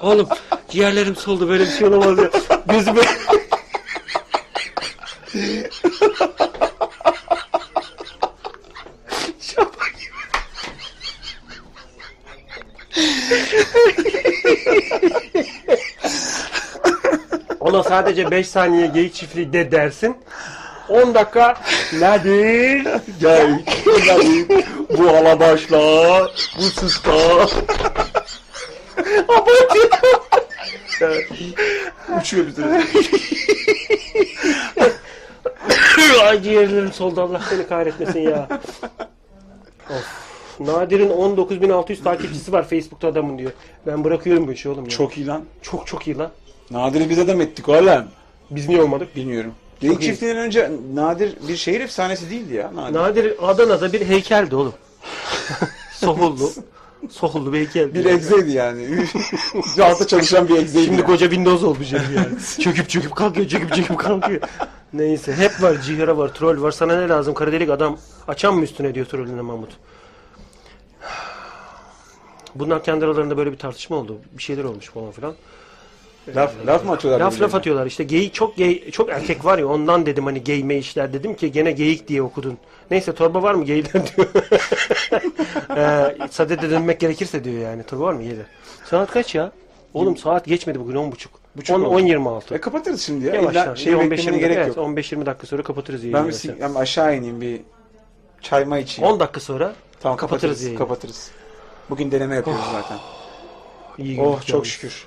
Oğlum ciğerlerim soldu böyle bir şey olamaz ya. Gözüme... Ona sadece 5 saniye geyik çiftliği de dersin. 10 dakika nedir? Gel. Nedir? Bu alabaşla, bu sıska. uçuyor bir tane. Ay ciğerlerim soldu Allah seni kahretmesin ya. of. Nadir'in 19.600 takipçisi var Facebook'ta adamın diyor. Ben bırakıyorum bu işi oğlum ya. Çok iyi lan. çok çok iyi lan. Nadir'i biz adam ettik oğlum. Biz niye olmadık? Bilmiyorum. Geyik iyi. çiftliğinden önce Nadir bir şehir efsanesi değildi ya. Nadir. Nadir Adana'da bir heykeldi oğlum. *laughs* Sohullu. Sohullu bir heykeldi. bir egzeydi yani. *laughs* Rahatla çalışan bir egzeydi. Şimdi yani. koca Windows olmuş herif yani. çöküp çöküp kalkıyor, çöküp çöküp kalkıyor. Neyse hep var, cihara var, troll var. Sana ne lazım? Kara delik adam açan mı üstüne diyor trollüne Mahmut. Bunlar kendi aralarında böyle bir tartışma oldu. Bir şeyler olmuş falan filan. Laf, laf mı atıyorlar? Laf laf atıyorlar. İşte geyik çok gay, çok erkek var ya ondan dedim hani gay me işler dedim ki gene geyik diye okudun. Neyse torba var mı geyler *laughs* diyor. ee, sadede dönmek gerekirse diyor yani. Torba var mı geyler? Saat kaç ya? Oğlum saat geçmedi bugün 10.30. Buçuk 10 oldu. 10.26. E kapatırız şimdi ya. Yavaş İlla yavaş. şey 15 beklemene 20 gerek evet, yok. 15-20 dakika sonra kapatırız yayını. Ben bir sig- ben aşağı ineyim bir çayma içeyim. 10 dakika sonra tamam kapatırız kapatırız. yayını. Kapatırız. Bugün deneme yapıyoruz zaten. iyi Oh çok yalnız. şükür.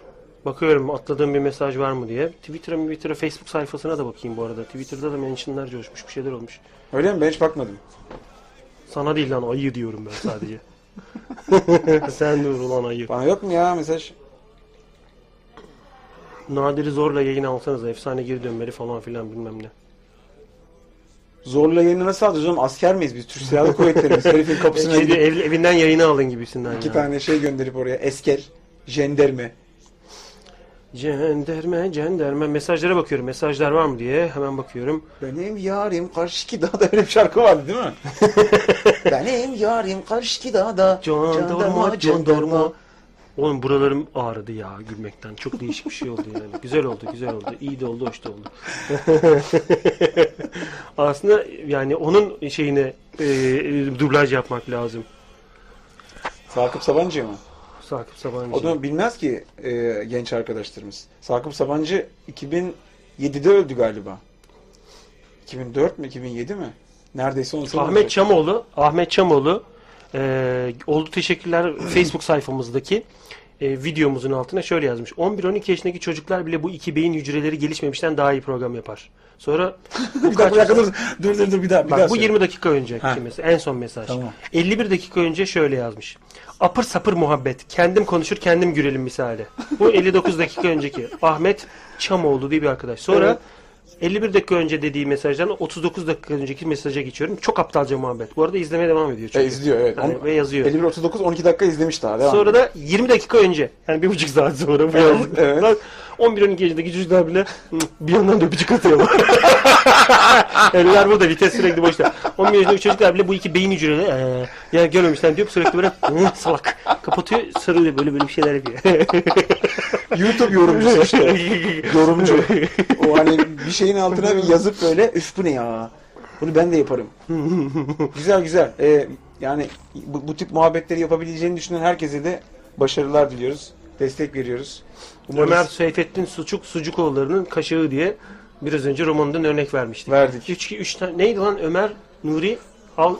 Bakıyorum atladığım bir mesaj var mı diye. Twitter'a Twitter'a Facebook sayfasına da bakayım bu arada. Twitter'da da mentionlar coşmuş bir şeyler olmuş. Öyle mi? Ben hiç bakmadım. Sana değil lan ayı diyorum ben sadece. *laughs* *laughs* Sen dur ulan ayı. Bana yok mu ya mesaj? Nadir'i zorla yayına alsanız efsane geri dönmeli falan filan bilmem ne. Zorla yayını nasıl alacağız oğlum? Asker miyiz biz? Türk Silahlı Kuvvetleri'miz. *laughs* Herifin kapısına Şeyde, gidip ev- evinden yayını alın gibisinden iki ya. tane şey gönderip oraya. Esker, jenderme. Cenderme, cenderme. Mesajlara bakıyorum. Mesajlar var mı diye. Hemen bakıyorum. Benim yarim karşıki dağda öyle bir şarkı vardı değil mi? *laughs* Benim yarim karşıki dağda. Jandarma, jandarma. Oğlum buralarım ağrıdı ya gülmekten. Çok değişik bir şey oldu yani. Güzel oldu, güzel oldu. İyi de oldu, hoş da oldu. *laughs* Aslında yani onun şeyine e, dublaj yapmak lazım. Sakıp Sabancı mı? Sakıp Sabancı. O da bilmez ki e, genç arkadaşlarımız. Sakıp Sabancı 2007'de öldü galiba. 2004 mü 2007 mi? Neredeyse 10 sene Ahmet olacak. Çamoğlu, Ahmet Çamoğlu e, oldu teşekkürler *clears throat* Facebook sayfamızdaki e, videomuzun altına şöyle yazmış. 11-12 yaşındaki çocuklar bile bu iki beyin hücreleri gelişmemişten daha iyi program yapar. Sonra *laughs* bir dakika, bir dakika dur, dur dur dur bir daha bir daha Bak bu söyle. 20 dakika önce mesela en son mesaj. Tamam. 51 dakika önce şöyle yazmış. Apır sapır muhabbet. Kendim konuşur kendim gülelim misali. Bu 59 dakika önceki. Ahmet Çamoğlu diye bir arkadaş. Sonra Evet. 51 dakika önce dediği mesajdan 39 dakika önceki mesaja geçiyorum. Çok aptalca muhabbet. Bu arada izlemeye devam ediyor. E, Çünkü. izliyor evet. Yani On- ve yazıyor. 51 39 12 dakika izlemiş daha. Devam. Sonra da 20 dakika önce yani bir buçuk saat sonra bu Evet, yazdıktan evet. 11-12 yaşındaki çocuklar bile hı, bir yandan da öpücük atıyorlar. *laughs* Eller burada vites sürekli boşta. 11 yaşındaki çocuklar bile bu iki beyin hücreleri ee, ya görmemişler diyor sürekli böyle hı, salak kapatıyor sarılıyor böyle böyle bir şeyler yapıyor. *laughs* YouTube yorumcusu işte. *laughs* Yorumcu. O hani bir şeyin altına bir yazıp böyle üf bu ne ya. Bunu ben de yaparım. *laughs* güzel güzel. Ee, yani bu, bu tip muhabbetleri yapabileceğini düşünen herkese de başarılar diliyoruz. Destek veriyoruz. Umarız Ömer Seyfettin Suçuk Sucukoğulları'nın kaşığı diye biraz önce romanından örnek vermiştik. verdik. 3 3 tane neydi lan Ömer Nuri Al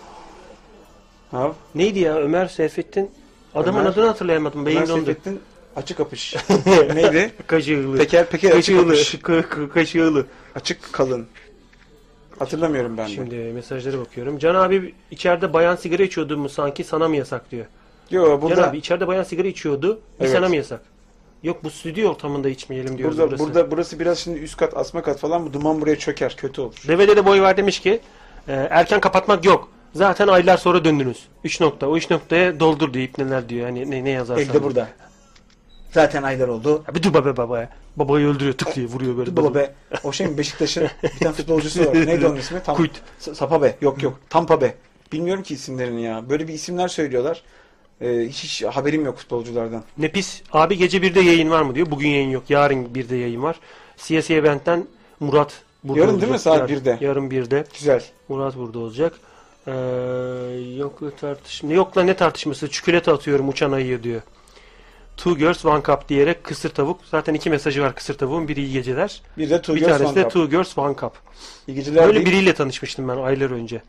Ha? neydi ya Ömer Seyfettin Adamın Ömer- adını hatırlayamadım. Beyin Ömer dondu. Seyfettin açık kapış. *laughs* Neydi? Kaşığılı. Peker peker açık Kaşığılı. kapış. Ka- ka- Kaşığılı. Açık kalın. Hatırlamıyorum ben de. Şimdi mesajlara bakıyorum. Can abi içeride bayan sigara içiyordu mu sanki sana mı yasak diyor. Yo Can burada abi içeride bayan sigara içiyordu. Bir Evet. sana mı yasak? Yok bu stüdyo ortamında içmeyelim diyoruz burada burası. burada burası biraz şimdi üst kat asma kat falan bu duman buraya çöker kötü olur. Devede de boy var demiş ki e, erken kapatmak yok. Zaten aylar sonra döndünüz. 3 nokta. O 3 noktaya doldur diyor neler diyor. Hani ne, ne yazarsan. Elde burada. Zaten aylar oldu. Ya bir dur baba babaya. Babayı öldürüyor tık diye vuruyor böyle. Baba be. O şey mi Beşiktaş'ın bir tane futbolcusu var. *laughs* Neydi onun ismi? Tam, Kuyt. S- Sapa be. Yok yok. Tampa be. Bilmiyorum ki isimlerini ya. Böyle bir isimler söylüyorlar. Ee, hiç, hiç haberim yok futbolculardan. Nepis abi gece 1'de yayın var mı diyor. Bugün yayın yok. Yarın 1'de yayın var. CSI Event'ten Murat burada Yarın değil mi saat Yarın- 1'de? Yarın 1'de. Güzel. Murat burada olacak. Ee, yok tartışma. Yok la ne tartışması? Çikolata atıyorum uçan ayıya diyor. Two Girls One Cup diyerek kısır tavuk. Zaten iki mesajı var kısır tavuğun. Biri iyi geceler. Bir de Two bir Girls tanesi One de Cup. Two Girls One Cup. İyi geceler Böyle deyip- biriyle tanışmıştım ben aylar önce.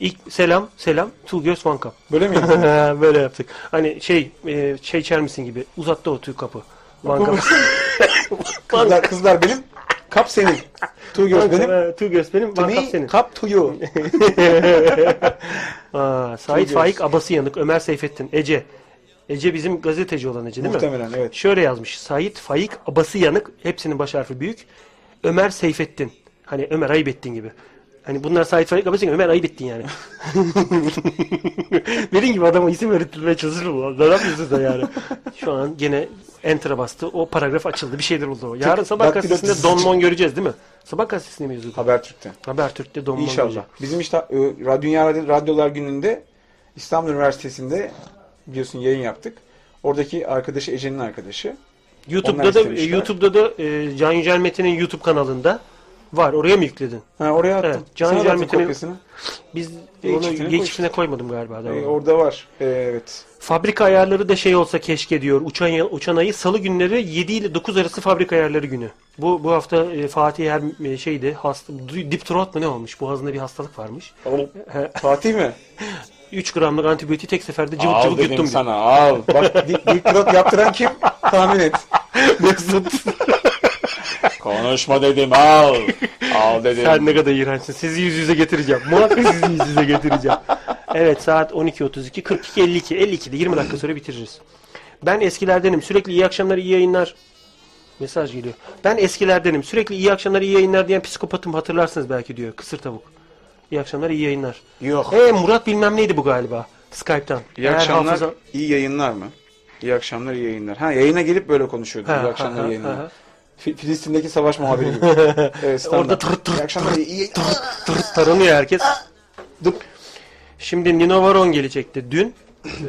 İlk selam selam Two Girls One Cup. Böyle mi? *laughs* Böyle yaptık. Hani şey e, şey içer misin gibi. Uzattı o tüy kapı. One Cup. kızlar, *laughs* kızlar benim. Kap senin. Two Girls benim. benim. Two Girls benim. To One Cup me, senin. cup to you. *laughs* Aa, Sait Faik. Abası Yanık. Ömer Seyfettin. Ece. Ece bizim gazeteci olan Ece değil mi? Muhtemelen evet. Şöyle yazmış. Sait Faik Abası Yanık. Hepsinin baş harfi büyük. Ömer Seyfettin. Hani Ömer ayıp ettin gibi. Hani bunlar Sait Faik Abası Yanık. Ömer ayıp ettin yani. *laughs* Benim gibi adama isim öğretilmeye çalışır mı? Ne yapıyorsun sen yani? Şu an gene enter'a bastı. O paragraf açıldı. Bir şeyler oldu o. Yarın sabah gazetesinde Don Mon göreceğiz değil mi? Sabah gazetesinde mi yazıyordu? Habertürk'te. Habertürk'te Don Mon İnşallah. göreceğiz. Bizim işte e, Dünya Radyo- Radyolar Günü'nde İstanbul Üniversitesi'nde biliyorsun yayın yaptık. Oradaki arkadaşı Ece'nin arkadaşı. Onlar YouTube'da da istemişler. YouTube'da da e, Can Yücel Metin'in YouTube kanalında var. Oraya mı yükledin? Ha, oraya attım. Evet, Can Sana da Yücel attım Metin'in- kopyasını. Biz Geyik onu çiftine çiftine koymadım galiba. da. E, orada var. E, evet. Fabrika ayarları da şey olsa keşke diyor. Uçan, uçan ayı salı günleri 7 ile 9 arası fabrika ayarları günü. Bu bu hafta e, Fatih her e, şeydi hasta dip throat mu ne olmuş? Boğazında bir hastalık varmış. Fatih mi? *laughs* 3 gramlık antibiyotiği tek seferde cıvık al cıvık dedim yuttum. sana al. *laughs* Bak dik dik trot yaptıran kim? Tahmin et. *laughs* Mesut. Konuşma dedim al. Al dedim. Sen ne kadar iğrençsin. Sizi yüz yüze getireceğim. Muhakkak sizi yüz yüze getireceğim. Evet saat 12.32. 42 52. 52'de 20 dakika sonra bitiririz. Ben eskilerdenim. Sürekli iyi akşamlar, iyi yayınlar. Mesaj geliyor. Ben eskilerdenim. Sürekli iyi akşamlar, iyi yayınlar diyen psikopatım hatırlarsınız belki diyor. Kısır tavuk. İyi akşamlar, iyi yayınlar. Yok. Ee Murat bilmem neydi bu galiba. Skype'tan. İyi Eğer akşamlar, hafıza- iyi yayınlar mı? İyi akşamlar, iyi yayınlar. Ha yayına gelip böyle konuşuyordu. Ha, iyi ha, akşamlar, ha, iyi yayınlar. ha. Fi- Filistin'deki savaş muhabiri gibi. evet, standart. Orada İyi akşamlar, iyi, iyi. tırt taranıyor herkes. Dıp. Şimdi Nino Varon gelecekti dün.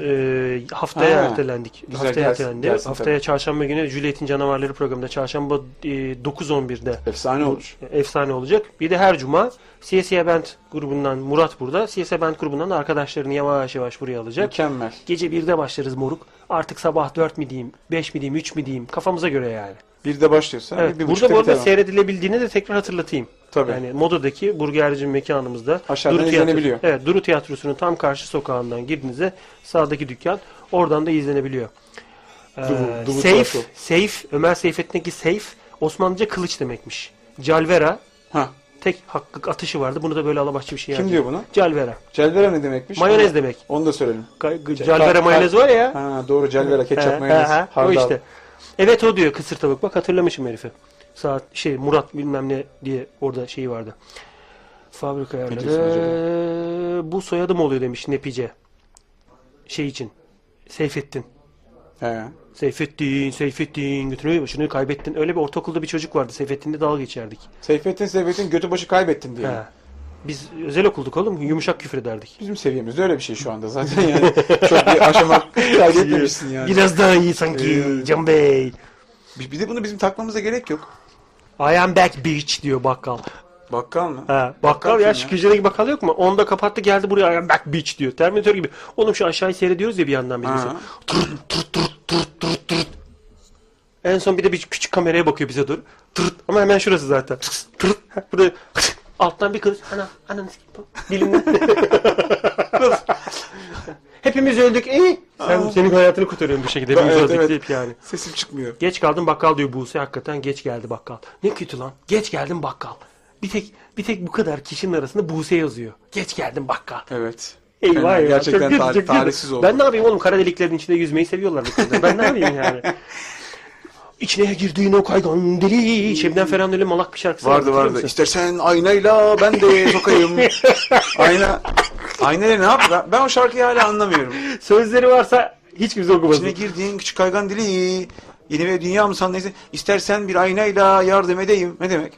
Ee, haftaya Ha, ertelendik. güzel, haftaya gelsin, ertelendi. gelsin haftaya çarşamba günü Juliet'in Canavarları programında çarşamba e, 9.11'de Efsane olur. efsane olacak. Bir de her cuma CSI Band grubundan Murat burada. CSI Band grubundan da arkadaşlarını yavaş yavaş buraya alacak. Mükemmel. Gece 1'de başlarız moruk. Artık sabah 4 mi diyeyim, 5 mi diyeyim, 3 mi diyeyim kafamıza göre yani. Bir de başlıyorsa Evet, bir, bir burada bu arada seyredilebildiğini de tekrar hatırlatayım. Tabii. Yani Moda'daki burgerci mekanımızda Aşağıdan Duru izlenebiliyor. Tiyatro- Evet, Duru Tiyatrosu'nun tam karşı sokağından girdiğinizde sağdaki dükkan oradan da izlenebiliyor. Ee, Duru- Duru Seyf. Seyf, Ömer Seyfettin'deki Seyf Osmanlıca kılıç demekmiş. Calvera Ha, tek hakkı atışı vardı. Bunu da böyle alabaşçı bir şey kim diyor bunu? Calvera. Celvera ne demekmiş? Mayonez Onu- demek. Onu da söyleyelim. Calvera mayonez var ya. Ha doğru Celvera, He, ketçap, he, mayonez, he. O hardal. işte. Evet o diyor kısır tavuk. Bak hatırlamışım herifi. Saat şey Murat bilmem ne diye orada şeyi vardı. Fabrika ayarları. Bu soyadım oluyor demiş Nepice. Şey için. Seyfettin. He. Seyfettin, Seyfettin götürüyor başını kaybettin. Öyle bir ortaokulda bir çocuk vardı. Seyfettin'le dalga geçerdik. Seyfettin Seyfettin götü başı kaybettin diye. He. Biz özel okulduk oğlum. Yumuşak küfür ederdik. Bizim seviyemizde öyle bir şey şu anda zaten yani. *laughs* Çok bir aşama kaydetmemişsin yani. Biraz daha iyi sanki Ee, Can Bey. Bir de bunu bizim takmamıza gerek yok. I am back bitch diyor bakkal. Bakkal mı? Ha, bakkal kim ya şu köşedeki bakkal yok mu? Onu da kapattı geldi buraya I am back bitch diyor. Terminator gibi. Oğlum şu aşağıyı seyrediyoruz ya bir yandan biz. Mesela. En son bir de bir küçük kameraya bakıyor bize dur. Tırt ama hemen şurası zaten. Tırt. Burada alttan bir kılıç. Ana ananı sikeyim. Dilimden. *laughs* *laughs* Hepimiz öldük. İyi. Sen senin hayatını kurtarıyorsun bu şekilde. Hepimiz Evet, öldük evet. deyip yani. Sesim çıkmıyor. Geç kaldım bakkal diyor Buse hakikaten geç geldi bakkal. Ne kötü lan. Geç geldim bakkal. Bir tek bir tek bu kadar kişinin arasında Buse yazıyor. Geç geldim bakkal. Evet. Eyvah Fena, eyvah. Gerçekten Çok kötü, tar- çok kötü. talihsiz oldu. Ben ne yapayım oğlum kara deliklerin içinde yüzmeyi seviyorlar bu kızlar. Ben ne yapayım yani? *laughs* İçine girdiğin o kaygan deli. Şebnem öyle malak bir şarkısı Vardı vardı. musun? İstersen aynayla ben de *laughs* sokayım. Ayna. Aynayla ne yap? Ben, ben o şarkıyı hala anlamıyorum. Sözleri varsa hiç kimse okumasın. İçine girdiğin küçük kaygan dili. Yeni bir dünya mı sandın? İstersen bir aynayla yardım edeyim. Ne demek?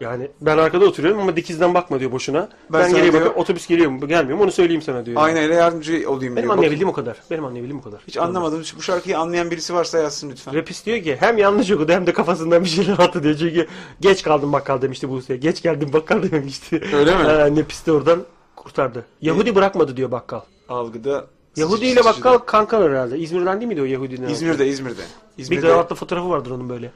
Yani ben arkada oturuyorum ama dikizden bakma diyor boşuna. Ben Ben, geriye bakıp otobüs geliyor mu gelmiyor mu onu söyleyeyim sana diyor. Aynayla yardımcı olayım Benim diyor. anlayabildiğim o kadar. Benim anlayabildiğim o kadar. Hiç anlamadım. Bu şarkıyı anlayan birisi varsa yazsın lütfen. Rapist diyor ki hem yanlış okudu hem de kafasından bir şeyler attı diyor. Çünkü geç kaldım bakkal demişti Buse. Geç geldim bakkal dememişti. Öyle mi? Ha, *laughs* Nepis de oradan kurtardı. Yahudi bırakmadı diyor bakkal. Algıda. Yahudi ile bakkal kankalar herhalde. İzmir'den değil miydi o Yahudinin? İzmir'de, İzmir'de. Bir İzmir'de. kravatlı fotoğrafı vardır onun böyle.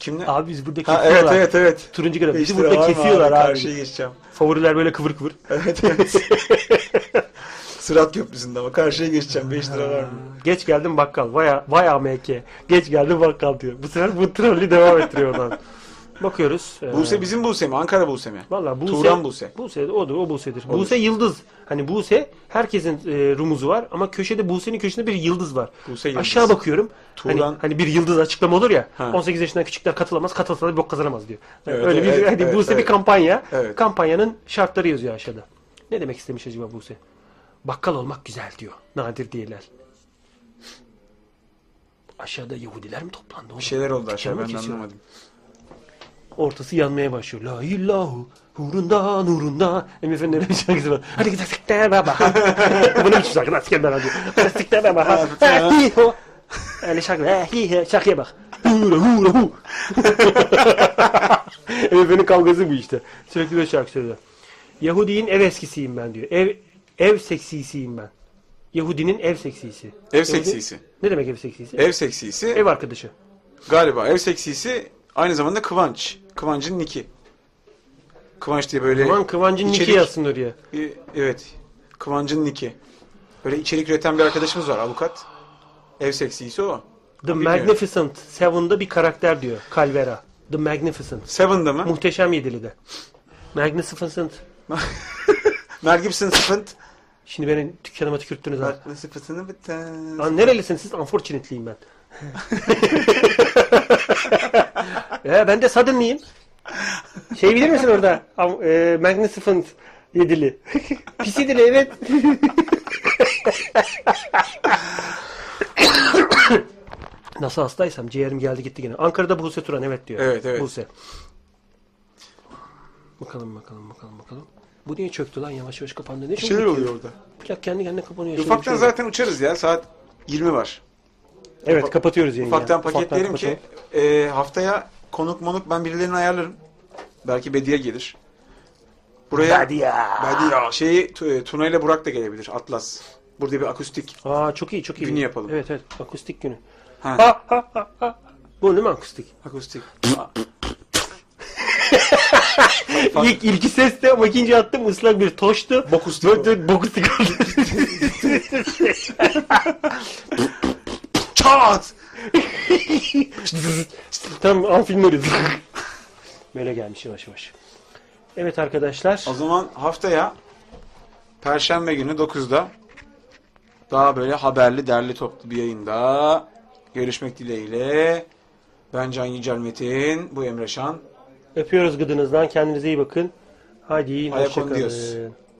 Kimle? Abi biz burada Ha, kesiyorlar. evet evet evet. Turuncu. Bizi İşte burada kesiyorlar abi. Karşıya geçeceğim. Favoriler böyle kıvır kıvır. Evet evet. *laughs* Sırat köprüsünde ama karşıya geçeceğim. 5 lira var mı? Geç geldim bakkal. Vay, vay AMK. Geç geldim bakkal diyor. Bu sefer bu trollü devam ettiriyor oradan. Bakıyoruz. Ee, Buse bizim Buse mi? Ankara Buse mi? Valla Buse, Turan Buse. Buse odur, o Buse'dir. Odur. Buse yıldız. Hani Buse herkesin e, rumuzu var ama köşede Buse'nin köşesinde bir yıldız var. Buse yıldız. Aşağı bakıyorum. Hani, Turan- hani bir yıldız açıklama olur ya. Ha. 18 yaşından küçükler katılamaz, katılsa da bir bok kazanamaz diyor. Evet, Öyle bir evet, hani evet, Buse bir evet. kampanya. Evet. Kampanyanın şartları yazıyor aşağıda. Ne demek istemiş acaba Buse? Bakkal olmak güzel diyor. Nadir diyeler. Aşağıda Yahudiler mi toplandı? oğlum? Bir şeyler oldu aşağı Dükkanı mı ben de anlamadım. Ortası yanmaya başlıyor. La illahu hurunda nurunda. Emre Efendi'nin bir şarkısı var. Hadi gidelim siktir baba. Bu ne biçim şarkı lan siktir baba. Hadi siktir baba. Hi, ho. Öyle şarkı. Hi, hi. Şarkıya bak. Hura hura hu. *laughs* Emre Efendi'nin kavgası bu işte. Sürekli böyle şarkı söylüyor. Yahudinin ev eskisiyim ben diyor. Ev ev seksisiyim ben. Yahudinin ev seksisi. Ev seksisi. Ne demek ev seksisi? Ev seksisi. Ev arkadaşı. Galiba ev seksisi aynı zamanda Kıvanç. Kıvanç'ın niki. Kıvanç diye böyle Aman Kıvancın Niki içerik- yazsın oraya. E, Evet. Kıvanç'ın niki. Böyle içerik üreten bir arkadaşımız var avukat. Ev seksisi o. The Bilmiyorum. Magnificent Seven'da bir karakter diyor Calvera. The Magnificent. Seven'da mı? Muhteşem Yedili'de. Magnificent. *laughs* Mergibson Sıfınt. Şimdi beni dükkanıma tükürttünüz ha. Sıfıntını biten. Lan nerelisiniz siz? Unfortunately'yim ben. *laughs* ya ben de Suddenly'yim. Şey bilir misin orada? E, Magnificent Yedili. Pis yedili evet. Nasıl hastaysam ciğerim geldi gitti gene. Ankara'da Buse Turan evet diyor. Evet, evet. Buse. Bakalım bakalım bakalım bakalım. Bu niye çöktü lan yavaş yavaş kapandı? Ne Bir şeyler oluyor orada. Plak kendi kendine kapanıyor. Ufaktan şey zaten uçarız ya. Saat 20 var. Evet kapatıyoruz yayını. Ufaktan ya. paketleyelim ki e, haftaya konuk monuk ben birilerini ayarlarım. Belki Bediye gelir. Buraya Bediye. Bediye. Şeyi e, Tuna ile Burak da gelebilir. Atlas. Burada bir akustik. Aa çok iyi çok iyi. Günü yapalım. Evet evet akustik günü. Ha, Ha ha ha ha. Bu değil mi akustik? akustik. *laughs* İlk ilki sesti ama ikinci attım ıslak bir toştu. Bokustik. Bokustik oldu. *laughs* *laughs* Çat! Tam an film arıyordu. Böyle gelmiş yavaş yavaş. Evet arkadaşlar. O zaman haftaya Perşembe günü 9'da daha böyle haberli, derli toplu bir yayında görüşmek dileğiyle. Ben Can Yücel Metin, bu Emre Şan. Öpüyoruz gıdınızdan. Kendinize iyi bakın. Hadi hoşçakalın.